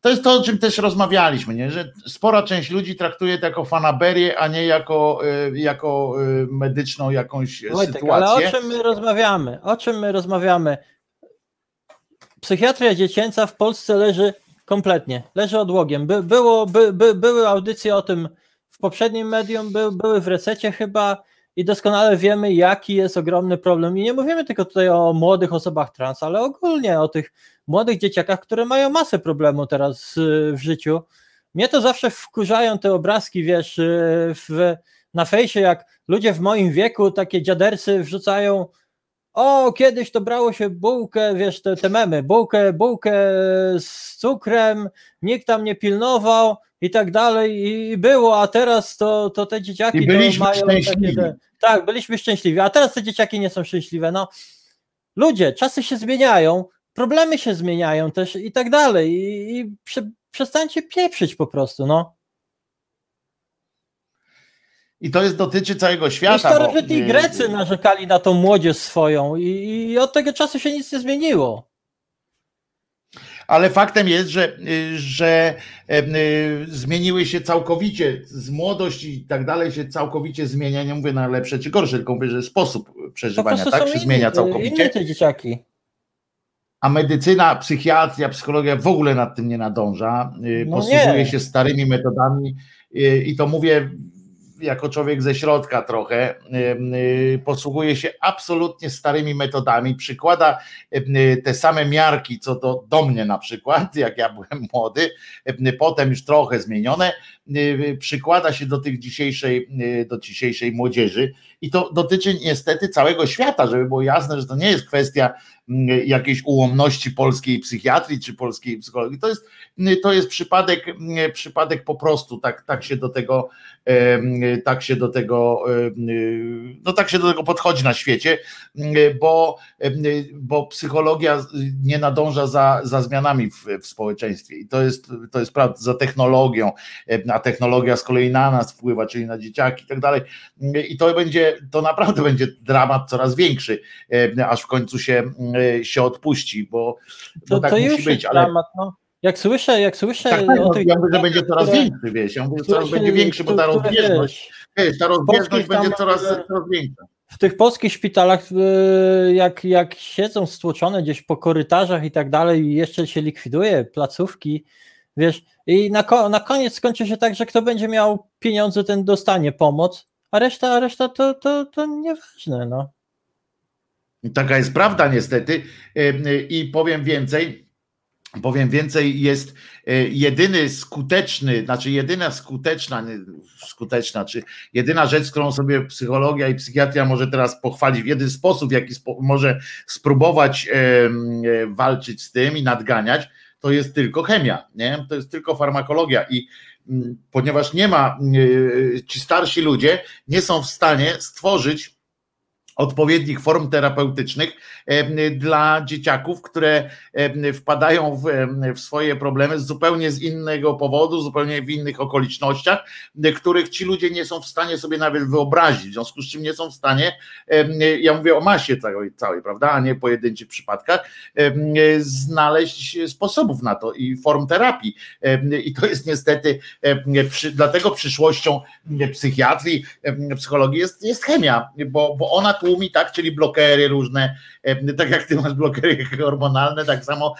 to jest to, o czym też rozmawialiśmy, nie? że spora część ludzi traktuje to jako fanaberię, a nie jako, y, jako y, medyczną jakąś Wojtek, sytuację. Ale o czym my rozmawiamy? O czym my rozmawiamy? psychiatria dziecięca w Polsce leży kompletnie, leży odłogiem. By, było, by, by, były audycje o tym poprzednim medium, by, były w rececie chyba i doskonale wiemy, jaki jest ogromny problem. I nie mówimy tylko tutaj o młodych osobach trans, ale ogólnie o tych młodych dzieciakach, które mają masę problemu teraz w życiu. Mnie to zawsze wkurzają te obrazki, wiesz, w, na fejsie, jak ludzie w moim wieku, takie dziadersy wrzucają o, kiedyś to brało się bułkę, wiesz, te, te memy, bułkę, bułkę z cukrem, nikt tam nie pilnował i tak dalej. I było, a teraz to, to te dzieciaki I byliśmy mają szczęśliwi. takie, tak, byliśmy szczęśliwi, a teraz te dzieciaki nie są szczęśliwe, no ludzie, czasy się zmieniają, problemy się zmieniają też i tak dalej. I, i prze, przestańcie pieprzyć po prostu, no. I to jest dotyczy całego świata. I starożytni bo... Grecy narzekali na tą młodzież swoją i, i od tego czasu się nic nie zmieniło. Ale faktem jest, że, że e, zmieniły się całkowicie, z młodość i tak dalej się całkowicie zmienia. Nie mówię na lepsze czy gorsze, tylko mówię, że sposób przeżywania tak się inni, zmienia całkowicie. Inne te dzieciaki. A medycyna, psychiatria, psychologia w ogóle nad tym nie nadąża. No Posługuje się starymi metodami i to mówię jako człowiek ze środka trochę, y, posługuje się absolutnie starymi metodami, przykłada te same miarki, co do, do mnie na przykład, jak ja byłem młody, potem już trochę zmienione, y, przykłada się do tych dzisiejszej, y, do dzisiejszej młodzieży i to dotyczy niestety całego świata, żeby było jasne, że to nie jest kwestia jakiejś ułomności polskiej psychiatrii czy polskiej psychologii. To jest, to jest przypadek, przypadek po prostu, tak, tak się do tego, tak się do tego, no tak się do tego podchodzi na świecie, bo, bo psychologia nie nadąża za, za zmianami w, w społeczeństwie i to jest, to jest prawda, za technologią, a technologia z kolei na nas wpływa, czyli na dzieciaki i tak dalej. I to będzie to naprawdę będzie dramat coraz większy, aż w końcu się, się odpuści, bo, bo to, tak to musi być. Ale... Dramat, no. Jak słyszę, jak słyszę tak, tak, o no, tych... Ja mówię, że będzie coraz które, większy, wiesz, ja mówię, coraz będzie większy, bo ta rozbieżność, wiesz, ta rozbieżność będzie coraz, coraz większa. W tych polskich szpitalach, e, jak, jak siedzą stłoczone gdzieś po korytarzach i tak dalej, i jeszcze się likwiduje placówki, Wiesz, i na, na koniec skończy się tak, że kto będzie miał pieniądze, ten dostanie pomoc, a reszta, a reszta to, to, to nieważne, no. Taka jest prawda niestety i powiem więcej, powiem więcej, jest e, jedyny skuteczny, znaczy jedyna skuteczna, skuteczna, czy jedyna rzecz, którą sobie psychologia i psychiatria może teraz pochwalić, w jeden sposób, w jaki spo, może spróbować e, walczyć z tym i nadganiać, to jest tylko chemia, nie? to jest tylko farmakologia i ponieważ nie ma, e, ci starsi ludzie nie są w stanie stworzyć odpowiednich form terapeutycznych dla dzieciaków, które wpadają w, w, swoje problemy zupełnie z innego powodu, zupełnie w innych okolicznościach, których ci ludzie nie są w stanie sobie nawet wyobrazić, w związku z czym nie są w stanie, ja mówię o masie całej, całej prawda, a nie pojedynczych przypadkach, znaleźć sposobów na to i form terapii. I to jest niestety, dlatego przyszłością psychiatrii, psychologii jest, jest chemia, bo, bo ona tu tłumi, tak, czyli blokery różne, tak jak ty masz blokery hormonalne, tak samo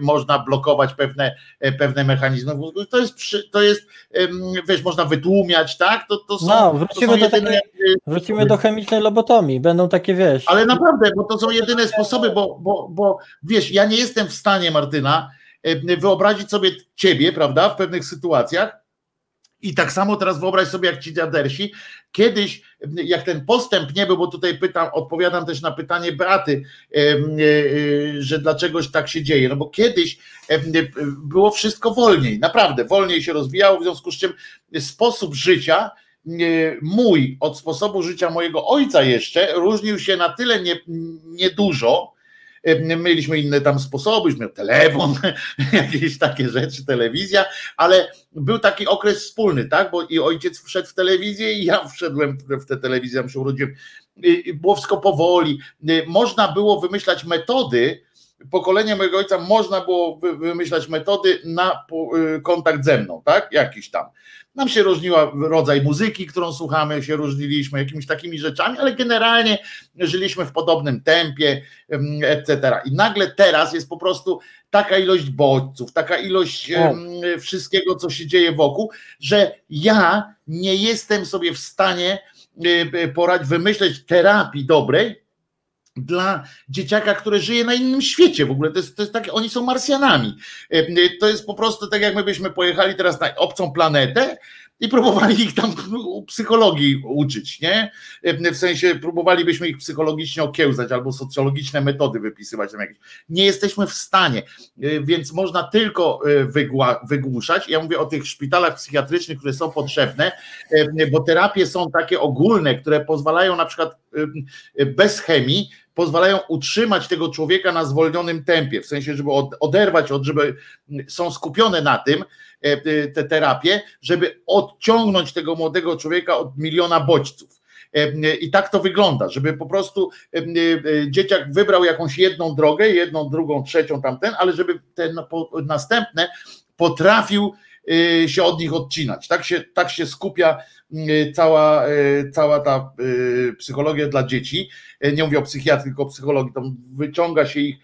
można blokować pewne, e, pewne mechanizmy. To jest, to jest, wiesz, można wytłumiać, tak? To, to są, no, wrócimy, to do, jedyne... wrócimy do chemicznej lobotomii, będą takie, wiesz. Ale naprawdę, bo to są jedyne sposoby, bo, bo, bo wiesz, ja nie jestem w stanie, Martyna, wyobrazić sobie ciebie, prawda, w pewnych sytuacjach, i tak samo teraz wyobraź sobie, jak ci dziadersi, kiedyś, jak ten postęp nie był, bo tutaj pytam, odpowiadam też na pytanie Beaty, e, e, że dlaczegoś tak się dzieje, no bo kiedyś było wszystko wolniej, naprawdę, wolniej się rozwijało, w związku z czym sposób życia mój od sposobu życia mojego ojca jeszcze różnił się na tyle niedużo, nie Mieliśmy inne tam sposoby, już miał telefon, jakieś takie rzeczy, telewizja, ale był taki okres wspólny, tak? Bo i ojciec wszedł w telewizję, i ja wszedłem w tę telewizję, ja się urodziłem. Było wszystko powoli. Można było wymyślać metody, pokolenie mojego ojca można było wymyślać metody na y, kontakt ze mną, tak? Jakiś tam. Nam się różniła rodzaj muzyki, którą słuchamy, się różniliśmy jakimiś takimi rzeczami, ale generalnie żyliśmy w podobnym tempie, etc. I nagle teraz jest po prostu taka ilość bodźców, taka ilość o. wszystkiego, co się dzieje wokół, że ja nie jestem sobie w stanie y, y, poradzić, wymyśleć terapii dobrej, dla dzieciaka, które żyje na innym świecie w ogóle. To jest, to jest takie, oni są Marsjanami. E, to jest po prostu tak, jak my byśmy pojechali teraz na obcą planetę i próbowali ich tam psychologii uczyć, nie? E, w sensie próbowalibyśmy ich psychologicznie okiełzać albo socjologiczne metody wypisywać tam jakieś. Nie jesteśmy w stanie, e, więc można tylko wygłuszać. Ja mówię o tych szpitalach psychiatrycznych, które są potrzebne, bo terapie są takie ogólne, które pozwalają na przykład bez chemii pozwalają utrzymać tego człowieka na zwolnionym tempie, w sensie, żeby oderwać od, żeby są skupione na tym, e, e, te terapie, żeby odciągnąć tego młodego człowieka od miliona bodźców. E, I tak to wygląda, żeby po prostu dzieciak wybrał jakąś jedną drogę, jedną, drugą, trzecią tamten, ale żeby te następne potrafił się od nich odcinać. Tak się, tak się skupia cała, cała ta psychologia dla dzieci nie mówię o psychiatrii, tylko o psychologii, tam wyciąga się ich,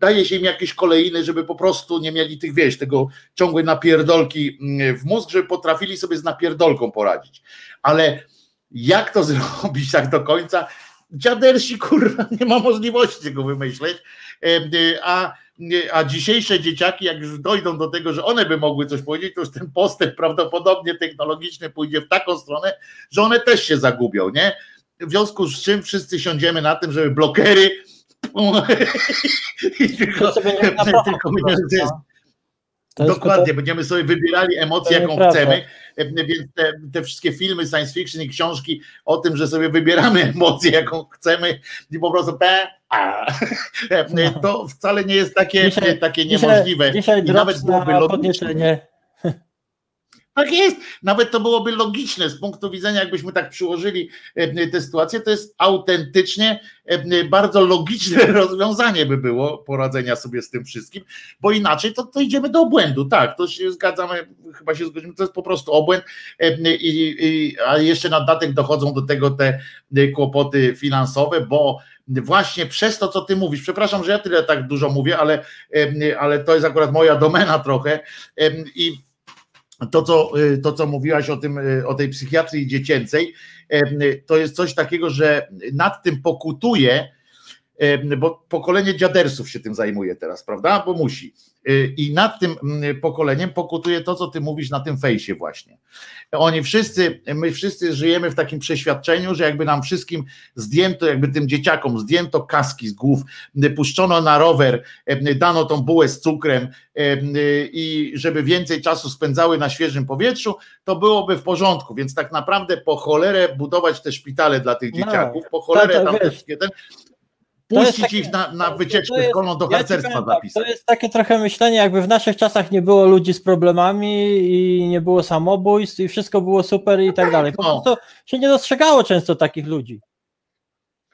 daje się im jakieś kolejne, żeby po prostu nie mieli tych, wieś, tego ciągłej napierdolki w mózg, żeby potrafili sobie z napierdolką poradzić. Ale jak to zrobić tak do końca? Dziadersi, kurwa, nie ma możliwości tego wymyśleć, e, e, a a dzisiejsze dzieciaki, jak już dojdą do tego, że one by mogły coś powiedzieć, to już ten postęp prawdopodobnie technologiczny pójdzie w taką stronę, że one też się zagubią, nie? w związku z czym wszyscy siądziemy na tym, żeby blokery i tylko, tylko Dokładnie, będziemy sobie wybierali emocje, jaką chcemy, więc te, te, wszystkie filmy science fiction i książki o tym, że sobie wybieramy emocje, jaką chcemy i po prostu te, a, to wcale nie jest takie, dzisiaj, takie niemożliwe. Dzisiaj, dzisiaj I nawet byłoby logiczne. Tak jest. Nawet to byłoby logiczne z punktu widzenia, jakbyśmy tak przyłożyli e, tę sytuację, to jest autentycznie e, bardzo logiczne rozwiązanie by było poradzenia sobie z tym wszystkim, bo inaczej to, to idziemy do obłędu. Tak, to się zgadzamy, chyba się zgodzimy, to jest po prostu obłęd, e, i, i, a jeszcze na datek dochodzą do tego te kłopoty finansowe, bo właśnie przez to, co ty mówisz, przepraszam, że ja tyle tak dużo mówię, ale, ale to jest akurat moja domena trochę i to co, to, co mówiłaś o, tym, o tej psychiatrii dziecięcej, to jest coś takiego, że nad tym pokutuje, bo pokolenie dziadersów się tym zajmuje teraz, prawda? Bo musi. Y, I nad tym mm, pokoleniem pokutuje to, co ty mówisz na tym fejsie właśnie. Oni wszyscy, my wszyscy żyjemy w takim przeświadczeniu, że jakby nam wszystkim zdjęto, jakby tym dzieciakom zdjęto kaski z głów, y, puszczono na rower, y, dano tą bułę z cukrem i żeby więcej czasu spędzały na świeżym powietrzu, to byłoby w porządku. Więc tak naprawdę po cholerę budować te szpitale dla tych no, dzieciaków, po cholerę tam te wszystkie ten, puścić takie, ich na, na wycieczkę szkolną do harcerstwa ja zapisać. To jest takie trochę myślenie, jakby w naszych czasach nie było ludzi z problemami i nie było samobójstw i wszystko było super i tak dalej. Po no. prostu się nie dostrzegało często takich ludzi.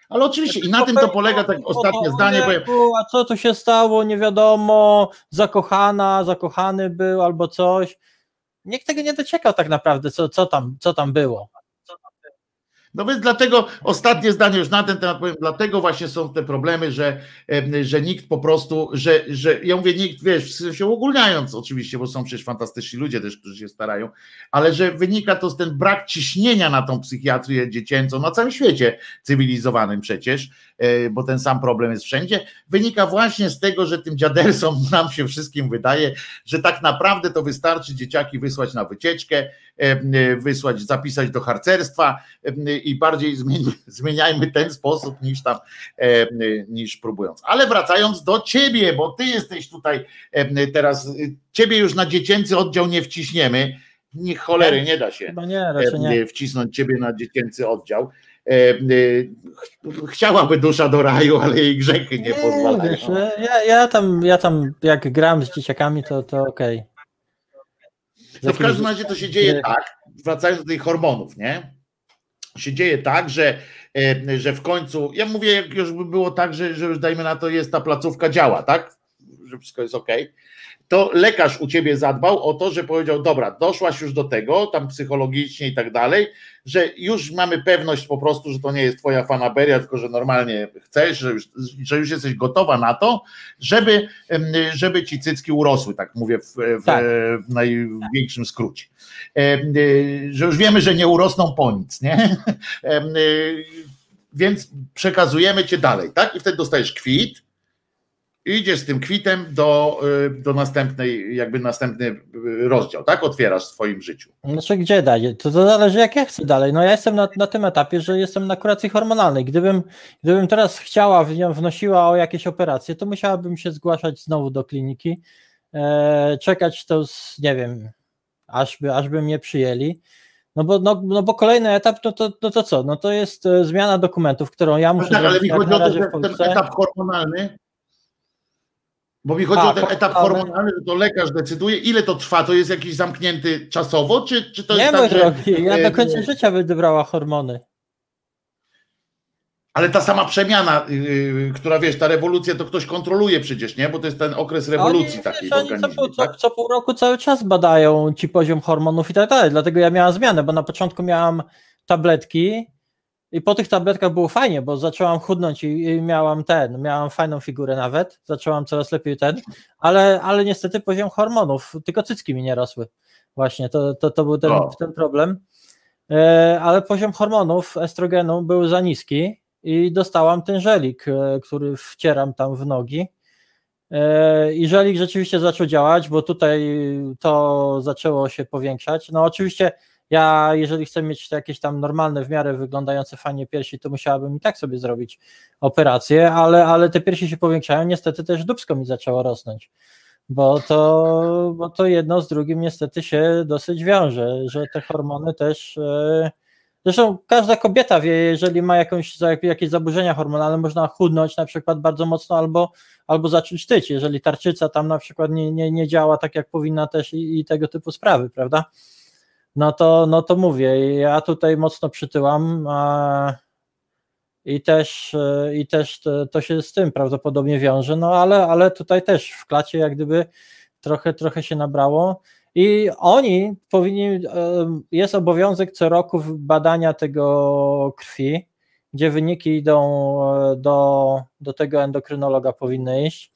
Ale oczywiście i na tym to polega tak ostatnie zdanie. Bo... A co tu się stało? Nie wiadomo, zakochana, zakochany był albo coś. Nikt tego nie dociekał tak naprawdę, co, co, tam, co tam było. No więc dlatego ostatnie zdanie już na ten temat powiem, dlatego właśnie są te problemy, że, że nikt po prostu, że, że ja mówię nikt, wiesz, się ogólniając oczywiście, bo są przecież fantastyczni ludzie też, którzy się starają, ale że wynika to z ten brak ciśnienia na tą psychiatrię dziecięcą na całym świecie cywilizowanym przecież, e, bo ten sam problem jest wszędzie, wynika właśnie z tego, że tym dziadersom nam się wszystkim wydaje, że tak naprawdę to wystarczy dzieciaki wysłać na wycieczkę, wysłać, zapisać do harcerstwa i bardziej zmieniajmy ten sposób niż tam, niż próbując. Ale wracając do ciebie, bo ty jesteś tutaj teraz, ciebie już na dziecięcy oddział nie wciśniemy, nie cholery, nie da się no nie, nie. wcisnąć ciebie na dziecięcy oddział. Chciałaby dusza do raju, ale jej grzechy nie, nie pozwalają. Wiesz, ja, ja, tam, ja tam jak gram z dzieciakami, to, to okej. Okay. No w każdym razie to się dzieje tak, wracając do tych hormonów, nie? się dzieje tak, że, e, że w końcu, ja mówię, jak już by było tak, że, że już dajmy na to, jest ta placówka działa, tak? Że wszystko jest ok. To lekarz u ciebie zadbał o to, że powiedział: Dobra, doszłaś już do tego, tam psychologicznie i tak dalej, że już mamy pewność po prostu, że to nie jest twoja fanaberia, tylko że normalnie chcesz, że już, że już jesteś gotowa na to, żeby, żeby ci cycki urosły, tak mówię w, w, tak. w największym skrócie. Y, że już wiemy, że nie urosną po nic, nie? Y, więc przekazujemy cię dalej, tak? I wtedy dostajesz kwit, idziesz z tym kwitem do, y, do następnej, jakby następny rozdział, tak? Otwierasz w swoim życiu. Znaczy gdzie dalej? To, to zależy jak ja chcę dalej. No ja jestem na, na tym etapie, że jestem na kuracji hormonalnej. Gdybym, gdybym teraz chciała, wnosiła o jakieś operacje, to musiałabym się zgłaszać znowu do kliniki, e, czekać to z, nie wiem, aż, by, aż by mnie przyjęli. No bo, no, no bo kolejny etap, no to, no to co? No to jest e, zmiana dokumentów, którą ja muszę no tak, ale mi chodzi o ten, ten etap hormonalny, bo mi chodzi A, o ten etap hormonalny, że to lekarz decyduje, ile to trwa, to jest jakiś zamknięty czasowo, czy, czy to nie jest tak, drogi, ja do końca życia będę brała hormony. Ale ta sama przemiana, yy, która wiesz, ta rewolucja to ktoś kontroluje przecież, nie? Bo to jest ten okres rewolucji oni, takiej wiesz, organizmie. Co, tak? co, co, pół roku cały czas badają ci poziom hormonów i tak dalej. Dlatego ja miałam zmianę, bo na początku miałam tabletki i po tych tabletkach było fajnie, bo zaczęłam chudnąć i, miałam ten, miałam fajną figurę nawet, zaczęłam coraz lepiej ten, ale, ale niestety poziom hormonów, tylko cycki mi nie rosły. Właśnie, to, to, to był ten, ten problem. E, ale poziom hormonów, estrogenu był za niski i dostałam ten żelik, e, który wcieram tam w nogi. E, I żelik rzeczywiście zaczął działać, bo tutaj to zaczęło się powiększać. No oczywiście ja, jeżeli chcę mieć jakieś tam normalne, w miarę wyglądające fajnie piersi, to musiałabym i tak sobie zrobić operację, ale, ale te piersi się powiększają. Niestety też dubsko mi zaczęło rosnąć, bo to, bo to jedno z drugim niestety się dosyć wiąże, że te hormony też. Yy, Zresztą każda kobieta wie, jeżeli ma jakąś, jakieś zaburzenia hormonalne, można chudnąć na przykład bardzo mocno albo, albo zacząć tyć, jeżeli tarczyca tam na przykład nie, nie, nie działa tak jak powinna też i, i tego typu sprawy, prawda? No to, no to mówię, ja tutaj mocno przytyłam i też, i też to, to, się z tym prawdopodobnie wiąże, no ale, ale tutaj też w klacie jak gdyby trochę, trochę się nabrało. I oni powinni, e, jest obowiązek co roku badania tego krwi, gdzie wyniki idą e, do, do tego endokrynologa powinny iść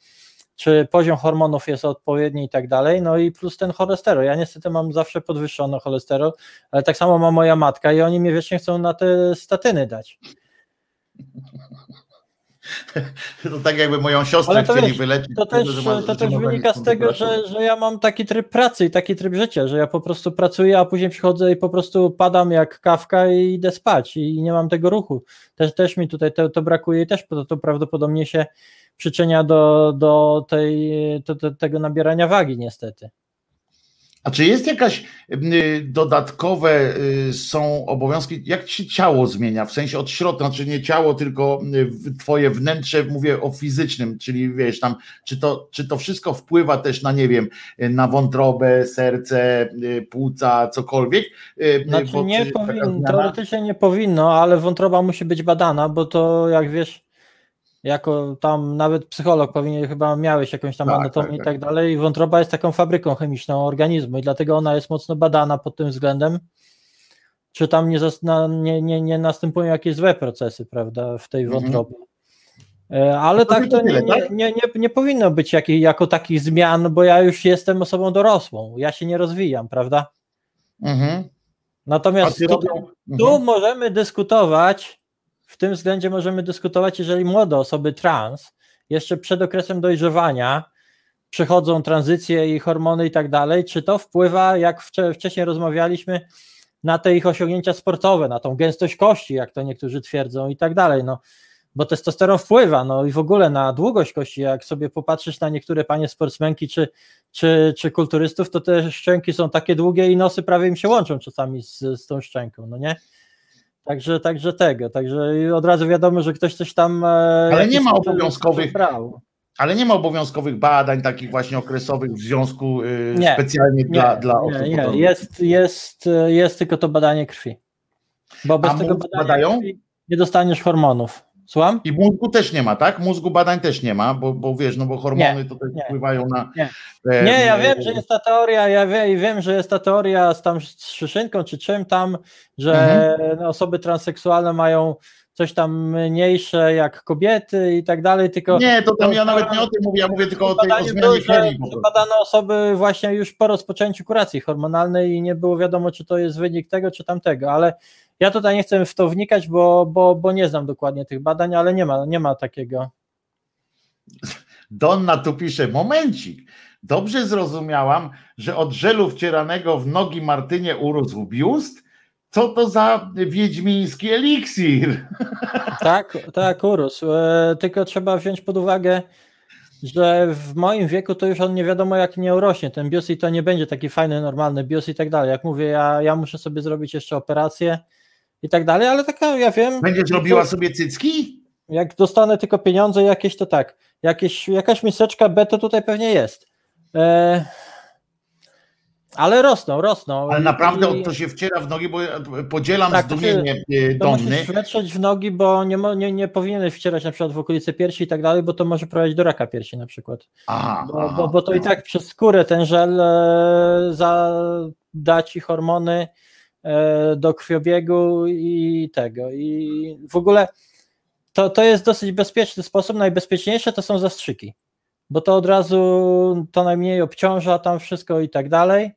czy poziom hormonów jest odpowiedni i tak dalej, no i plus ten cholesterol. Ja niestety mam zawsze podwyższony cholesterol, ale tak samo ma moja matka i oni mnie wiecznie chcą na te statyny dać. To tak jakby moją siostrę chcieli wiesz, wyleczyć. To też, tego, ma, to też wynika z tego, że, że ja mam taki tryb pracy i taki tryb życia, że ja po prostu pracuję, a później przychodzę i po prostu padam jak kawka i idę spać i nie mam tego ruchu. Też, też mi tutaj to, to brakuje i też to, to prawdopodobnie się przyczynia do, do, tej, do, do tego nabierania wagi niestety. A czy jest jakaś y, dodatkowe y, są obowiązki, jak się ciało zmienia, w sensie od środka, znaczy nie ciało, tylko y, twoje wnętrze, mówię o fizycznym, czyli wiesz tam, czy to, czy to wszystko wpływa też na, nie wiem, na wątrobę, serce, płuca, cokolwiek? Znaczy bo, nie powinno, teoretycznie nie powinno, ale wątroba musi być badana, bo to jak wiesz, jako tam nawet psycholog powinien chyba miałeś jakąś tam tak, anatomię tak, i tak, tak dalej. Wątroba jest taką fabryką chemiczną organizmu i dlatego ona jest mocno badana pod tym względem, czy tam nie, nie, nie, nie następują jakieś złe procesy, prawda, w tej mhm. wątrobie. E, ale no tak to nie, nie, tak? nie, nie, nie powinno być jak, jako takich zmian, bo ja już jestem osobą dorosłą, ja się nie rozwijam, prawda? Mhm. Natomiast tu, tu mhm. możemy dyskutować, w tym względzie możemy dyskutować, jeżeli młode osoby trans jeszcze przed okresem dojrzewania przechodzą tranzycje i hormony i tak dalej, czy to wpływa, jak wcześniej rozmawialiśmy, na te ich osiągnięcia sportowe, na tą gęstość kości, jak to niektórzy twierdzą i tak dalej, no, bo testosteron wpływa, no i w ogóle na długość kości, jak sobie popatrzysz na niektóre panie sportsmenki czy, czy, czy kulturystów, to te szczęki są takie długie i nosy prawie im się łączą czasami z, z tą szczęką, no nie? Także, także tego, także od razu wiadomo, że ktoś coś tam. E, ale nie ma obowiązkowych. Ale nie ma obowiązkowych badań takich właśnie okresowych w związku y, nie, specjalnie nie, dla, dla osób. Nie, nie. Jest, jest, jest tylko to badanie krwi. Bo bez A tego badają? nie dostaniesz hormonów. Słucham? I mózgu też nie ma, tak? Mózgu badań też nie ma, bo, bo wiesz, no bo hormony nie, to też nie, wpływają na. Nie. E, nie, ja wiem, że jest ta teoria, ja wiem, wiem, że jest ta teoria z tam z szyszynką czy czym tam, że mhm. osoby transseksualne mają coś tam mniejsze jak kobiety i tak dalej, tylko... Nie, to tam ja nawet nie o tym mówię, ja mówię tylko o tej o zmianie chemii. Badano osoby właśnie już po rozpoczęciu kuracji hormonalnej i nie było wiadomo, czy to jest wynik tego, czy tamtego, ale ja tutaj nie chcę w to wnikać, bo, bo, bo nie znam dokładnie tych badań, ale nie ma, nie ma takiego. Donna tu pisze, momencik. Dobrze zrozumiałam, że od żelu wcieranego w nogi Martynie urósł biust? Co to za wiedźmiński eliksir? Tak, tak, urósł. E, tylko trzeba wziąć pod uwagę, że w moim wieku to już on nie wiadomo jak nie urośnie. Ten bios i to nie będzie taki fajny, normalny bios i tak dalej. Jak mówię, ja, ja muszę sobie zrobić jeszcze operację i tak dalej, ale taka, ja wiem. Będziesz robiła sobie cycki? Jak dostanę tylko pieniądze jakieś, to tak. Jakieś, jakaś miseczka B to tutaj pewnie jest. E... Ale rosną, rosną. Ale naprawdę I... to się wciera w nogi, bo podzielam tak, zdumienie e, Donny. Musisz w nogi, bo nie, nie, nie powinieneś wcierać na przykład w okolice piersi i tak dalej, bo to może prowadzić do raka piersi na przykład. Aha, bo. Bo, bo to i tak przez skórę ten żel e, zada ci hormony, do krwiobiegu i tego. I w ogóle to, to jest dosyć bezpieczny sposób. Najbezpieczniejsze to są zastrzyki, bo to od razu to najmniej obciąża tam wszystko i tak dalej.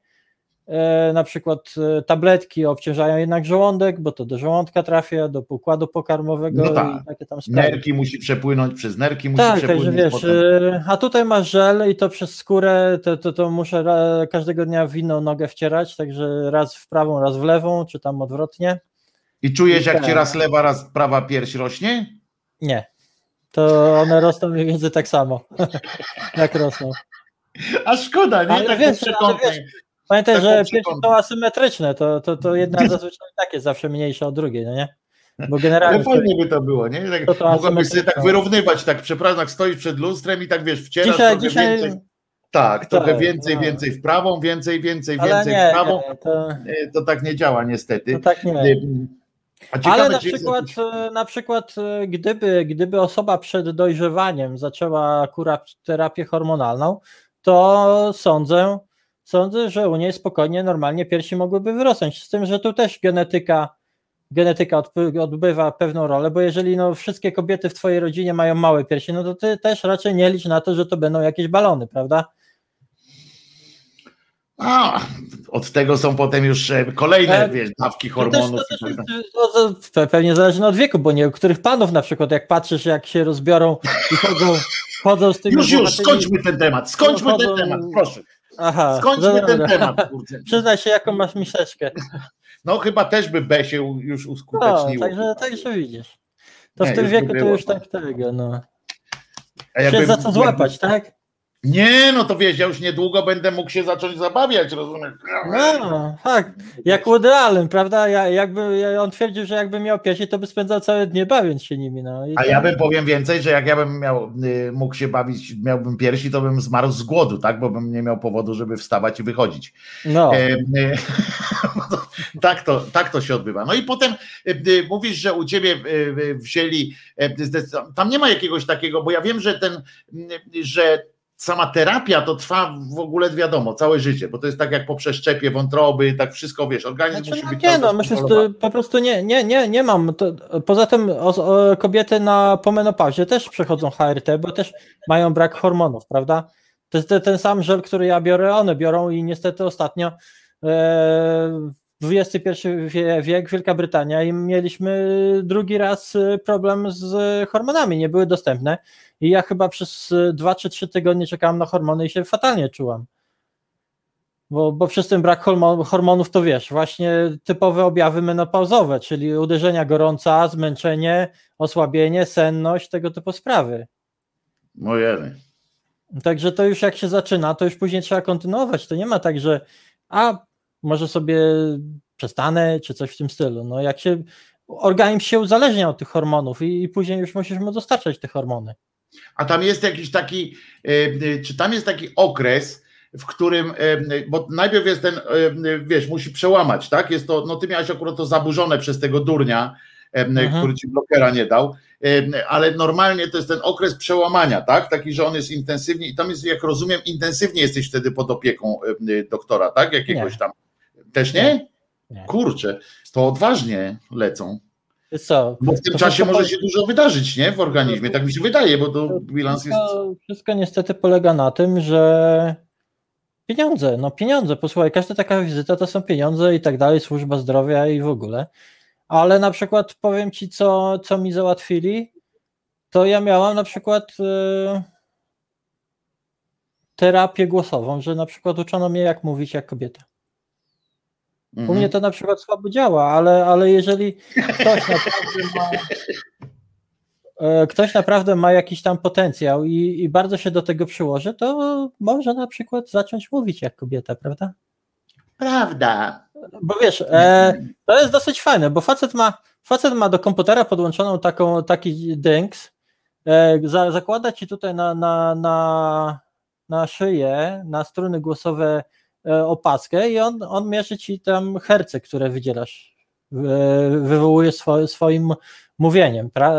E, na przykład e, tabletki obciążają jednak żołądek, bo to do żołądka trafia, do układu pokarmowego no tak. i takie tam sprawy. Nerki musi przepłynąć, przez nerki musi tak, przepłynąć. Tak, wiesz, potem... a tutaj masz żel i to przez skórę, to, to, to muszę każdego dnia w inną nogę wcierać, także raz w prawą, raz w lewą, czy tam odwrotnie. I czujesz, I jak tak. ci raz lewa, raz prawa pierś rośnie? Nie. To one rosną mniej więcej tak samo, jak rosną. A szkoda, nie? Ale tak wiesz, ale wiesz, Pamiętaj, że pierwsze są asymetryczne, to, to, to jedna zazwyczaj tak jest zawsze mniejsza od drugiej, no nie? Bo generalnie. Ale fajnie by to było, nie? Tak, to to mogłabyś sobie tak wyrównywać, tak przepraszam, tak stoisz przed lustrem i tak wiesz, wcierasz dzisiaj, dzisiaj, Tak, trochę Tak, więcej, no. więcej w prawą, więcej, więcej, Ale więcej nie, w prawą. nie to, E, To tak nie działa niestety. to tak nie. A ciekawe, Ale na przykład, jakiś- e, na przykład gdyby, gdyby osoba przed dojrzewaniem zaczęła akurat terapię hormonalną, to sądzę, sądzę, że u niej spokojnie, normalnie piersi mogłyby wyrosnąć. Z tym, że tu też genetyka, genetyka odbywa pewną rolę, bo jeżeli no, wszystkie kobiety w twojej rodzinie mają małe piersi, no to ty też raczej nie licz na to, że to będą jakieś balony, prawda? A, od tego są potem już e, kolejne wiesz, dawki To też, hormonów. to też tak no, to pe- pewnie zależy od wieku, bo niektórych panów na przykład, jak patrzysz, jak się rozbiorą i chodzą, chodzą z tymi Już, już, skończmy ten temat, skończmy ten Chodzą- temat, proszę. Aha, Skończmy no ten dobra. temat. Kurczę. Przyznaj się, jaką masz miseczkę. No chyba też by B się już No, uskuteczniło. także, także widzisz. To Nie, w tym wieku to już no. tak tego, no. A Się za co złapać, tak? Nie, no to wiesz, ja już niedługo będę mógł się zacząć zabawiać, rozumiesz? No, tak. Jak Woody Allen, prawda? Ja, jakby, ja- on twierdził, że jakby miał piersi, to by spędzał całe dnie bawiąc się nimi, no. I A ja bym powiem więcej, że jak ja bym miał, y, mógł się bawić, miałbym piersi, to bym zmarł z głodu, tak? Bo bym nie miał powodu, żeby wstawać i wychodzić. No, E, e, tak, to, tak to się odbywa. No i potem e, e, mówisz, że u ciebie wzięli, tam nie ma jakiegoś takiego, bo ja wiem, że ten, że sama terapia to trwa w ogóle wiadomo, całe życie, bo to jest tak jak po przeszczepie wątroby, tak wszystko wiesz, organizm Znaczy, musi no być nie, no myślę, że po prostu nie, nie, nie, nie mam. To, poza tym o, o, kobiety na po menopauzie też przechodzą HRT, bo też mają brak hormonów, prawda? To jest te- ten sam żel, który ja biorę, one biorą i niestety ostatnio e, XXI wie- wiek, Wielka Brytania i mieliśmy drugi raz e, problem z hormonami, nie były dostępne i ja chyba przez 2 czy 3 tygodnie czekałem na hormony i się fatalnie czułam. Bo, bo przez ten brak hormo- hormonów to wiesz, właśnie typowe objawy menopauzowe, czyli uderzenia gorąca, zmęczenie, osłabienie, senność, tego typu sprawy. Ojej. Także to już jak się zaczyna, to już później trzeba kontynuować. To nie ma tak, że a może sobie przestanę, czy coś w tym stylu. No jak się organizm się uzależnia od tych hormonów i, i później już musisz mu dostarczać te hormony. A tam jest jakiś taki, e, e, czy tam jest taki okres, w którym, e, bo najpierw jest ten, wiesz, musi przełamać, tak? Jest to, no ty miałeś akurat to zaburzone przez tego durnia, Mhm. który ci blokera nie dał, ale normalnie to jest ten okres przełamania, tak? Taki, że on jest intensywnie i tam jest, jak rozumiem, intensywnie jesteś wtedy pod opieką doktora, tak? Jakiegoś Nie. tam. Też nie? Nie. Kurczę, to odważnie lecą. Co? Bo w tym To czasie wszystko może po- się dużo wydarzyć, nie? W organizmie, tak mi się wydaje, bo to bilans jest. Wszystko, wszystko niestety polega na tym, że pieniądze, no pieniądze, posłuchaj, każda taka wizyta to są pieniądze i tak dalej, służba zdrowia i w ogóle. Ale na przykład powiem ci, co, co mi załatwili, to ja miałam na przykład e, terapię głosową, że na przykład uczono mnie, jak mówić jak kobieta. U Mhm. mnie to na przykład słabo działa, ale, ale jeżeli ktoś naprawdę ma, e, ktoś naprawdę ma jakiś tam potencjał i, i bardzo się do tego przyłoży, to może na przykład zacząć mówić jak kobieta, prawda? Prawda. Bo wiesz, e, to jest dosyć fajne, bo facet ma, facet ma do komputera podłączoną taką, taki dynks, e, za, zakłada ci tutaj na, na, na, na szyję, na struny głosowe opaskę i on, on mierzy ci tam herce, które wydzielasz, e, wywołuje swo, swoim mówieniem, pra,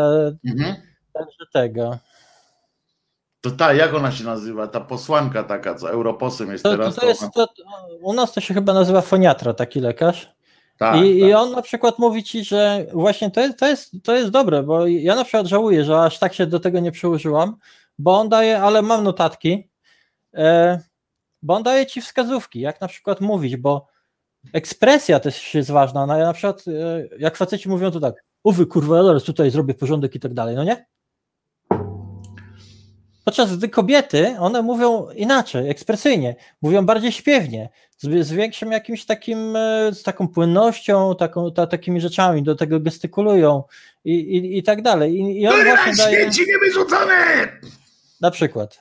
Mhm. także tego. To ta, jak ona się nazywa? Ta posłanka taka, co europosłem jest To, to, teraz. to jest, to, u nas to się chyba nazywa foniatra, taki lekarz. tak, I, tak. I on na przykład mówi ci, że właśnie to jest, to, jest, to jest dobre, bo ja na przykład żałuję, że aż tak się do tego nie przyłożyłam, bo on daje, ale mam notatki, e, bo on daje ci wskazówki, jak na przykład mówić, bo ekspresja też jest ważna. No, ja na przykład, e, jak faceci mówią to tak, uwy kurwa, zaraz tutaj zrobię porządek i tak dalej, no nie? Podczas gdy kobiety, one mówią inaczej, ekspresyjnie, mówią bardziej śpiewnie, z, z większym jakimś takim, e, z taką płynnością, taką, ta, takimi rzeczami, do tego gestykulują i, i, i tak dalej. I, i on właśnie daje, Śmieci niewyrzucone! na przykład,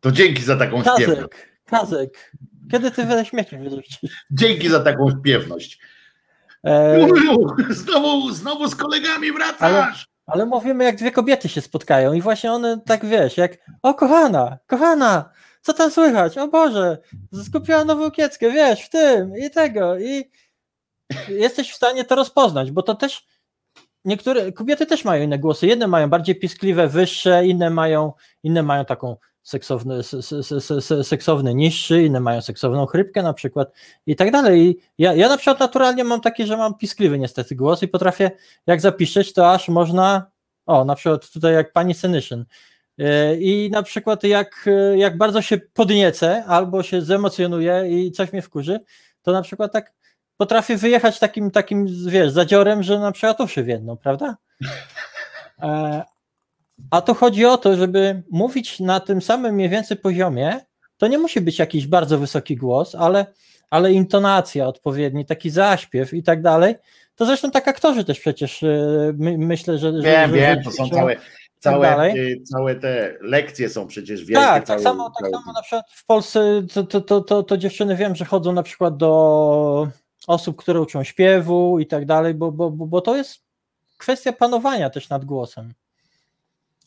To dzięki za taką śpiewność. Kazek, kiedy ty we śmieci wyrzucisz? Dzięki za taką śpiewność. E, Juliu, znowu, znowu z kolegami wracasz. ale mówimy, jak dwie kobiety się spotkają i właśnie one tak, wiesz, jak, o kochana, kochana, co tam słychać? O Boże, skupiłam nową kieckę, wiesz, w tym i tego. I jesteś w stanie to rozpoznać, bo to też niektóre kobiety też mają inne głosy. Jedne mają bardziej piskliwe, wyższe, inne mają, inne mają taką seksowny, seksowny niższy, inne mają seksowną chrypkę na przykład i tak dalej. I ja, ja na przykład naturalnie mam takie, że mam piskliwy niestety głos i potrafię jak zapiszeć, to aż można, o na przykład tutaj jak pani Senyszyn e, i na przykład jak, jak bardzo się podniecę albo się zemocjonuję i coś mnie wkurzy, to na przykład tak potrafię wyjechać takim, takim wiesz, zadziorem, że na przykład uszy w jedną, prawda? A to chodzi o to, żeby mówić na tym samym mniej więcej poziomie, to nie musi być jakiś bardzo wysoki głos, ale, ale intonacja odpowiedni, taki zaśpiew i tak dalej. To zresztą tak aktorzy też przecież y, my, myślę, że. Wiem, że, wiem, to są całe, całe, y, całe te lekcje są przecież wielkie. Tak, tak samo, tak samo na przykład w Polsce to, to, to, to, to dziewczyny wiem, że chodzą na przykład do osób, które uczą śpiewu i tak dalej, bo, bo, bo to jest kwestia panowania też nad głosem.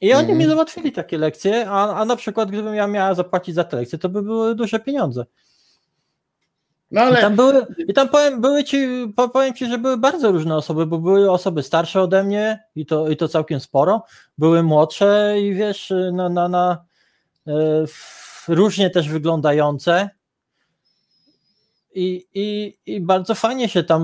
I oni mm. mi załatwili takie lekcje, a, a na przykład gdybym ja miała zapłacić za te lekcje, to by były duże pieniądze. No ale... I tam, były, i tam powiem, były ci, powiem ci, że były bardzo różne osoby, bo były osoby starsze ode mnie i to, i to całkiem sporo, były młodsze i wiesz, na, na, na e, różnie też wyglądające. I, i, I bardzo fajnie się tam.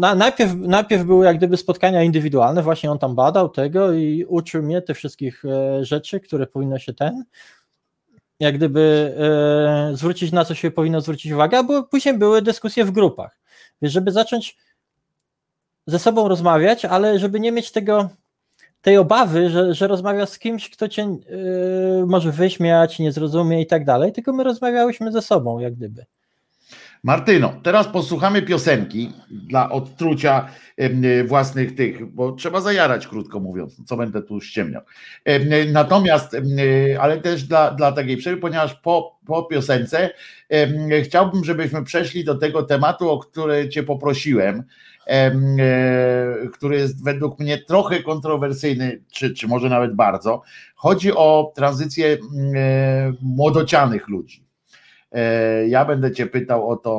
Na, najpierw, najpierw były jak gdyby spotkania indywidualne, właśnie on tam badał tego i uczył mnie tych wszystkich e, rzeczy, które powinno się ten. Jak gdyby e, zwrócić na co się powinno zwrócić uwagę, a później były dyskusje w grupach. Wiesz, żeby zacząć ze sobą rozmawiać, ale żeby nie mieć tego, tej obawy, że, że rozmawiasz z kimś, kto cię e, może wyśmiać, nie zrozumie i tak dalej, tylko my rozmawiałyśmy ze sobą, jak gdyby. Martyno, teraz posłuchamy piosenki dla odtrucia własnych tych, bo trzeba zajarać, krótko mówiąc, co będę tu ściemniał. Natomiast, ale też dla, dla takiej przerwy, ponieważ po, po piosence chciałbym, żebyśmy przeszli do tego tematu, o który Cię poprosiłem, e, który jest według mnie trochę kontrowersyjny, czy, czy może nawet bardzo. Chodzi o tranzycję e, młodocianych ludzi ja będę Cię pytał o to,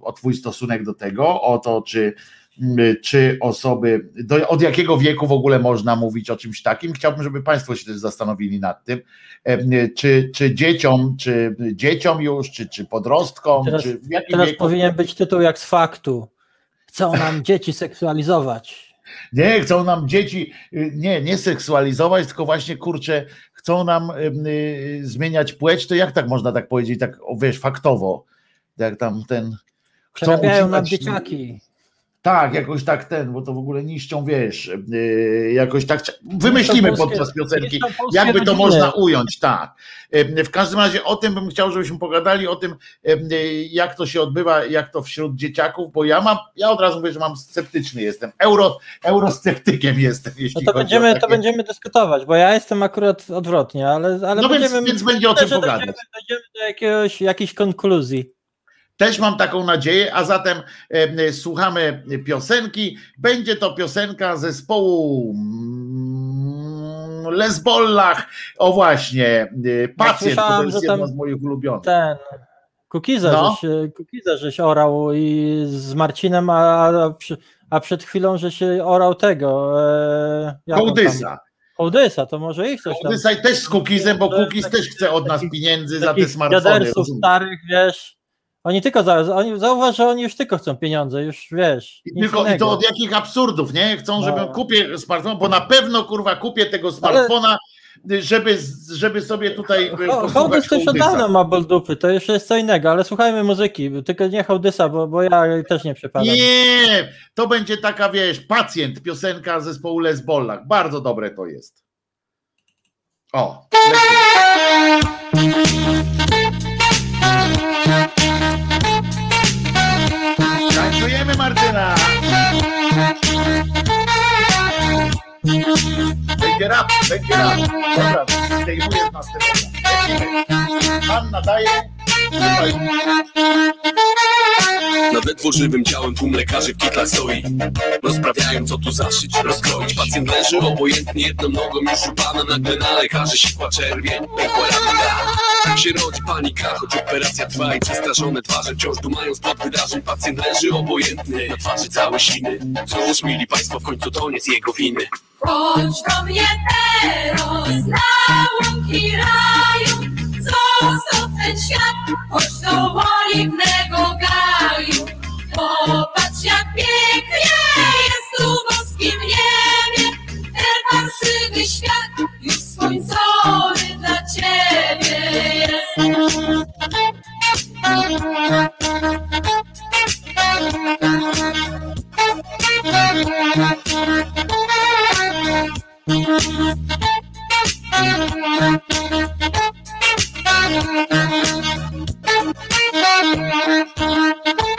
o Twój stosunek do tego, o to, czy, czy osoby, do, od jakiego wieku w ogóle można mówić o czymś takim. Chciałbym, żeby Państwo się też zastanowili nad tym, e, czy, czy dzieciom, czy dzieciom już, czy, czy podrostkom, teraz, czy teraz wieku. powinien być tytuł jak z faktu. Chcą nam dzieci seksualizować. Nie, chcą nam dzieci, nie, nie seksualizować, tylko właśnie kurczę, chcą nam y, zmieniać płeć, to jak tak można tak powiedzieć, tak wiesz, faktowo, jak tam ten... Przerabiają nam dzieciaki. Tak, jakoś tak ten, bo to w ogóle niszczą, wiesz, yy, jakoś tak. Wymyślimy polskie, podczas piosenki, jakby to można ująć, tak. Yy, w każdym razie o tym bym chciał, żebyśmy pogadali, o tym, yy, jak to się odbywa, jak to wśród dzieciaków, bo ja mam, ja od razu mówię, że mam sceptyczny jestem, euro, eurosceptykiem jestem, jeśli no to będziemy, takie... to będziemy dyskutować, bo ja jestem akurat odwrotnie, ale, ale no będziemy, więc, więc będzie o tym pogadać. Dojdziemy, dojdziemy do jakiegoś, jakiejś konkluzji. Też mam taką nadzieję, a zatem e, słuchamy piosenki. Będzie to piosenka zespołu mm, Lesbollach. O właśnie, e, pacjent, ja to jest jedna z moich ulubionych. Ten Kukiza, no. żeś, Kukiza żeś orał i z Marcinem, a, a przed chwilą, że się orał tego. E, Kołdysa. Kołdysa, to może ich coś tam. Kołdysa i też z Kukiz, bo Kukiz też chce od nas pieniędzy za te smartfony. starych, wiesz. Oni tylko za, oni, zauważ, że oni już tylko chcą pieniądze, już wiesz. I, tylko, I to od jakich absurdów, nie? Chcą, żebym no. kupię smartfon, bo na pewno kurwa kupię tego smartfona, ale... żeby, żeby sobie tutaj. Hołdys też od dawna ma dupy, to jeszcze jest co innego, ale słuchajmy muzyki, tylko nie Hołdysa, bo, bo ja też nie przepadam. Nie, to będzie taka, wiesz, pacjent, piosenka zespołu Les. Bardzo dobre to jest. O, Tańczujemy Będzie rap, będzie rap. Dobra, zdejmuję z nas te Anna daje. Słuchaj. Nad ledwo żywym ciałem tłum lekarzy w kitlach stoi. Rozprawiają co tu zaszyć, rozkroić. Pacjent leży obojętnie jedną nogą już upana Nagle na lekarzy sikła czerwień, pękła Tak się rodzi panika, choć operacja trwa I przestraszone twarze wciąż dumają spod wydarzeń. Pacjent leży obojętny, na twarzy całe siny. Cóż, mili państwo, w końcu to nie z jego winy Chodź do mnie teraz na łąki raju, zostaw ten świat, chodź do oliwnego gaju. Popatrz jak pięknie jest tu w boskim niebie, ten parsywy świat już słońcowy dla ciebie jest. Thank you.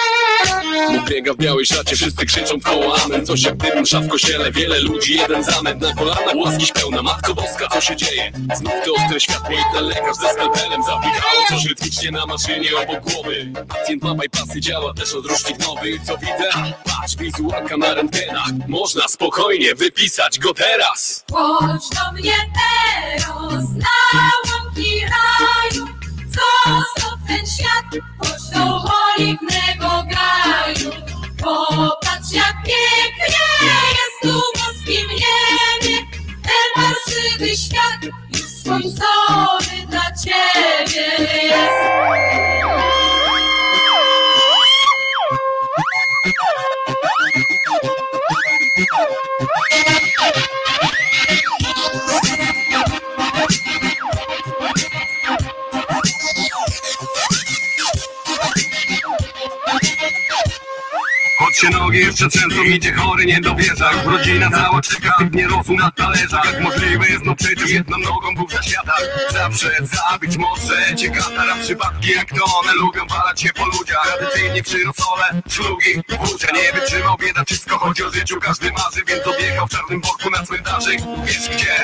Bóg biega w białej szacie, wszyscy krzyczą w koło amen. Coś jak dym msza w kościele, wiele ludzi, jeden zamęt Na kolanach łaskiś pełna, Matko Boska, co się dzieje? Znów te ostre światło i ten lekarz ze skalpelem Zapichało coś rytmicznie na maszynie obok głowy. Pacjent ma bypassy, działa też odrusznik nowy. Co widzę? Patrz, wizualka na rentgenach Można spokojnie wypisać go teraz. Chodź do mnie teraz na łąki raju, ten świat, chodź do oliwnego gaju. Popatrz jak pięknie jest tu w boskim niebie, ten parszywy świat już słońcowy dla ciebie jest. Się nogi jeszcze trzęsą, idzie chory, nie dowierza. Już rodzina cała czeka, nie rosł na talerzach możliwe jest, no przecież jedną nogą był za światach Zawsze zabić może cię katara Przypadki jak to one lubią walać się po ludziach. Tradycyjnie przyrosole, szlugi, wódzia Nie wytrzymał bieda, wszystko chodzi o życiu. Każdy marzy, więc odjechał w czarnym worku na cmentarzyk. Wiesz gdzie?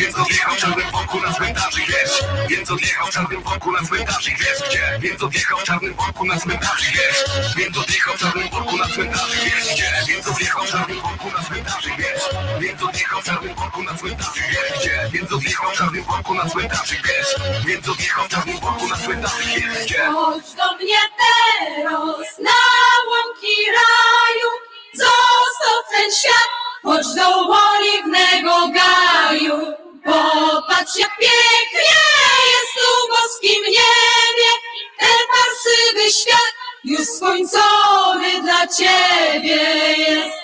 Więc odjechał w czarnym worku na cmentarzyk. Wiesz? Więc odjechał w czarnym worku na cmentarzyk. Wiesz gdzie? Więc odjechał w czarnym worku na cmentarzyk. Wiesz? Więc odjechał w czarnym worku na cmentarzyk W czarnym na czarnym na czarnym na? Chodź do mnie teraz na łąki raju, zostaw ten świat, chodź do oliwnego gaju. Popatrz jak pięknie jest tu w boskim niebie, ten parsywy świat już skończony dla ciebie jest.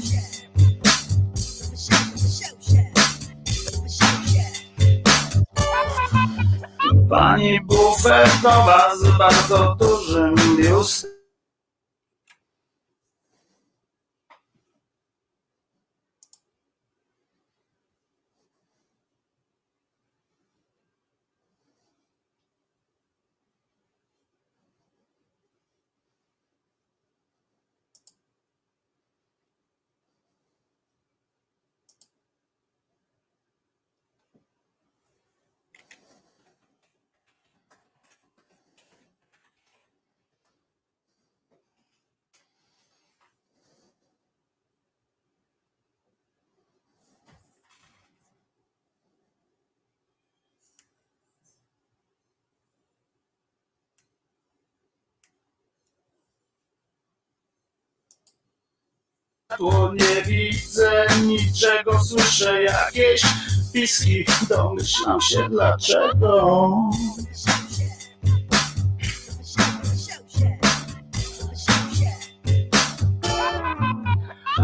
Pani bufetowa z bardzo dużym biustem światło, nie widzę niczego, słyszę jakieś piski, domyślam się dlaczego.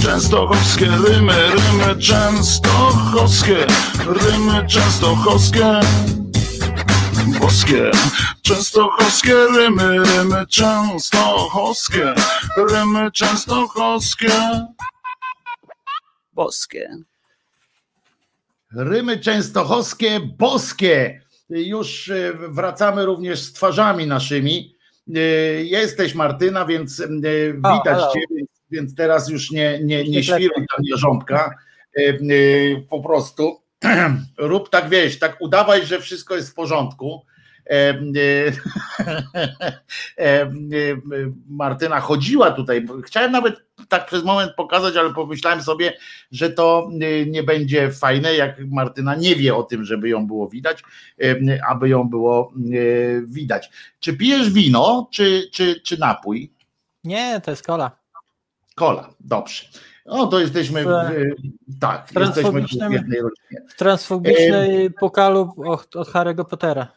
Częstochowskie rymy, rymy częstochowskie, rymy częstochowskie, boskie. Częstochowskie rymy, rymy częstochowskie, rymy częstochowskie, boskie. Rymy częstochowskie, boskie. Już e, wracamy również z twarzami naszymi. E, Jesteś Martyna, więc e, widać halo. Cię, więc teraz już nie, nie, nie świruj tam jarząbka. E, e, Po prostu rób tak, wiesz, tak udawaj, że wszystko jest w porządku. E, Martyna chodziła tutaj. Chciałem nawet tak przez moment pokazać, ale pomyślałem sobie, że to nie będzie fajne, jak Martyna nie wie o tym, żeby ją było widać, aby ją było widać. Czy pijesz wino, czy, czy, czy napój? Nie, to jest kola. Kola, dobrze. No to jesteśmy, w, e, tak, jesteśmy w jednej rodzinie. W transfobicznej pokalu od, od Harry'ego Pottera.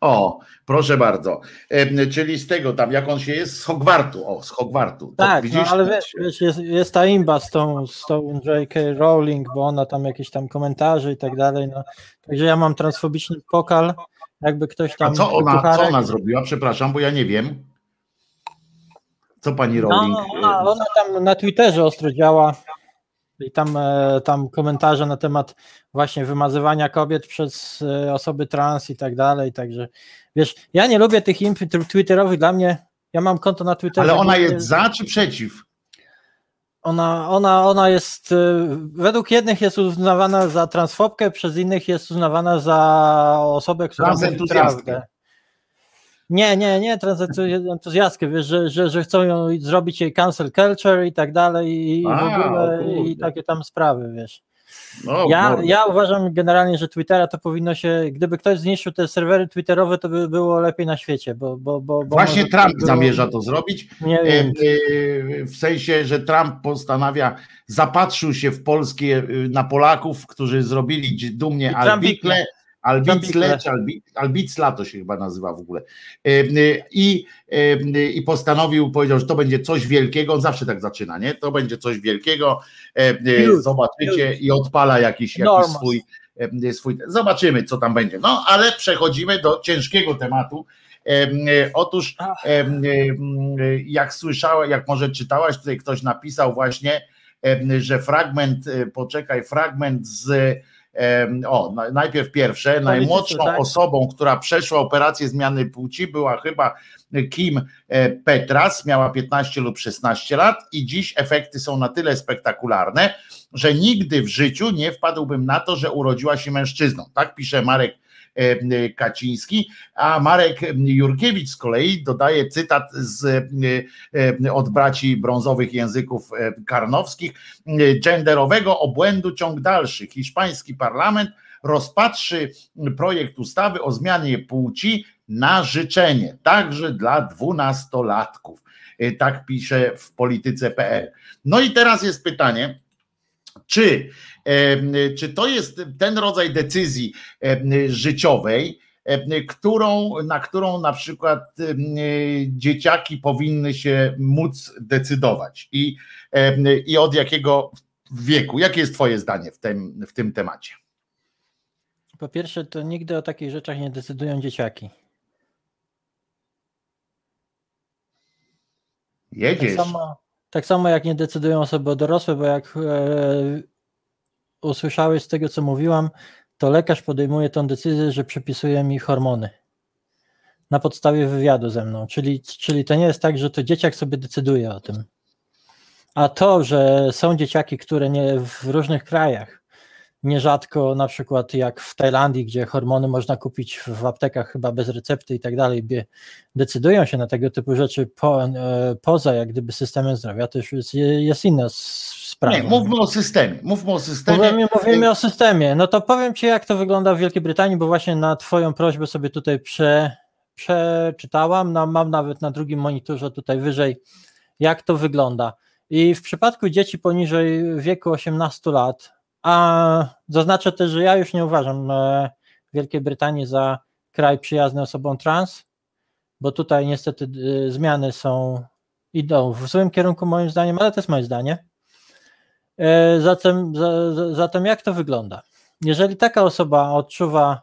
O, proszę bardzo. E, czyli z tego tam, jak on się jest, z Hogwartu. O, z Hogwartu. To Tak, no, ale wiesz, wiesz jest, jest ta imba z tą, z tą J.K. Rowling, bo ona tam jakieś tam komentarze i tak dalej. No. Także ja mam transfobiczny pokal, jakby ktoś tam. A co ona, co ona zrobiła? Przepraszam, bo ja nie wiem. Co pani Rowling? No, ona, tam na Twitterze ostro działa i tam, e, tam komentarze na temat właśnie wymazywania kobiet przez e, osoby trans i tak dalej, także wiesz, ja nie lubię tych imp tw- twitterowych, dla mnie, ja mam konto na Twitterze. Ale ona jest za czy przeciw? Ona, ona, ona jest, y, według jednych jest uznawana za transfobkę, przez innych jest uznawana za osobę, która mówi prawdę. Nie, nie, nie, transentuzjastkę, wiesz, że, że, że chcą ją zrobić jej cancel culture i tak dalej i w A, ogóle o kurde. i takie tam sprawy, wiesz. No, Ja, no, ja uważam generalnie, że Twittera to powinno się, gdyby ktoś zniszczył te serwery twitterowe, to by było lepiej na świecie, bo... bo, bo, bo Właśnie Trump by było- zamierza to zrobić. Nie E, wiem, e, W sensie, że Trump postanawia, zapatrzył się w polskie, e, na Polaków, którzy zrobili dumnie I Albicle, czy Albicla to się chyba nazywa w ogóle. E, I, e, I postanowił, powiedział, że to będzie coś wielkiego, on zawsze tak zaczyna, nie? To będzie coś wielkiego, Huge, zobaczycie i odpala jakiś, jakiś swój, swój, zobaczymy co tam będzie. No, ale przechodzimy do ciężkiego tematu. Otóż em, jak słyszałeś, jak może czytałaś, tutaj ktoś napisał właśnie, że fragment, poczekaj, fragment z, o, na- najpierw pierwsze, najmłodszą tak? osobą, która przeszła operację zmiany płci była chyba Kim e, Petras, miała 15 lub 16 lat i dziś efekty są na tyle spektakularne, że nigdy w życiu nie wpadłbym na to, że urodziła się mężczyzną. Tak pisze Marek e, Kaciński, a Marek Jurkiewicz z kolei dodaje cytat z, od braci brązowych języków karnowskich, genderowego obłędu ciąg dalszy. Hiszpański parlament rozpatrzy projekt ustawy o zmianie płci na życzenie, także dla dwunastolatków. E, Tak pisze w polityce.pl. No i teraz jest pytanie, czy, czy to jest ten rodzaj decyzji życiowej, którą, na którą na przykład dzieciaki powinny się móc decydować i, i od jakiego wieku? Jakie jest Twoje zdanie w tym, w tym temacie? Po pierwsze, to nigdy o takich rzeczach nie decydują dzieciaki. Tak Jedziesz. samo, tak samo jak nie decydują osoby dorosłe, bo jak e, usłyszałeś z tego, co mówiłam, to lekarz podejmuje tą decyzję, że przypisuje mi hormony. na podstawie wywiadu ze mną. Czyli, czyli to nie jest tak, że to dzieciak sobie decyduje o tym. A to, że są dzieciaki, które nie w różnych krajach, nierzadko na przykład jak w Tajlandii, gdzie hormony można kupić w aptekach chyba bez recepty i tak dalej, decydują się na tego typu rzeczy po, e, poza jak gdyby systemem zdrowia, to już jest, jest inna sprawa. Nie, mówmy o systemie. Mówmy o systemie. Mówimy, mówimy o systemie. No to powiem Ci, jak to wygląda w Wielkiej Brytanii, bo właśnie na Twoją prośbę sobie tutaj prze, przeczytałam. No, mam nawet na drugim monitorze tutaj wyżej, jak to wygląda. I w przypadku dzieci poniżej wieku 18 lat, a zaznaczę też, że ja już nie uważam e, Wielkiej Brytanii za kraj przyjazny osobom trans, bo tutaj niestety e, zmiany są, idą w złym kierunku moim zdaniem, ale to jest moje zdanie. E, zatem, zatem jak to wygląda? Jeżeli taka osoba odczuwa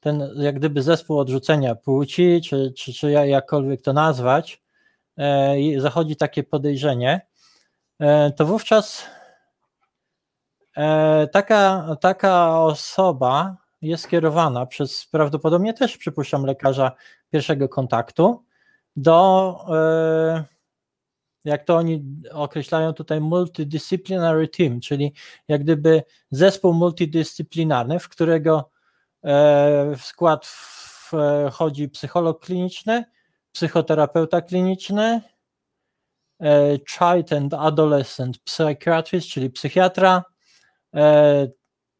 ten jak gdyby zespół odrzucenia płci, czy, czy, czy jakkolwiek to nazwać, zachodzi takie podejrzenie, to wówczas E, taka, taka osoba jest skierowana przez prawdopodobnie też, przypuszczam, lekarza pierwszego kontaktu do, e, jak to oni określają tutaj, multidisciplinary team, czyli jak gdyby zespół multidyscyplinarny, w którego e, w skład wchodzi psycholog kliniczny, psychoterapeuta kliniczny, child and adolescent psychiatrist, czyli psychiatra, E,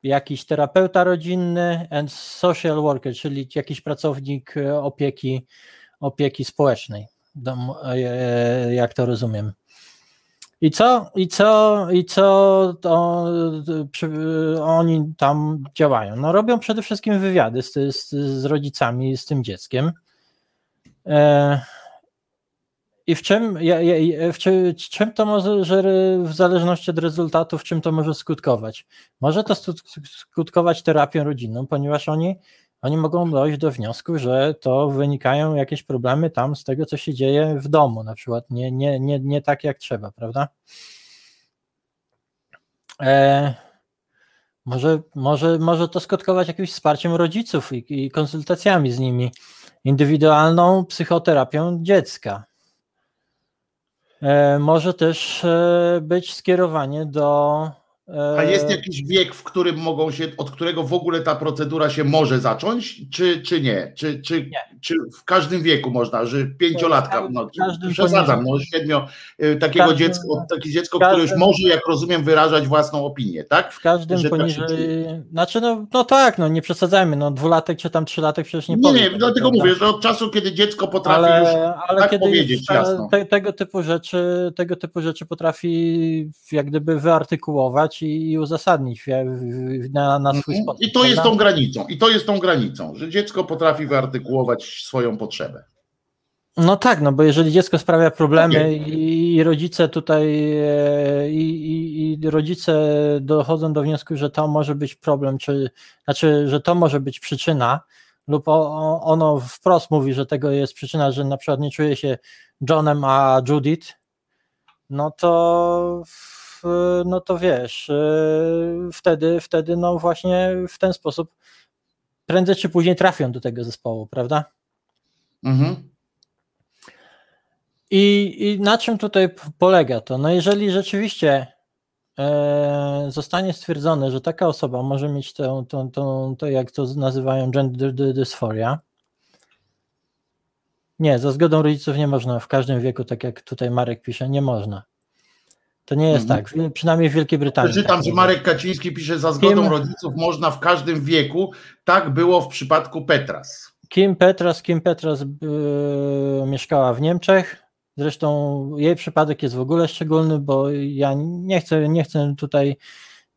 jakiś terapeuta rodzinny and social worker, czyli jakiś pracownik e, opieki, opieki społecznej, e, jak to rozumiem. I co, i co, i co to, przy, oni tam działają? No robią przede wszystkim wywiady z, z, z rodzicami, z tym dzieckiem. E, i w czym, w czym, czym to może, że w zależności od rezultatów, czym to może skutkować? Może to skutkować terapią rodzinną, ponieważ oni, oni mogą dojść do wniosku, że to wynikają jakieś problemy tam z tego, co się dzieje w domu, na przykład nie, nie, nie, nie tak jak trzeba, prawda? E, może, może, może to skutkować jakimś wsparciem rodziców i, i konsultacjami z nimi, indywidualną psychoterapią dziecka E, może też e, być skierowanie do. A jest jakiś wiek, w którym mogą się, od którego w ogóle ta procedura się może zacząć, czy, czy nie? Czy, czy, nie. czy w każdym wieku można, że pięciolatka, no, przesadzam, no średnio e, takiego każdym, dziecko, takie dziecko, każdym, które już może, jak rozumiem, wyrażać własną opinię, tak? W każdym że tak poniżej, tak znaczy no, no tak, no nie przesadzajmy, no dwulatek czy tam trzylatek przecież nie Nie, powie, nie, dlatego mówię, że od czasu, kiedy dziecko potrafi ale, już ale tak powiedzieć ta, jasno. Te, tego typu rzeczy, tego typu rzeczy potrafi jak gdyby wyartykułować i, i uzasadnić na, na swój mhm. sposób. I to jest tą granicą, i to jest tą granicą, że dziecko potrafi wyartykułować swoją potrzebę. No tak, no bo jeżeli dziecko sprawia problemy okay. i, rodzice tutaj e, i, i, i, rodzice dochodzą do wniosku, że to może być problem, czy znaczy, że to może być przyczyna, lub ono wprost mówi, że tego jest przyczyna, że na przykład nie czuje się Johnem, a Judith, no to no to wiesz, e, wtedy, wtedy no właśnie w ten sposób prędzej czy później trafią do tego zespołu, prawda? Mhm. I, I na czym tutaj polega to? No jeżeli rzeczywiście e, zostanie stwierdzone, że taka osoba może mieć tą, tą, tą, to jak to nazywają gender dysphoria, nie, za zgodą rodziców nie można w każdym wieku, tak jak tutaj Marek pisze, nie można. To nie jest mhm. tak, przynajmniej w Wielkiej Brytanii. Czytam, tak że Marek Kaciński pisze, za zgodą Kim... rodziców można w każdym wieku. Tak było w przypadku Petras. Kim Petras, Kim Petras yy, mieszkała w Niemczech. Zresztą jej przypadek jest w ogóle szczególny, bo ja nie chcę, nie chcę tutaj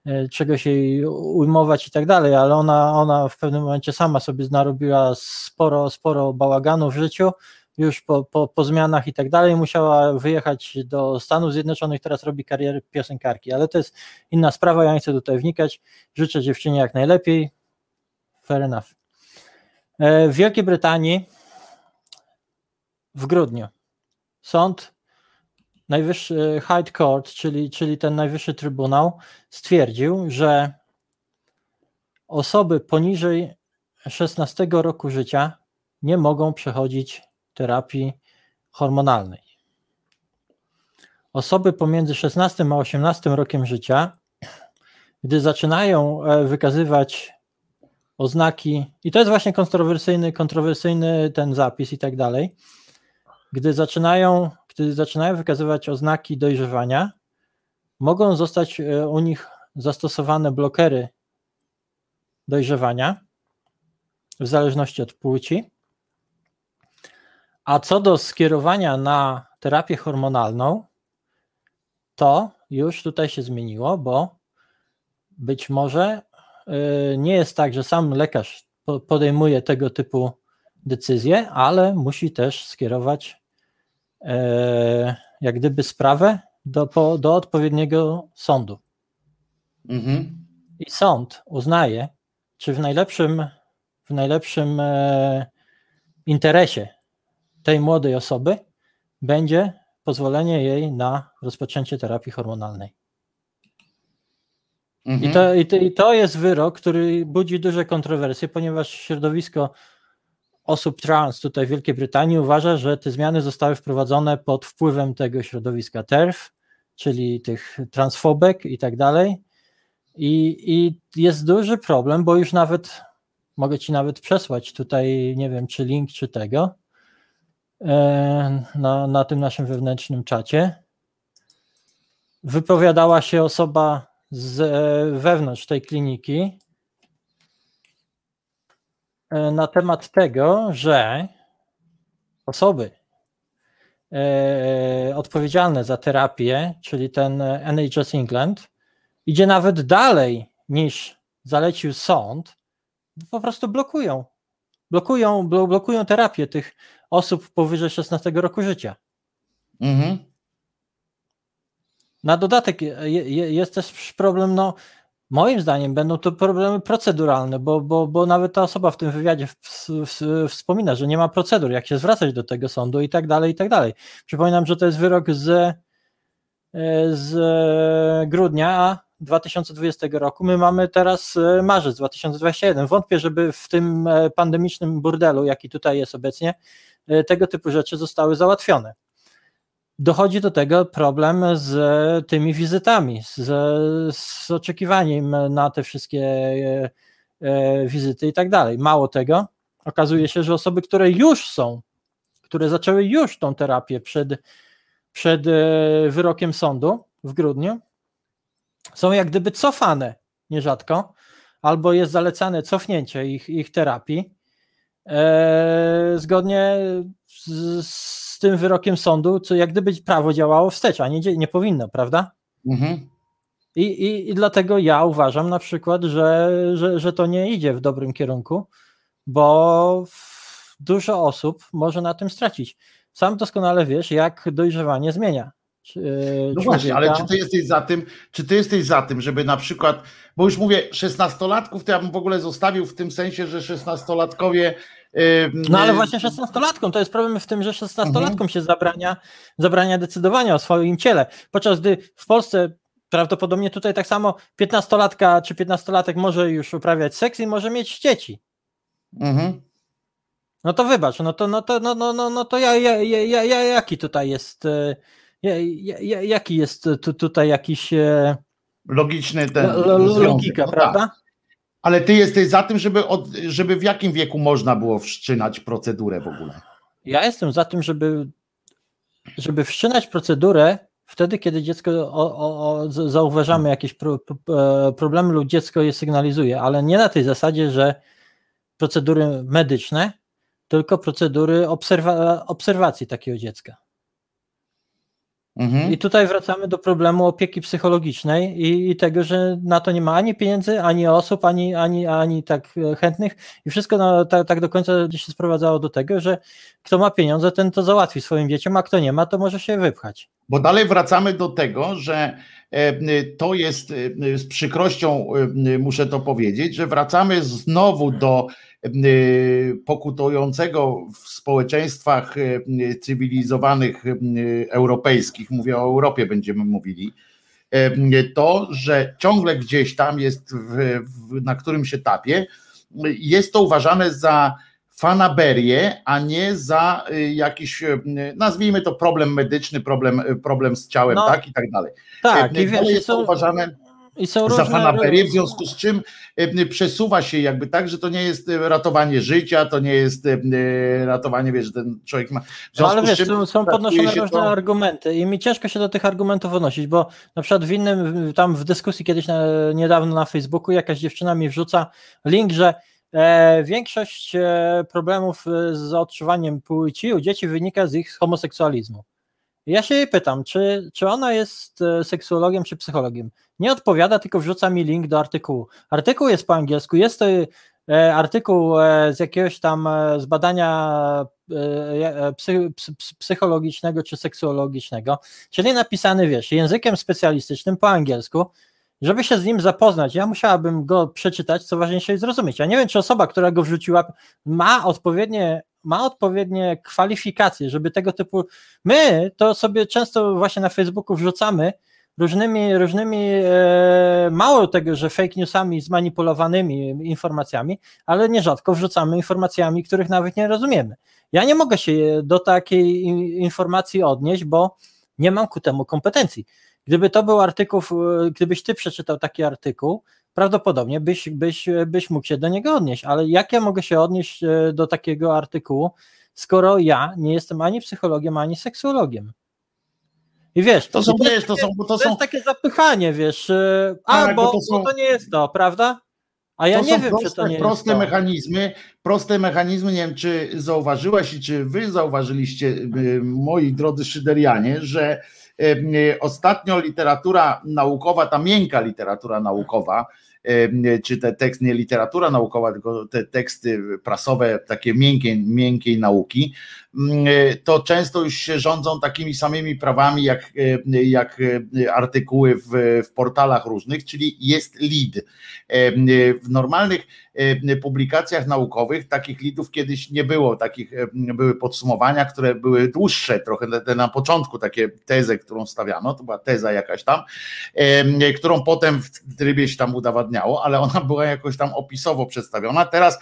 yy, czegoś jej ujmować i tak dalej, ale ona, ona w pewnym momencie sama sobie narobiła sporo, sporo bałaganu w życiu już po, po, po zmianach i tak dalej, musiała wyjechać do Stanów Zjednoczonych, teraz robi karierę piosenkarki, ale to jest inna sprawa, ja nie chcę tutaj wnikać, życzę dziewczynie jak najlepiej, fair enough. E, w Wielkiej Brytanii w grudniu sąd najwyższy High Court, czyli, czyli ten najwyższy trybunał stwierdził, że osoby poniżej 16 roku życia nie mogą przechodzić terapii hormonalnej. Osoby pomiędzy 16 a 18 rokiem życia, gdy zaczynają e, wykazywać oznaki, i to jest właśnie kontrowersyjny, kontrowersyjny ten zapis i tak dalej, gdy zaczynają, gdy zaczynają wykazywać oznaki dojrzewania, mogą zostać e, u nich zastosowane blokery dojrzewania w zależności od płci. A co do skierowania na terapię hormonalną, to już tutaj się zmieniło, bo być może y, nie jest tak, że sam lekarz podejmuje tego typu decyzje, ale musi też skierować e, jak gdyby sprawę do, do odpowiedniego sądu. Mhm. I sąd uznaje, czy w najlepszym, w najlepszym e, interesie tej młodej osoby będzie pozwolenie jej na rozpoczęcie terapii hormonalnej. Mhm. I, to, i, to, I to jest wyrok, który budzi duże kontrowersje, ponieważ środowisko osób trans tutaj w Wielkiej Brytanii uważa, że te zmiany zostały wprowadzone pod wpływem tego środowiska TERF, czyli tych transfobek i tak dalej. I, I jest duży problem, bo już nawet mogę ci nawet przesłać tutaj, nie wiem, czy link, czy tego na, na tym naszym wewnętrznym czacie. Wypowiadała się osoba z e, wewnątrz tej kliniki e, na temat tego, że osoby odpowiedzialne za terapię, czyli ten NHS England, idzie nawet dalej niż zalecił sąd, po prostu blokują. Blokują, blokują terapię tych osób powyżej 16 roku życia. Mhm. Na dodatek jest też problem, no moim zdaniem będą to problemy proceduralne, bo, bo, bo nawet ta osoba w tym wywiadzie wspomina, że nie ma procedur, jak się zwracać do tego sądu i tak dalej, i tak dalej. Przypominam, że to jest wyrok z, e, z grudnia, a 2020 roku. My mamy teraz e, marzec 2021. Wątpię, żeby w tym e, pandemicznym burdelu, jaki tutaj jest obecnie, e, tego typu rzeczy zostały załatwione. Dochodzi do tego problem z tymi wizytami, z, z oczekiwaniem na te wszystkie wizyty i tak dalej. Mało tego, okazuje się, że osoby, które już są, które zaczęły już tą terapię przed, przed wyrokiem sądu w grudniu, są jak gdyby cofane nierzadko, albo jest zalecane cofnięcie ich, ich terapii e, zgodnie z, z, tym wyrokiem sądu, co jak gdyby prawo działało wstecz, a nie, nie powinno, prawda? Mhm. I, i, I dlatego ja uważam na przykład, że, że, że to nie idzie w dobrym kierunku, bo dużo osób może na tym stracić. Sam doskonale wiesz, jak dojrzewanie zmienia no właśnie, ale czy ty jesteś za tym, czy ty jesteś za tym, żeby na przykład, bo już mówię, szesnastolatków to ja bym w ogóle zostawił w tym sensie, że szesnastolatkowie no ale właśnie szesnastolatkom, to jest problem w tym, że szesnastolatkom mhm. się zabrania, zabrania decydowania o swoim ciele, podczas gdy w Polsce prawdopodobnie tutaj tak samo piętnastolatka czy piętnastolatek może już uprawiać seks i może mieć dzieci. Mhm. No to wybacz, no to, no to, no, no, no, no to ja, ja, ja, ja, jaki tutaj jest e, jaki jest tu, tutaj jakiś e, logiczny ten logika, no prawda? Tak. Ale ty jesteś za tym, żeby, od, żeby w jakim wieku można było wszczynać procedurę w ogóle? Ja jestem za tym, żeby, żeby wszczynać procedurę wtedy, kiedy dziecko o, o, o, zauważamy jakieś pro, e, problemy lub dziecko je sygnalizuje, ale nie na tej zasadzie, że procedury medyczne, tylko procedury obserwa obserwacji takiego dziecka. Mhm. I tutaj wracamy do problemu opieki psychologicznej i, i, tego, że na to nie ma ani pieniędzy, ani osób, ani, ani, ani tak e, chętnych i wszystko tak, tak do końca się sprowadzało do tego, że kto ma pieniądze, ten to załatwi swoim dzieciom, a kto nie ma, to może się wypchać. Bo dalej wracamy do tego, że e, to jest e, z przykrością, muszę to powiedzieć, że wracamy znowu do pokutującego w społeczeństwach cywilizowanych europejskich, mówię o Europie będziemy mówili, to, że ciągle gdzieś tam jest w, w, na którymś etapie, jest to uważane za fanaberię, a nie za y, jakiś, y, nazwijmy to problem medyczny, problem, y, problem z ciałem, No, tak i tak dalej. Tak, i wiesz, jest są, uważane i są za fanaberię, w związku z czym przesuwa się jakby tak, że to nie jest ratowanie życia, to nie jest ratowanie, wiesz, że ten człowiek ma. No ale wiesz, są, podnoszone różne to- argumenty i mi ciężko się do tych argumentów odnosić, bo na przykład w innym, tam w dyskusji kiedyś na, niedawno na Facebooku jakaś dziewczyna mi wrzuca link, że większość e, problemów e, z odczuwaniem płci u dzieci wynika z ich homoseksualizmu. Ja się jej pytam, czy, czy ona jest e, seksuologiem czy psychologiem. Nie odpowiada, tylko wrzuca mi link do artykułu. Artykuł jest po angielsku, jest to e, artykuł e, z jakiegoś tam e, z badania e, e, psy, psy, psy- psychologicznego czy seksuologicznego, czyli napisany, wiesz, językiem specjalistycznym po angielsku, żeby się z nim zapoznać, ja musiałabym go przeczytać, co ważniejsze i zrozumieć. Ja nie wiem, czy osoba, która go wrzuciła, ma odpowiednie, ma odpowiednie kwalifikacje, żeby tego typu. My to sobie często właśnie na Facebooku wrzucamy różnymi, różnymi e, mało tego, że fake newsami zmanipulowanymi informacjami, ale nierzadko wrzucamy informacjami, których nawet nie rozumiemy. Ja nie mogę się do takiej in- informacji odnieść, bo nie mam ku temu kompetencji. Gdyby to był artykuł, e, gdybyś ty przeczytał taki artykuł, prawdopodobnie byś, byś, byś mógł się do niego odnieść, ale jak ja mogę się odnieść e, do takiego artykułu, skoro ja nie jestem ani psychologiem, ani seksuologiem? I wiesz, To są, jest wiesz, to takie- są, bo to to są, jest takie zapychanie, wiesz, e, a Tak, bo, to są- bo to nie jest to, prawda? A ja to nie wiem, proste, czy to nie proste jest to. mechanizmy, proste mechanizmy, nie wiem, czy zauważyłaś i czy wy zauważyliście, y, moi drodzy szyderianie, że ostatnio literatura naukowa, ta miękka literatura naukowa, y, czy te tekst, nie literatura naukowa, tylko te teksty prasowe, takie miękkiej, nauki, to często już się rządzą takimi samymi prawami jak, y, jak y, artykuły w, w portalach różnych, czyli jest lead. W normalnych publikacjach naukowych takich lidów kiedyś nie było, takich były podsumowania, które były dłuższe trochę na, początku, takie tezę, którą stawiano, to była teza jakaś tam, którą potem w trybie się tam udowadniało, ale ona była jakoś tam opisowo przedstawiona. Teraz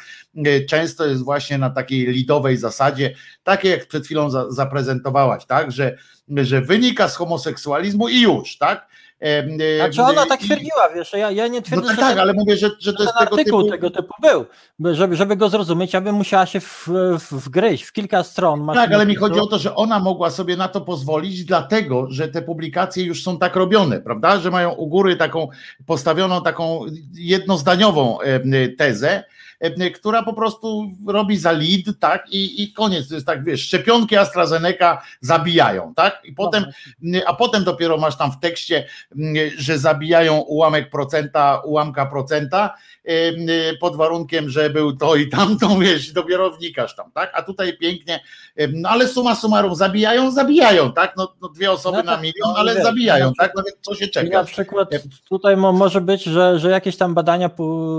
często jest właśnie na takiej lidowej zasadzie, takie jak przed chwilą za, zaprezentowałaś, tak, że, że wynika z homoseksualizmu i już, tak? Y, Znaczy ona tak twierdziła, wiesz, ja, ja nie No twierdzę, tak, że tak, ten- ale mówię, że, że to ten jest tego artykuł typu. tego typu był. By- Żeby, żeby go zrozumieć, ja bym musiała się w, w, wgryźć w kilka stron. Tak, ale mi chodzi o to, że ona mogła sobie na to pozwolić, dlatego że te publikacje już są tak robione, prawda? Że mają u góry taką postawioną taką jednozdaniową e, tezę, e, która po prostu robi za lead, tak? I, i koniec. To jest tak, wiesz, szczepionki AstraZeneca zabijają, tak? I potem, a potem dopiero masz tam w tekście, że zabijają ułamek procenta, ułamka procenta, em, pod warunkiem, że był to i tamto, wiesz, dopiero wnikasz tam, tak? A tutaj pięknie, no ale suma summarum, zabijają, zabijają, tak? No, no dwie osoby No na tak, milion, no ale wiesz, zabijają, na tak? No więc co się I na czeka? przykład tutaj mo, może być, że, że jakieś tam badania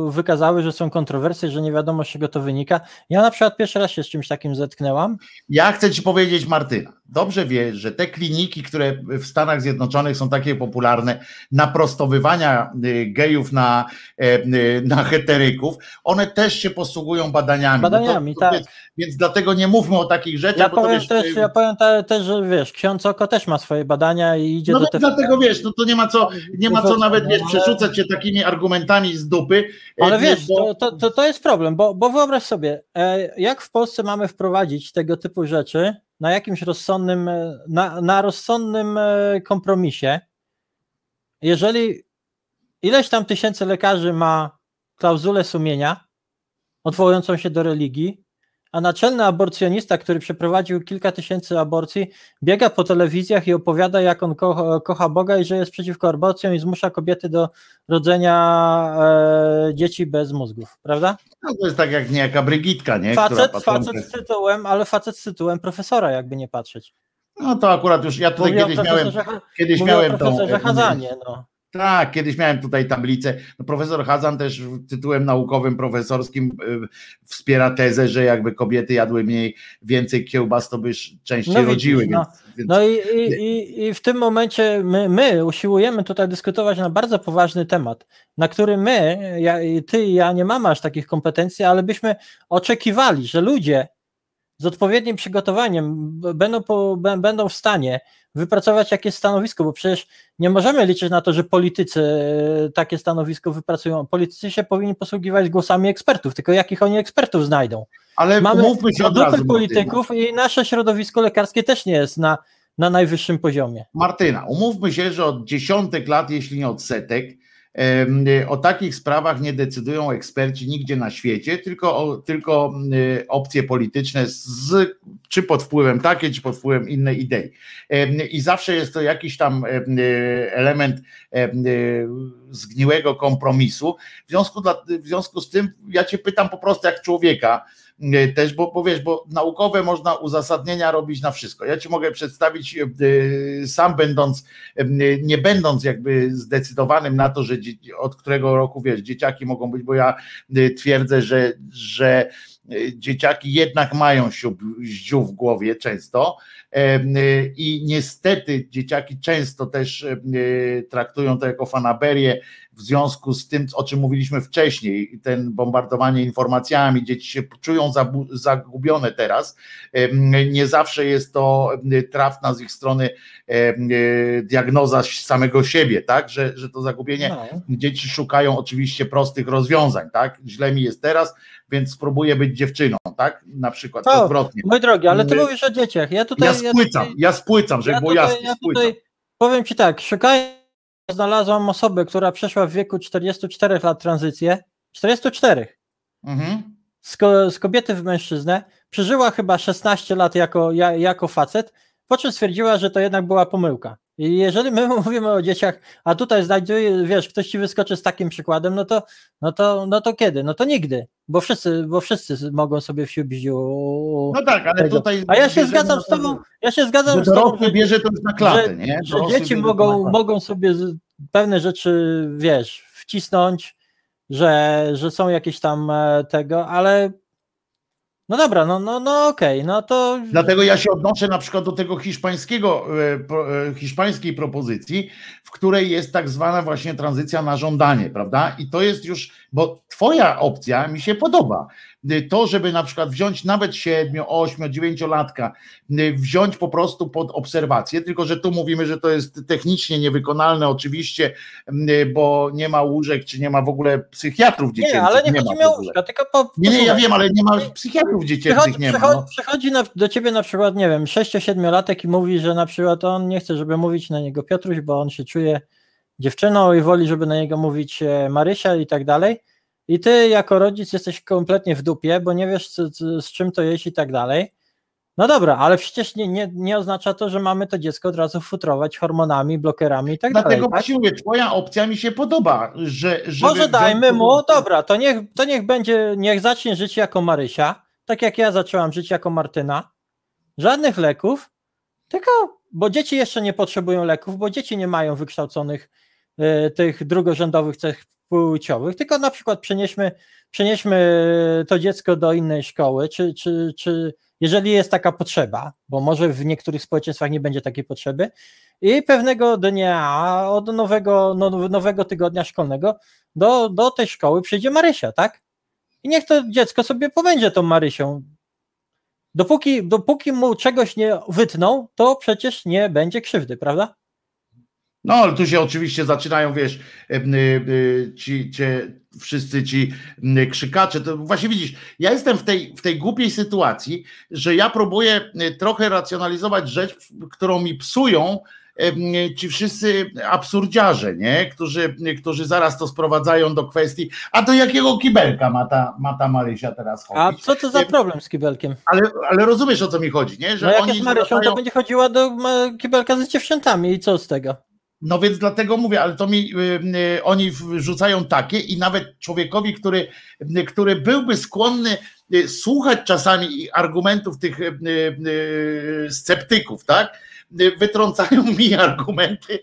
wykazały, że są kontrowersje, że nie wiadomo z czego to wynika. Ja na przykład pierwszy raz się z czymś takim zetknęłam. Ja chcę ci powiedzieć, Martyna, dobrze wiesz, że te kliniki, które w Stanach Zjednoczonych są takie popularne, naprostowywania y, gejów na, e, y, na heteryków, one też się posługują badaniami. No to- Badaniami, to tak. Więc, więc dlatego nie mówmy o takich rzeczach, Ja to powiem, wiesz, też, y, ja powiem te, też, że wiesz, ksiądz Oko też ma swoje badania i idzie No do tych. dlatego wiesz, no to nie ma co, nie ma co nawet wiesz, przerzucać się takimi argumentami z dupy. Ale wiesz, bo- to, to, to, to jest problem, bo, bo wyobraź sobie, e, jak w Polsce mamy wprowadzić tego typu rzeczy na jakimś rozsądnym, e, na, na rozsądnym e, kompromisie, jeżeli ileś tam tysięcy lekarzy ma klauzulę sumienia odwołującą się do religii, a naczelny aborcjonista, który przeprowadził kilka tysięcy aborcji, biega po telewizjach i opowiada, jak on kocha, kocha Boga i że jest przeciwko aborcjom i zmusza kobiety do rodzenia e, dzieci bez mózgów, prawda? no to jest tak jak niejaka Brygitka, nie? Facet, Która facet z tytułem, ale facet z tytułem profesora, jakby nie patrzeć. No to akurat już, ja tutaj Mówię kiedyś miałem, kiedyś miałem tą, e, Hazanie, no. Tak, kiedyś miałem tutaj tablicę. No, profesor Hazan też tytułem naukowym, profesorskim y, wspiera tezę, że jakby kobiety jadły mniej, więcej kiełbas, to by częściej No rodziły. no. Więc, więc No i, i, i, w tym momencie my, my usiłujemy tutaj dyskutować na bardzo poważny temat, na który my, ja, ty i ja nie mamy aż takich kompetencji, ale byśmy oczekiwali, że ludzie z odpowiednim przygotowaniem będą, po, będą w stanie wypracować jakieś stanowisko, bo przecież nie możemy liczyć na to, że politycy e, takie stanowisko wypracują. Politycy się powinni posługiwać głosami ekspertów, tylko jakich oni ekspertów znajdą? ale Mamy razu. polityków i nasze środowisko lekarskie też nie jest na, na najwyższym poziomie. Martyna, umówmy się, że od dziesiątek lat, jeśli nie od setek, o takich sprawach nie decydują eksperci nigdzie na świecie, tylko, tylko y, opcje polityczne, z, czy pod wpływem takiej, czy pod wpływem innej idei. I zawsze jest to jakiś tam y, element em, y, zgniłego kompromisu. W związku, w związku z tym ja cię pytam po prostu jak człowieka, y, też, bo, bo wiesz, bo naukowe można uzasadnienia robić na wszystko. Ja ci mogę przedstawić, y, sam będąc, y, nie będąc jakby zdecydowanym na to, że od którego roku wiesz, dzieciaki mogą być, bo ja twierdzę, że, że dzieciaki jednak mają ździu w głowie często i niestety dzieciaki często też y, traktują to jako fanaberię w związku z tym, o czym mówiliśmy wcześniej, ten bombardowanie informacjami, dzieci się czują zagubione teraz. Nie zawsze jest to trafna z ich strony e, diagnoza samego siebie, tak? Że, że to zagubienie No. dzieci szukają oczywiście prostych rozwiązań, tak? Źle mi jest teraz, więc spróbuję być dziewczyną, tak? Na przykład To, odwrotnie. Mój drogi, ale ty My- mówisz o dzieciach. Ja tutaj. Ja spłycam, tutaj- ja spłycam, żeby ja było jasne, ja tutaj powiem ci tak, szukając, znalazłam osobę, która przeszła w wieku 44 lat tranzycję. 44. Mhm. Z, ko, z kobiety w mężczyznę. Przeżyła chyba 16 lat jako, ja, jako facet, po czym stwierdziła, że to jednak była pomyłka. I jeżeli my mówimy o dzieciach, a tutaj znajduje, wiesz, ktoś ci wyskoczy z takim przykładem, no to, no to, no to kiedy? No to nigdy, bo wszyscy, bo wszyscy mogą sobie w siubziu. No tak, ale tego. tutaj. A ja się zgadzam z to, tobą, ja się zgadzam z tobą, że, bierze to już na klatę, że, nie? że dzieci mogą, mogą sobie pewne rzeczy, wiesz, wcisnąć, że, że są jakieś tam e, tego, ale no dobra, no, no, no okej, no to Dlatego ja się odnoszę na przykład do tego hiszpańskiego, e, e, hiszpańskiej propozycji, w której jest tak zwana właśnie tranzycja na żądanie, prawda? I to jest już, bo twoja opcja mi się podoba. To, żeby na przykład wziąć nawet 7, 8, 9 latka, wziąć po prostu pod obserwację, tylko że tu mówimy, że to jest technicznie niewykonalne oczywiście, bo nie ma łóżek, czy nie ma w ogóle psychiatrów dziecięcych. nie, ale nie, chodzi mi o łóżka, tylko po, Nie, nie, ja wiem, ale nie ma psychiatrów dziecięcych, Przychodzi, nie ma. No. przychodzi na, do ciebie na przykład, nie wiem, 6-7-latek i mówi, że na przykład on nie chce, żeby mówić na niego Piotruś, bo on się czuje dziewczyną i woli, żeby na niego mówić e, Marysia i tak dalej. I ty jako rodzic jesteś kompletnie w dupie, bo nie wiesz co, z czym to jest i tak dalej. No dobra, ale przecież nie, nie, nie oznacza to, że mamy to dziecko od razu futrować hormonami, blokerami i tak Dlatego dalej. Tak? właśnie mówię, twoja opcja mi się podoba, że żeby Może dajmy mu, dobra, to niech, to niech będzie, niech zacznie żyć jako Marysia, tak jak ja zaczęłam żyć jako Martyna. Żadnych leków, tylko, bo dzieci jeszcze nie potrzebują leków, bo dzieci nie mają wykształconych tych drugorzędowych cech płciowych, tylko na przykład przenieśmy, przenieśmy to dziecko do innej szkoły, czy, czy, czy jeżeli jest taka potrzeba, bo może w niektórych społeczeństwach nie będzie takiej potrzeby, i pewnego dnia od nowego, no, nowego tygodnia szkolnego do, do tej szkoły przyjdzie Marysia, tak? I niech to dziecko sobie pobędzie tą Marysią. Dopóki, dopóki mu czegoś nie wytną, to przecież nie będzie krzywdy, prawda? No, ale tu się oczywiście zaczynają, wiesz, em, y, y, ci, cie, wszyscy ci krzykacze. To właśnie widzisz, ja jestem w tej, w tej głupiej sytuacji, że ja próbuję trochę racjonalizować rzecz, którą mi psują ci wszyscy absurdziarze, nie? Którzy, którzy zaraz to sprowadzają do kwestii, a do jakiego kibelka ma ta, ma ta Marysia teraz A chodzić? co to za problem z kibelkiem? Ale, ale rozumiesz o co mi chodzi, nie? Że No jak oni jest Marysią, zwracają- to będzie chodziła do kibelka z dziewczętami i co z tego? No więc dlatego mówię, ale to mi y, y, oni wrzucają takie i nawet człowiekowi, który, y, który byłby skłonny słuchać czasami argumentów tych sceptyków, tak? wytrącają mi argumenty,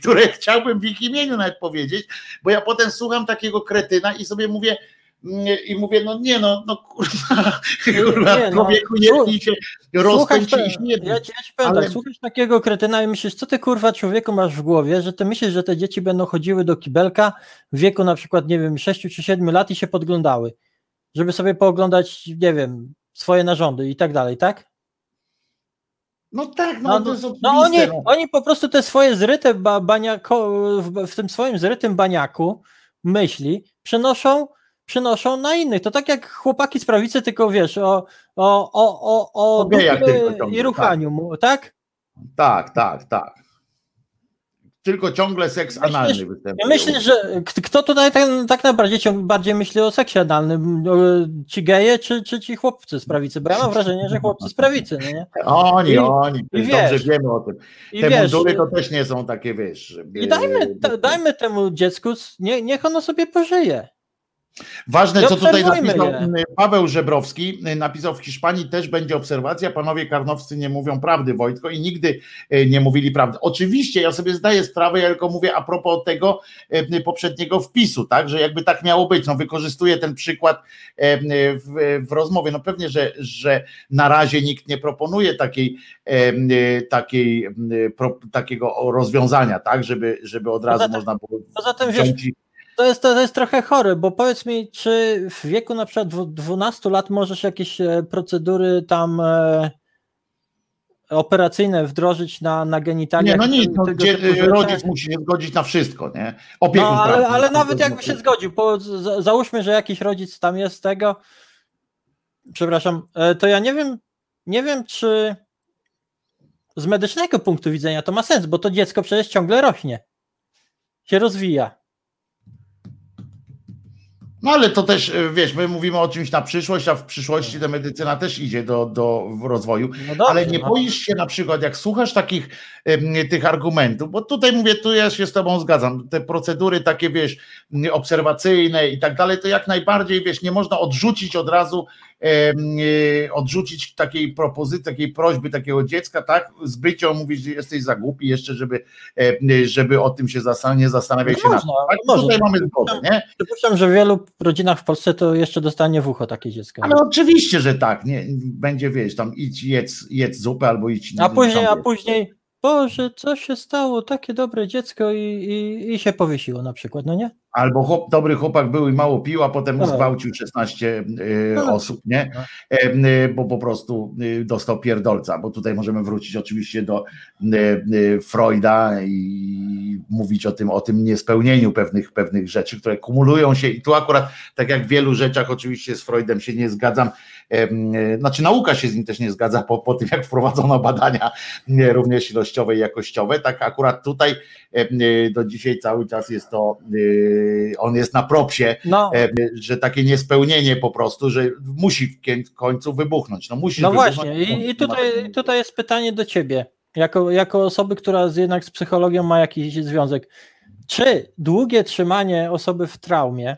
które chciałbym w ich imieniu nawet powiedzieć, bo ja potem słucham takiego kretyna i sobie mówię, i mówię, no nie no, no kurwa, kurwa Nie, no, człowieku, się rozpędź te- i śmierdzi. ja ci, ja ci powiem Ale- tak, słuchasz takiego kretyna i myślisz, co ty kurwa człowieku masz w głowie, że ty myślisz, że te dzieci będą chodziły do kibelka w wieku na przykład, nie wiem, 6 czy 7 lat i się podglądały, żeby sobie pooglądać, nie wiem, swoje narządy i tak dalej, tak? No tak, no, No, to jest no oni, oczywiste, no. oni po prostu te swoje zryte ba, baniako, w, w tym swoim zrytym baniaku myśli przenoszą, przenoszą na innych. To tak jak chłopaki z prawicy, tylko wiesz, o, o, o, o, o ciągle, i ruchaniu, tak? Tak, tak, tak. Tylko ciągle seks analny Ja występuje. myślę, że kto tutaj tak, tak naprawdę ciąg, bardziej myśli o seksie analnym? Ci geje czy, czy ci chłopcy z prawicy? Bo ja mam wrażenie, że chłopcy z prawicy, no nie? Oni, I- oni, i dobrze wiesz, wiemy o tym. I Te wiesz, mundury to też nie są takie, wiesz. i dajmy, da, dajmy temu dziecku, nie, niech ono sobie pożyje. Ważne, co tutaj napisał je. Paweł Żebrowski, napisał w Hiszpanii też będzie obserwacja, panowie karnowscy nie mówią prawdy, Wojtko, i nigdy e, nie mówili prawdy. Oczywiście, ja sobie zdaję sprawę, ja tylko mówię a propos tego poprzedniego wpisu, tak, że jakby tak miało być, no wykorzystuję ten przykład w, w rozmowie, no pewnie, że, że na razie nikt nie proponuje takiej, takiej, pro, takiego rozwiązania, tak, żeby, żeby od razu Poza można było Poza tym wiesz, wziąć to jest, to jest trochę chore, bo powiedz mi, czy w wieku na przykład dwu- 12 lat możesz jakieś e, procedury tam e, operacyjne wdrożyć na, na genitaliach? Nie, no nic, no, tego gdzie, rzeczy? rodzic musi się zgodzić na wszystko, nie? Opiekun No, ale, prawny. ale nawet jakby się zgodził, załóżmy, że jakiś rodzic tam jest tego, przepraszam, e, to ja nie wiem, nie wiem, czy z medycznego punktu widzenia to ma sens, bo to dziecko przecież ciągle rośnie, się rozwija. No ale to też, e, wiesz, my mówimy o czymś na przyszłość, a w przyszłości ta medycyna też idzie do, do rozwoju. No dobrze, ale nie no. boisz się na przykład, jak słuchasz takich tych argumentów, bo tutaj mówię, tu ja się z tobą zgadzam, te procedury takie, wiesz, obserwacyjne i tak dalej, to jak najbardziej, wiesz, nie można odrzucić od razu, odrzucić takiej propozycji, takiej prośby takiego dziecka, tak, zbycio mówić, że jesteś za głupi jeszcze, żeby, em, żeby o tym się zastan- nie zastanawiać No się można. Tak? można. Tutaj mamy zgodę, nie? Przypuszczam, że w wielu rodzinach w Polsce to jeszcze dostanie w ucho takie dziecko. Ale oczywiście, że tak, nie, będzie, wiesz, tam idź, jedz, jedz zupę albo idź... A później, a później, Boże, co się stało? Takie dobre dziecko i, i, i się powiesiło na przykład, no nie? Albo chłop, dobry chłopak był i mało pił, a potem Tak. zgwałcił 16 y, Tak. osób, nie? No. Y, bo po prostu y, dostał pierdolca, bo tutaj możemy wrócić oczywiście do y, y, Freuda i mówić o tym, o tym niespełnieniu pewnych, pewnych rzeczy, które kumulują się i tu akurat, tak jak w wielu rzeczach oczywiście z Freudem się nie zgadzam, znaczy nauka się z nim też nie zgadza po, po tym, jak wprowadzono badania nie, również ilościowe i jakościowe, tak akurat tutaj y, do dzisiaj cały czas jest to, y, on jest na propsie, No, e, że takie niespełnienie po prostu, że musi w końcu wybuchnąć. No, musi no wybuchnąć, właśnie. I, i tutaj, tutaj jest pytanie do ciebie, jako, jako osoby, która jednak z psychologią ma jakiś związek. Czy długie trzymanie osoby w traumie,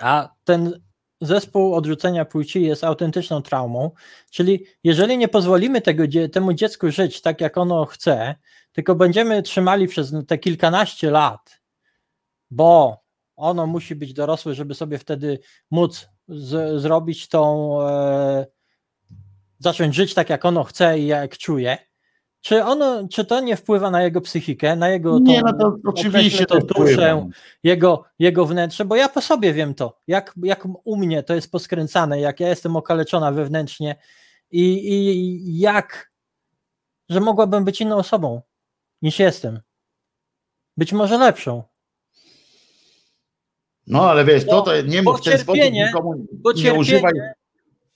a ten zespół odrzucenia płci jest autentyczną traumą, czyli jeżeli nie pozwolimy tego, temu dziecku żyć tak, jak ono chce, tylko będziemy trzymali przez te kilkanaście lat, bo ono musi być dorosłe, żeby sobie wtedy móc z, zrobić tą, e, zacząć żyć tak, jak ono chce i jak czuje. Czy, ono, czy to nie wpływa na jego psychikę, na jego tą, Nie, no to oczywiście to to wpływa. duszę, jego, jego wnętrze, bo ja po sobie wiem to, jak, jak u mnie to jest poskręcane, jak ja jestem okaleczona wewnętrznie i, i jak, że mogłabym być inną osobą niż jestem. Być może lepszą. No ale wiesz, to, Bo- to nie mów w ten sposób nikomu, bo nie używaj,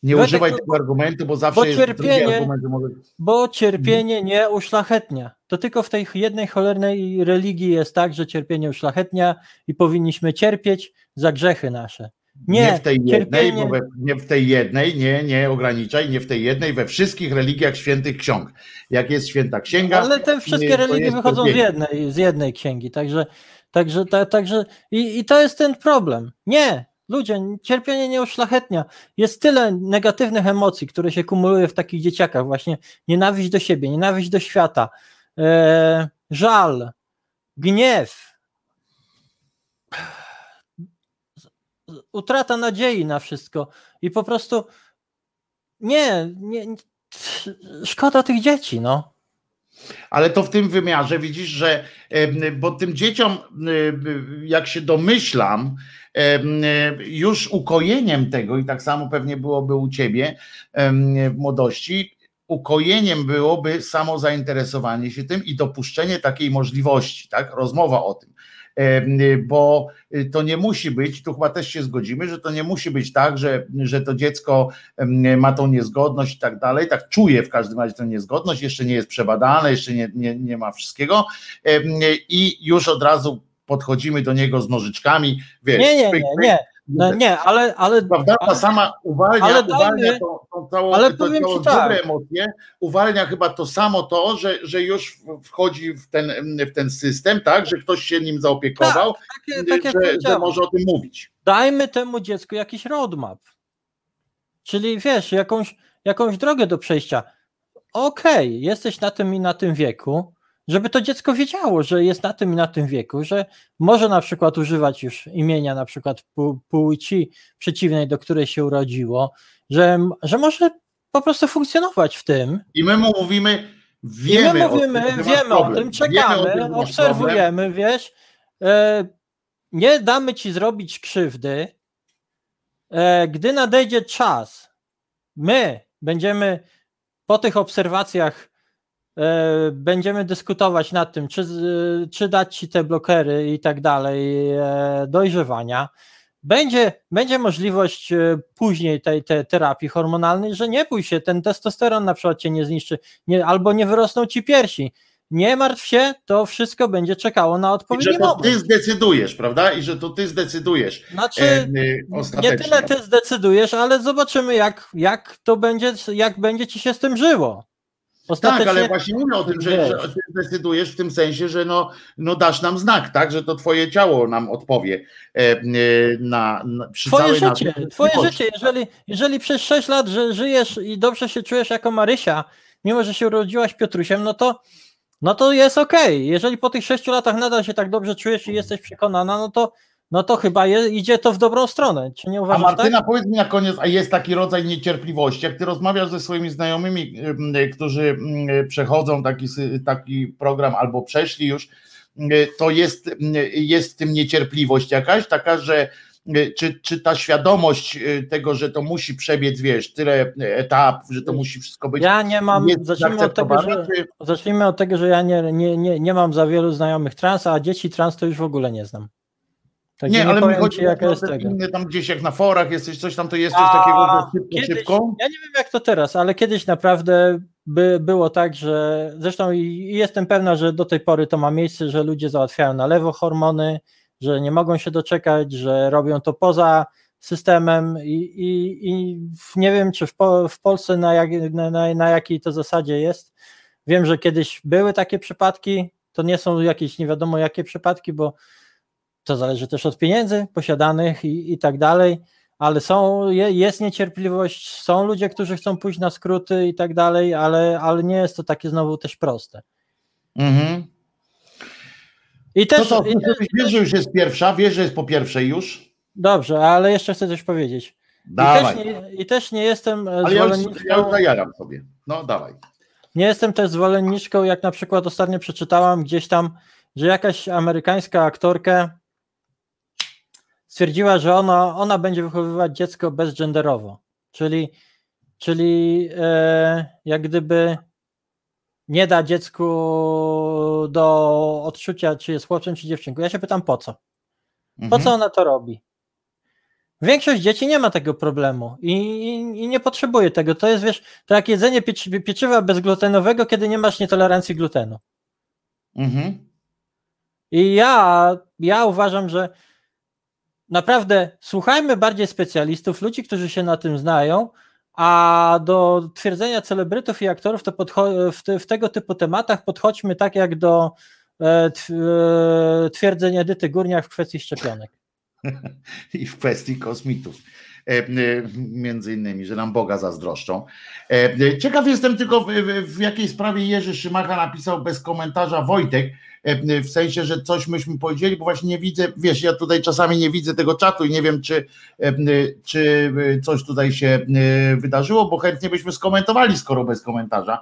nie używaj tego argumentu, bo zawsze bo jest cierpienie- argument, że może... Bo cierpienie nie uszlachetnia. To tylko w tej jednej cholernej religii jest tak, że cierpienie uszlachetnia i powinniśmy cierpieć za grzechy nasze. Nie, Nie w tej jednej, cierpienie- we, nie w tej jednej, nie, nie ograniczaj, nie w tej jednej, we wszystkich religiach świętych ksiąg. Jak jest święta księga. Ale te nie, wszystkie to religie wychodzą z jednej, z jednej księgi, także, także, ta, także i, i to jest ten problem. Nie, Ludzie, cierpienie nie uszlachetnia. Jest tyle negatywnych emocji, które się kumuluje w takich dzieciakach. Właśnie nienawiść do siebie, nienawiść do świata, e, żal, gniew, utrata nadziei na wszystko i po prostu nie, nie, szkoda tych dzieci, no. Ale to w tym wymiarze widzisz, że bo tym dzieciom, jak się domyślam, już ukojeniem tego, i tak samo pewnie byłoby u ciebie w młodości, ukojeniem byłoby samo zainteresowanie się tym i dopuszczenie takiej możliwości, tak? Rozmowa o tym. Em, Bo to nie musi być, tu chyba też się zgodzimy, że to nie musi być tak, że, że to dziecko ma tą niezgodność i tak dalej, tak czuje w każdym razie tę niezgodność, jeszcze nie jest przebadane, jeszcze nie, nie, nie ma wszystkiego i już od razu podchodzimy do niego z nożyczkami, wiesz, Nie, nie, pyk, nie, nie, no, nie, ale, ale Prawda? Ta sama uwalnia, ale dajmy- uwalnia tą, tą całą, ale to, ci tak. dobre emocje, uwalnia chyba to samo to, że, że już wchodzi w ten, w ten system, tak, że ktoś się nim zaopiekował, takie, tak że, że może o tym mówić. dajmy temu dziecku jakiś roadmap. Czyli wiesz, jakąś, jakąś drogę do przejścia. Okej, jesteś na tym i na tym wieku, żeby to dziecko wiedziało, że jest na tym i na tym wieku, że może na przykład używać już imienia na przykład pł- płci przeciwnej, do której się urodziło, że, że może po prostu funkcjonować w tym. I my mu mówimy, I wiemy, my mówimy, o tym, wiemy o tym, czekamy, o tym, masz problem. obserwujemy, wiesz. E, nie damy ci zrobić krzywdy. E, gdy nadejdzie czas, my będziemy po tych obserwacjach będziemy dyskutować nad tym, czy, czy dać ci te blokery i tak dalej, e, dojrzewania. Będzie, będzie możliwość e, później tej, tej terapii hormonalnej, że nie bój się, ten testosteron na przykład cię nie zniszczy, nie, albo nie wyrosną ci piersi. Nie martw się, to wszystko będzie czekało na I odpowiedni że to moment. ty zdecydujesz, prawda? I że to ty zdecydujesz Znaczy, e, e, nie tyle ty zdecydujesz, ale zobaczymy, jak, jak to będzie, jak będzie ci się z tym żyło. Tak, Ostatecznie, ale właśnie mówię o tym, że, że ty zdecydujesz w tym sensie, że no, no dasz nam znak, tak, że to twoje ciało nam odpowie e, e, na, na przy Twoje życie, twoje życie, jeżeli, jeżeli przez 6 lat że żyjesz i dobrze się czujesz jako Marysia, mimo że się urodziłaś Piotrusiem, no to, no to jest okej. Jeżeli po tych 6 latach nadal się tak dobrze czujesz i jesteś przekonana, no to, no to chyba je, idzie to w dobrą stronę. Czy nie A uważasz Martyna, tak? powiedz mi na koniec, a jest taki rodzaj niecierpliwości, jak ty rozmawiasz ze swoimi znajomymi, y, którzy y, przechodzą taki, taki program albo przeszli już, y, to jest, y, jest w tym niecierpliwość jakaś, taka, że czy, czy ta świadomość tego, że to musi przebiec, wiesz, tyle etapów, że to musi wszystko być Ja nie mam, zacznijmy od tego, że, czy- zacznijmy od tego, że ja nie, nie, nie, nie mam za wielu znajomych trans, a dzieci trans to już w ogóle nie znam. Także Nie, nie, ale mi chodzi jaka jest te tego. inne tam gdzieś jak na forach jesteś, coś tam to jest coś takiego, kiedyś, szybko. Ja nie wiem jak to teraz, ale kiedyś naprawdę by było tak, że zresztą jestem pewna, że do tej pory to ma miejsce, że ludzie załatwiają na lewo hormony, że nie mogą się doczekać, że robią to poza systemem i, i, i nie wiem, czy w, po, w Polsce na, jak, na, na jakiej to zasadzie jest. Wiem, że kiedyś były takie przypadki, to nie są jakieś nie wiadomo jakie przypadki, bo to zależy też od pieniędzy posiadanych i, i tak dalej, ale są, je, jest niecierpliwość, są ludzie, którzy chcą pójść na skróty i tak dalej, ale, ale nie jest to takie znowu też proste. Mhm. I też, co, i, wiesz, wiesz, że już jest pierwsza, wiesz, że jest po pierwszej już? dobrze, ale jeszcze chcę coś powiedzieć. I też, Dawaj. nie, I też nie jestem e, Ale ja już, ja już sobie. No dawaj. nie jestem też zwolenniczką, jak na przykład ostatnio przeczytałam gdzieś tam, że jakaś amerykańska aktorka stwierdziła, że ona, ona będzie wychowywać dziecko bezgenderowo, czyli, czyli e, jak gdyby nie da dziecku do odczucia, czy jest chłopcem, czy dziewczynką. Ja się pytam, po co? Po Mhm. co ona to robi? Większość dzieci nie ma tego problemu i, i, i nie potrzebuje tego. To jest, wiesz, to jak jedzenie pieczy, pieczywa bezglutenowego, kiedy nie masz nietolerancji glutenu. Mhm. I ja, ja uważam, że naprawdę słuchajmy bardziej specjalistów, ludzi, którzy się na tym znają, a do twierdzenia celebrytów i aktorów to w, te, w tego typu tematach podchodźmy tak jak do e, e, twierdzeń Edyty Górniak w kwestii szczepionek. I w kwestii kosmitów. E, e, między innymi, że nam Boga zazdroszczą. Ciekaw jestem tylko w, w, w jakiej sprawie Jerzy Szymacha napisał bez komentarza Wojtek, w sensie, że coś myśmy powiedzieli, bo właśnie nie widzę, wiesz, ja tutaj czasami nie widzę tego czatu i nie wiem, czy, czy coś tutaj się wydarzyło, bo chętnie byśmy skomentowali, skoro bez komentarza,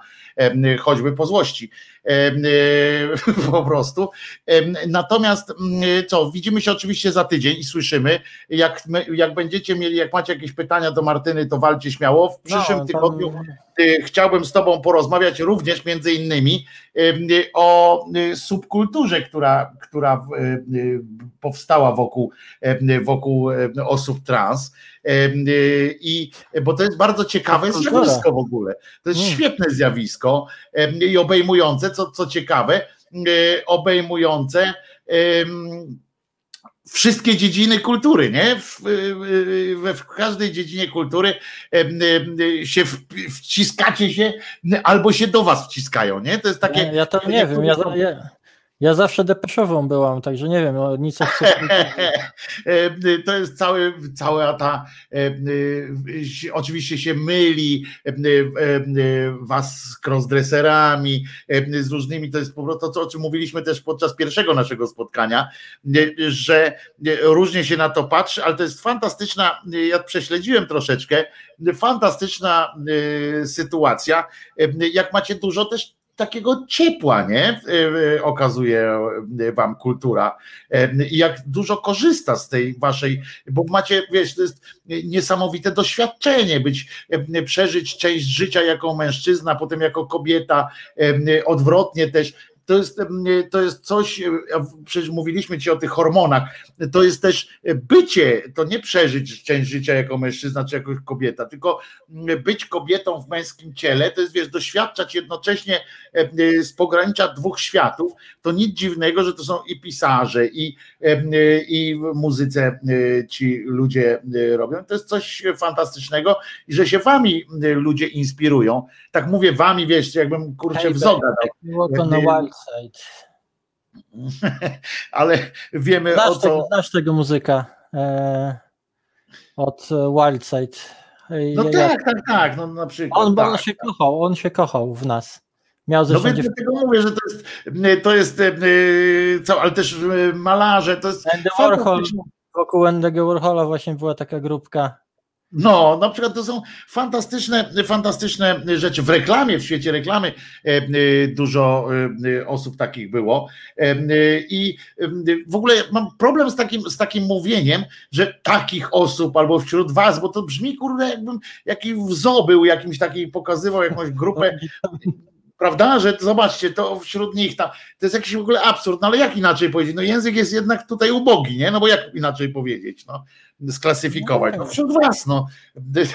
choćby po złości. Po prostu. Natomiast co, widzimy się oczywiście za tydzień i słyszymy. Jak, jak będziecie mieli, jak macie jakieś pytania do Martyny, to walcie śmiało. W przyszłym no, tygodniu chciałbym z Tobą porozmawiać również między innymi o subkulturze, która, która powstała wokół, wokół osób trans. I, bo to jest bardzo ciekawe zjawisko w ogóle. To jest hmm. świetne zjawisko i obejmujące, co, co ciekawe, obejmujące wszystkie dziedziny kultury, nie? W, w, w, każdej dziedzinie kultury się wciskacie się, albo się do was wciskają, nie? To jest takie. Ja, ja to nie wiem. Ja, ja, ja zawsze depeszową byłam, także nie wiem, nic o To jest cały, cała ta, oczywiście się myli was z crossdresserami, z różnymi, to jest po prostu to, o czym mówiliśmy też podczas pierwszego naszego spotkania, że różnie się na to patrzy, ale to jest fantastyczna, ja prześledziłem troszeczkę, fantastyczna sytuacja, jak macie dużo też takiego ciepła, nie? Okazuje wam kultura. I jak dużo korzysta z tej waszej, bo macie, wiesz, to jest niesamowite doświadczenie, być, przeżyć część życia jako mężczyzna, potem jako kobieta, odwrotnie też to jest, to jest coś, przecież mówiliśmy ci o tych hormonach, to jest też bycie, to nie przeżyć część życia jako mężczyzna czy jako kobieta, tylko być kobietą w męskim ciele, to jest wiesz, doświadczać jednocześnie z pogranicza dwóch światów, to nic dziwnego, że to są i pisarze, i, i w muzyce ci ludzie robią, to jest coś fantastycznego i że się wami ludzie inspirują, tak mówię wami, wiesz, jakbym kurczę w zoga dał. Ale wiemy znasz o co. Tego, znasz tego muzyka e, od Wildside. No ja, tak, tak, tak. No, na przykład, on, tak, on się kochał, on się kochał w nas. Miał no więc dlatego mówię, że to jest, to jest e, co, ale też e, malarze, to jest. Andy Warhol, wokół Andy'ego Warhola właśnie była taka grupka no, na przykład to są fantastyczne, fantastyczne rzeczy. W reklamie, w świecie reklamy e, e, dużo e, osób takich było. I w ogóle mam problem z takim, z takim mówieniem, że takich osób albo wśród was, bo to brzmi kurde, jakbym jakiś wzo był jakimś taki, pokazywał jakąś grupę prawda, że zobaczcie, to wśród nich tam, to jest jakiś w ogóle absurd, no ale jak inaczej powiedzieć, no język jest jednak tutaj ubogi, nie, no bo jak inaczej powiedzieć, no, sklasyfikować, no wśród was, no, to jest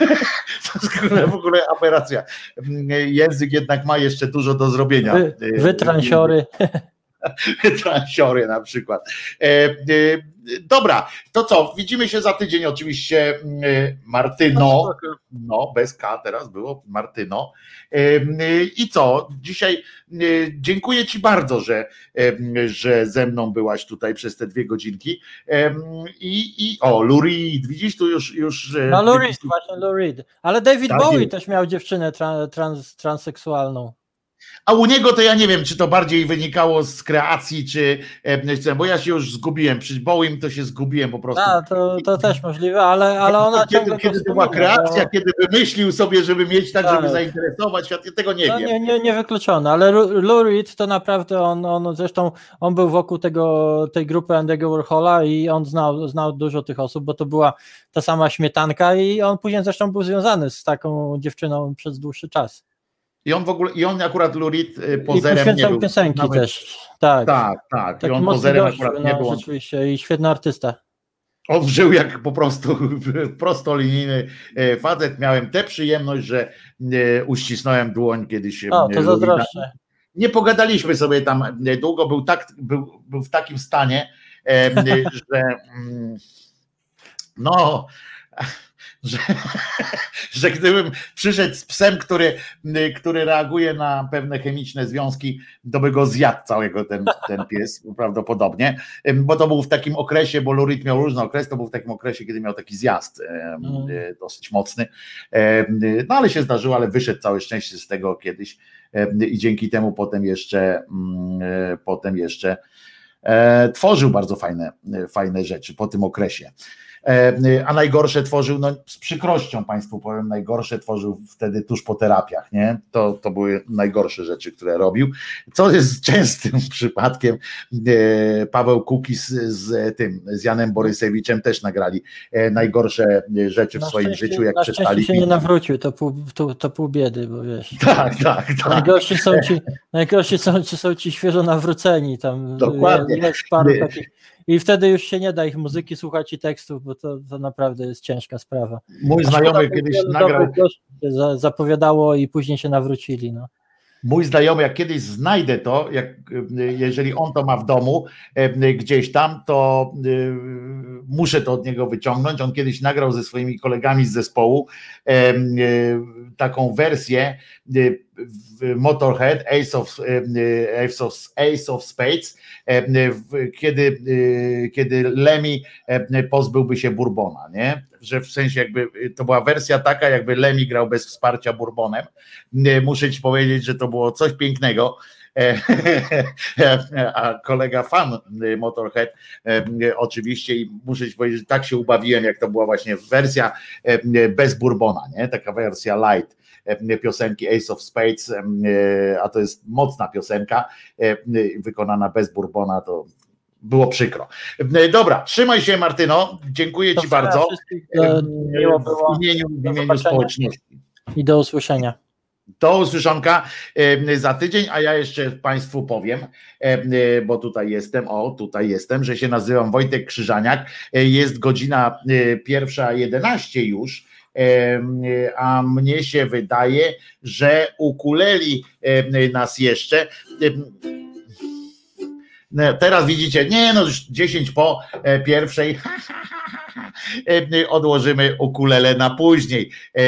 w ogóle aberracja, język jednak ma jeszcze dużo do zrobienia. Wy, wytransiory. Transiory na przykład. E, e, dobra, to co? Widzimy się za tydzień oczywiście Martyno. No, bez K teraz było Martyno. E, I co? Dzisiaj dziękuję Ci bardzo, że, że ze mną byłaś tutaj przez te dwie godzinki. I, i o, Lurid, widzisz tu już. już no, Lurid, właśnie Lurid. Ale David tak Bowie też miał dziewczynę trans, transseksualną. A u niego to ja nie wiem, czy to bardziej wynikało z kreacji, czy bo ja się już zgubiłem, przy Bołym to się zgubiłem po prostu. A, to, to też możlive, ale, ale ona Kiedy, kiedy to była kreacja, bo... kiedy wymyślił sobie, żeby mieć tak, tak. żeby zainteresować świat, ja tego nie no, wiem. Nie, nie, nie wykluczone, ale Lou Reed to naprawdę on, on zresztą on był wokół tego, tej grupy Andy'ego Warhola i on znał, znał dużo tych osób, bo to była ta sama śmietanka i on później zresztą był związany z taką dziewczyną przez dłuższy czas. I on w ogóle, i on akurat Lurid y, pozerem I nie był. piosenki Nawet, też. Tak, tak. tak. I on pozerem akurat no, nie był. Rzeczywiście i świetny artysta. On żył jak po prostu prostolinijny e, facet. Miałem tę przyjemność, że e, uścisnąłem dłoń kiedyś. O, to zazdroszczę. Nie pogadaliśmy sobie tam długo, był, tak, był, był w takim stanie, że mm, no że, że gdybym przyszedł z psem, który, który reaguje na pewne chemiczne związki, to by go zjadł całego ten, ten pies prawdopodobnie, bo to był w takim okresie, bo Lurid miał różny okres, to był w takim okresie, kiedy miał taki zjazd mm. dosyć mocny, no ale się zdarzyło, ale wyszedł całe szczęście z tego kiedyś i dzięki temu potem jeszcze mm, e, potem jeszcze e, tworzył bardzo fajne, fajne rzeczy po tym okresie. E, a najgorsze tworzył, no z przykrością Państwu powiem, najgorsze tworzył wtedy tuż po terapiach, nie? To, to były najgorsze rzeczy, które robił, co jest częstym przypadkiem. E, Paweł Kukis z tym, z Janem Borysewiczem też nagrali e, najgorsze rzeczy w na swoim życiu, jak na przestali. się nie nawrócił, to pół, to, to pół biedy, bo wiesz. Tak, tak, tak. Najgorsi są ci, najgorsi są, są ci świeżo nawróceni, tam Dokładnie. jest paru takich i wtedy już się nie da ich muzyki słuchać i tekstów, bo to, to naprawdę jest ciężka sprawa. Mój znajomy kiedyś nagrał. Zapowiadało i później się nawrócili. No. Mój znajomy, jak kiedyś znajdę to, jak, jeżeli on to ma w domu e, gdzieś tam, to e, muszę to od niego wyciągnąć. On kiedyś nagrał ze swoimi kolegami z zespołu e, taką wersję Motorhead, Ace of, Ace of, Ace of Spades, kiedy, kiedy Lemmy pozbyłby się Bourbona, nie? Że w sensie jakby to była wersja taka, jakby Lemmy grał bez wsparcia Bourbonem. Muszę ci powiedzieć, że to było coś pięknego. A kolega fan Motorhead, oczywiście, i muszę ci powiedzieć, że tak się ubawiłem, jak to była właśnie wersja bez Bourbona, nie? Taka wersja light piosenki Ace of Spades, a to jest mocna piosenka, wykonana bez Bourbona, to było przykro. Dobra, trzymaj się Martyno, dziękuję to Ci bardzo. W imieniu, w imieniu społeczności. I do usłyszenia. Do usłyszonka za tydzień, a ja jeszcze Państwu powiem, bo tutaj jestem, o tutaj jestem, że się nazywam Wojtek Krzyżaniak, jest godzina pierwsza 11 już, a mnie się wydaje, że ukuleli nas jeszcze. No, teraz widzicie, nie no, już 10 po e, pierwszej, E, odłożymy ukulele na później. E,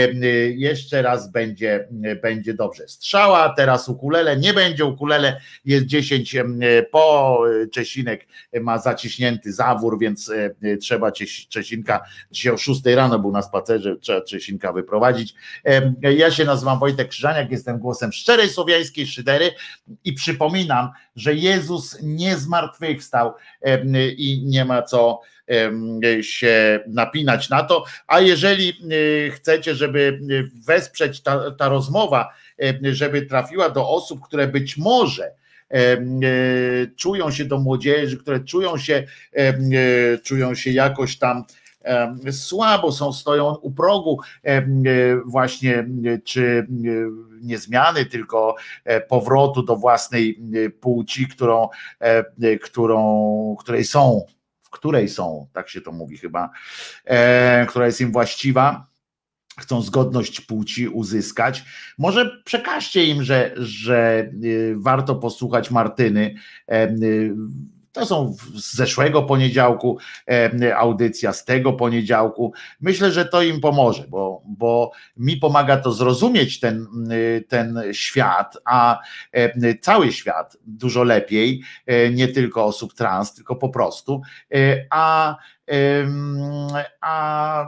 jeszcze raz będzie, będzie dobrze. Strzała, teraz ukulele, nie będzie ukulele, jest 10 e, po, Czesinek ma zaciśnięty zawór, więc trzeba Czesinka, dzisiaj o 6 rano był na spacerze, trzeba Czesinka wyprowadzić. Ja się nazywam Wojtek Krzyżaniak, jestem głosem szczerej słowiańskiej szydery i przypominam, że Jezus nie zmartwychwstał i nie ma co się napinać na to. A jeżeli e, chcecie, żeby e, wesprzeć ta, ta rozmowa, żeby trafiła do osób, które być może e, czują się do młodzieży, które czują się, czują się jakoś tam słabo, są, stoją u progu właśnie czy nie zmiany, tylko powrotu do własnej płci, którą, którą, której są w której są, tak się to mówi chyba, e, która jest im właściwa, chcą zgodność płci uzyskać. Może przekażcie im, że, że y, warto posłuchać Martyny. E, y, to są z zeszłego poniedziałku e, audycja, z tego poniedziałku. Myślę, że to im pomoże, bo, bo mi pomaga to zrozumieć ten, ten świat, a e, cały świat dużo lepiej, e, nie tylko osób trans, tylko po prostu. A, a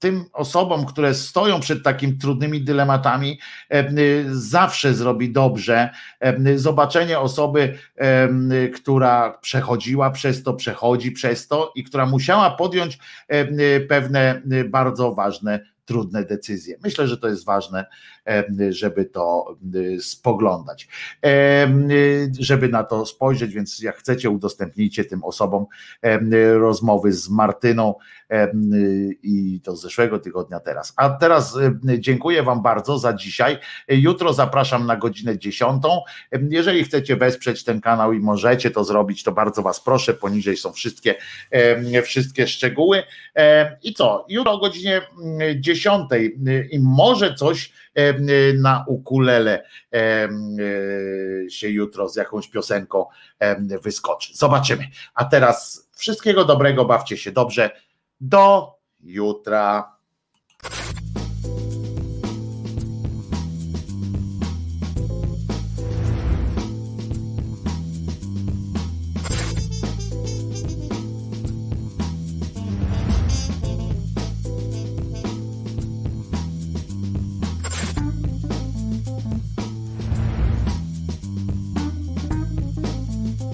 tym osobom, które stoją przed takimi trudnymi dylematami, zawsze zrobi dobrze zobaczenie osoby, która przechodziła przez to, przechodzi przez to i która musiała podjąć pewne bardzo ważne trudne decyzje. Myślę, że to jest ważne, żeby to spoglądać, żeby na to spojrzeć, więc jak chcecie, udostępnijcie tym osobom rozmowy z Martyną i to z zeszłego tygodnia teraz. A teraz dziękuję Wam bardzo za dzisiaj. Jutro zapraszam na godzinę 10. Jeżeli chcecie wesprzeć ten kanał i możecie to zrobić, to bardzo Was proszę. Poniżej są wszystkie, wszystkie szczegóły. I co? Jutro o godzinie 10 i może coś na ukulele się jutro z jakąś piosenką wyskoczy. Zobaczymy. A teraz wszystkiego dobrego, bawcie się dobrze. Do jutra.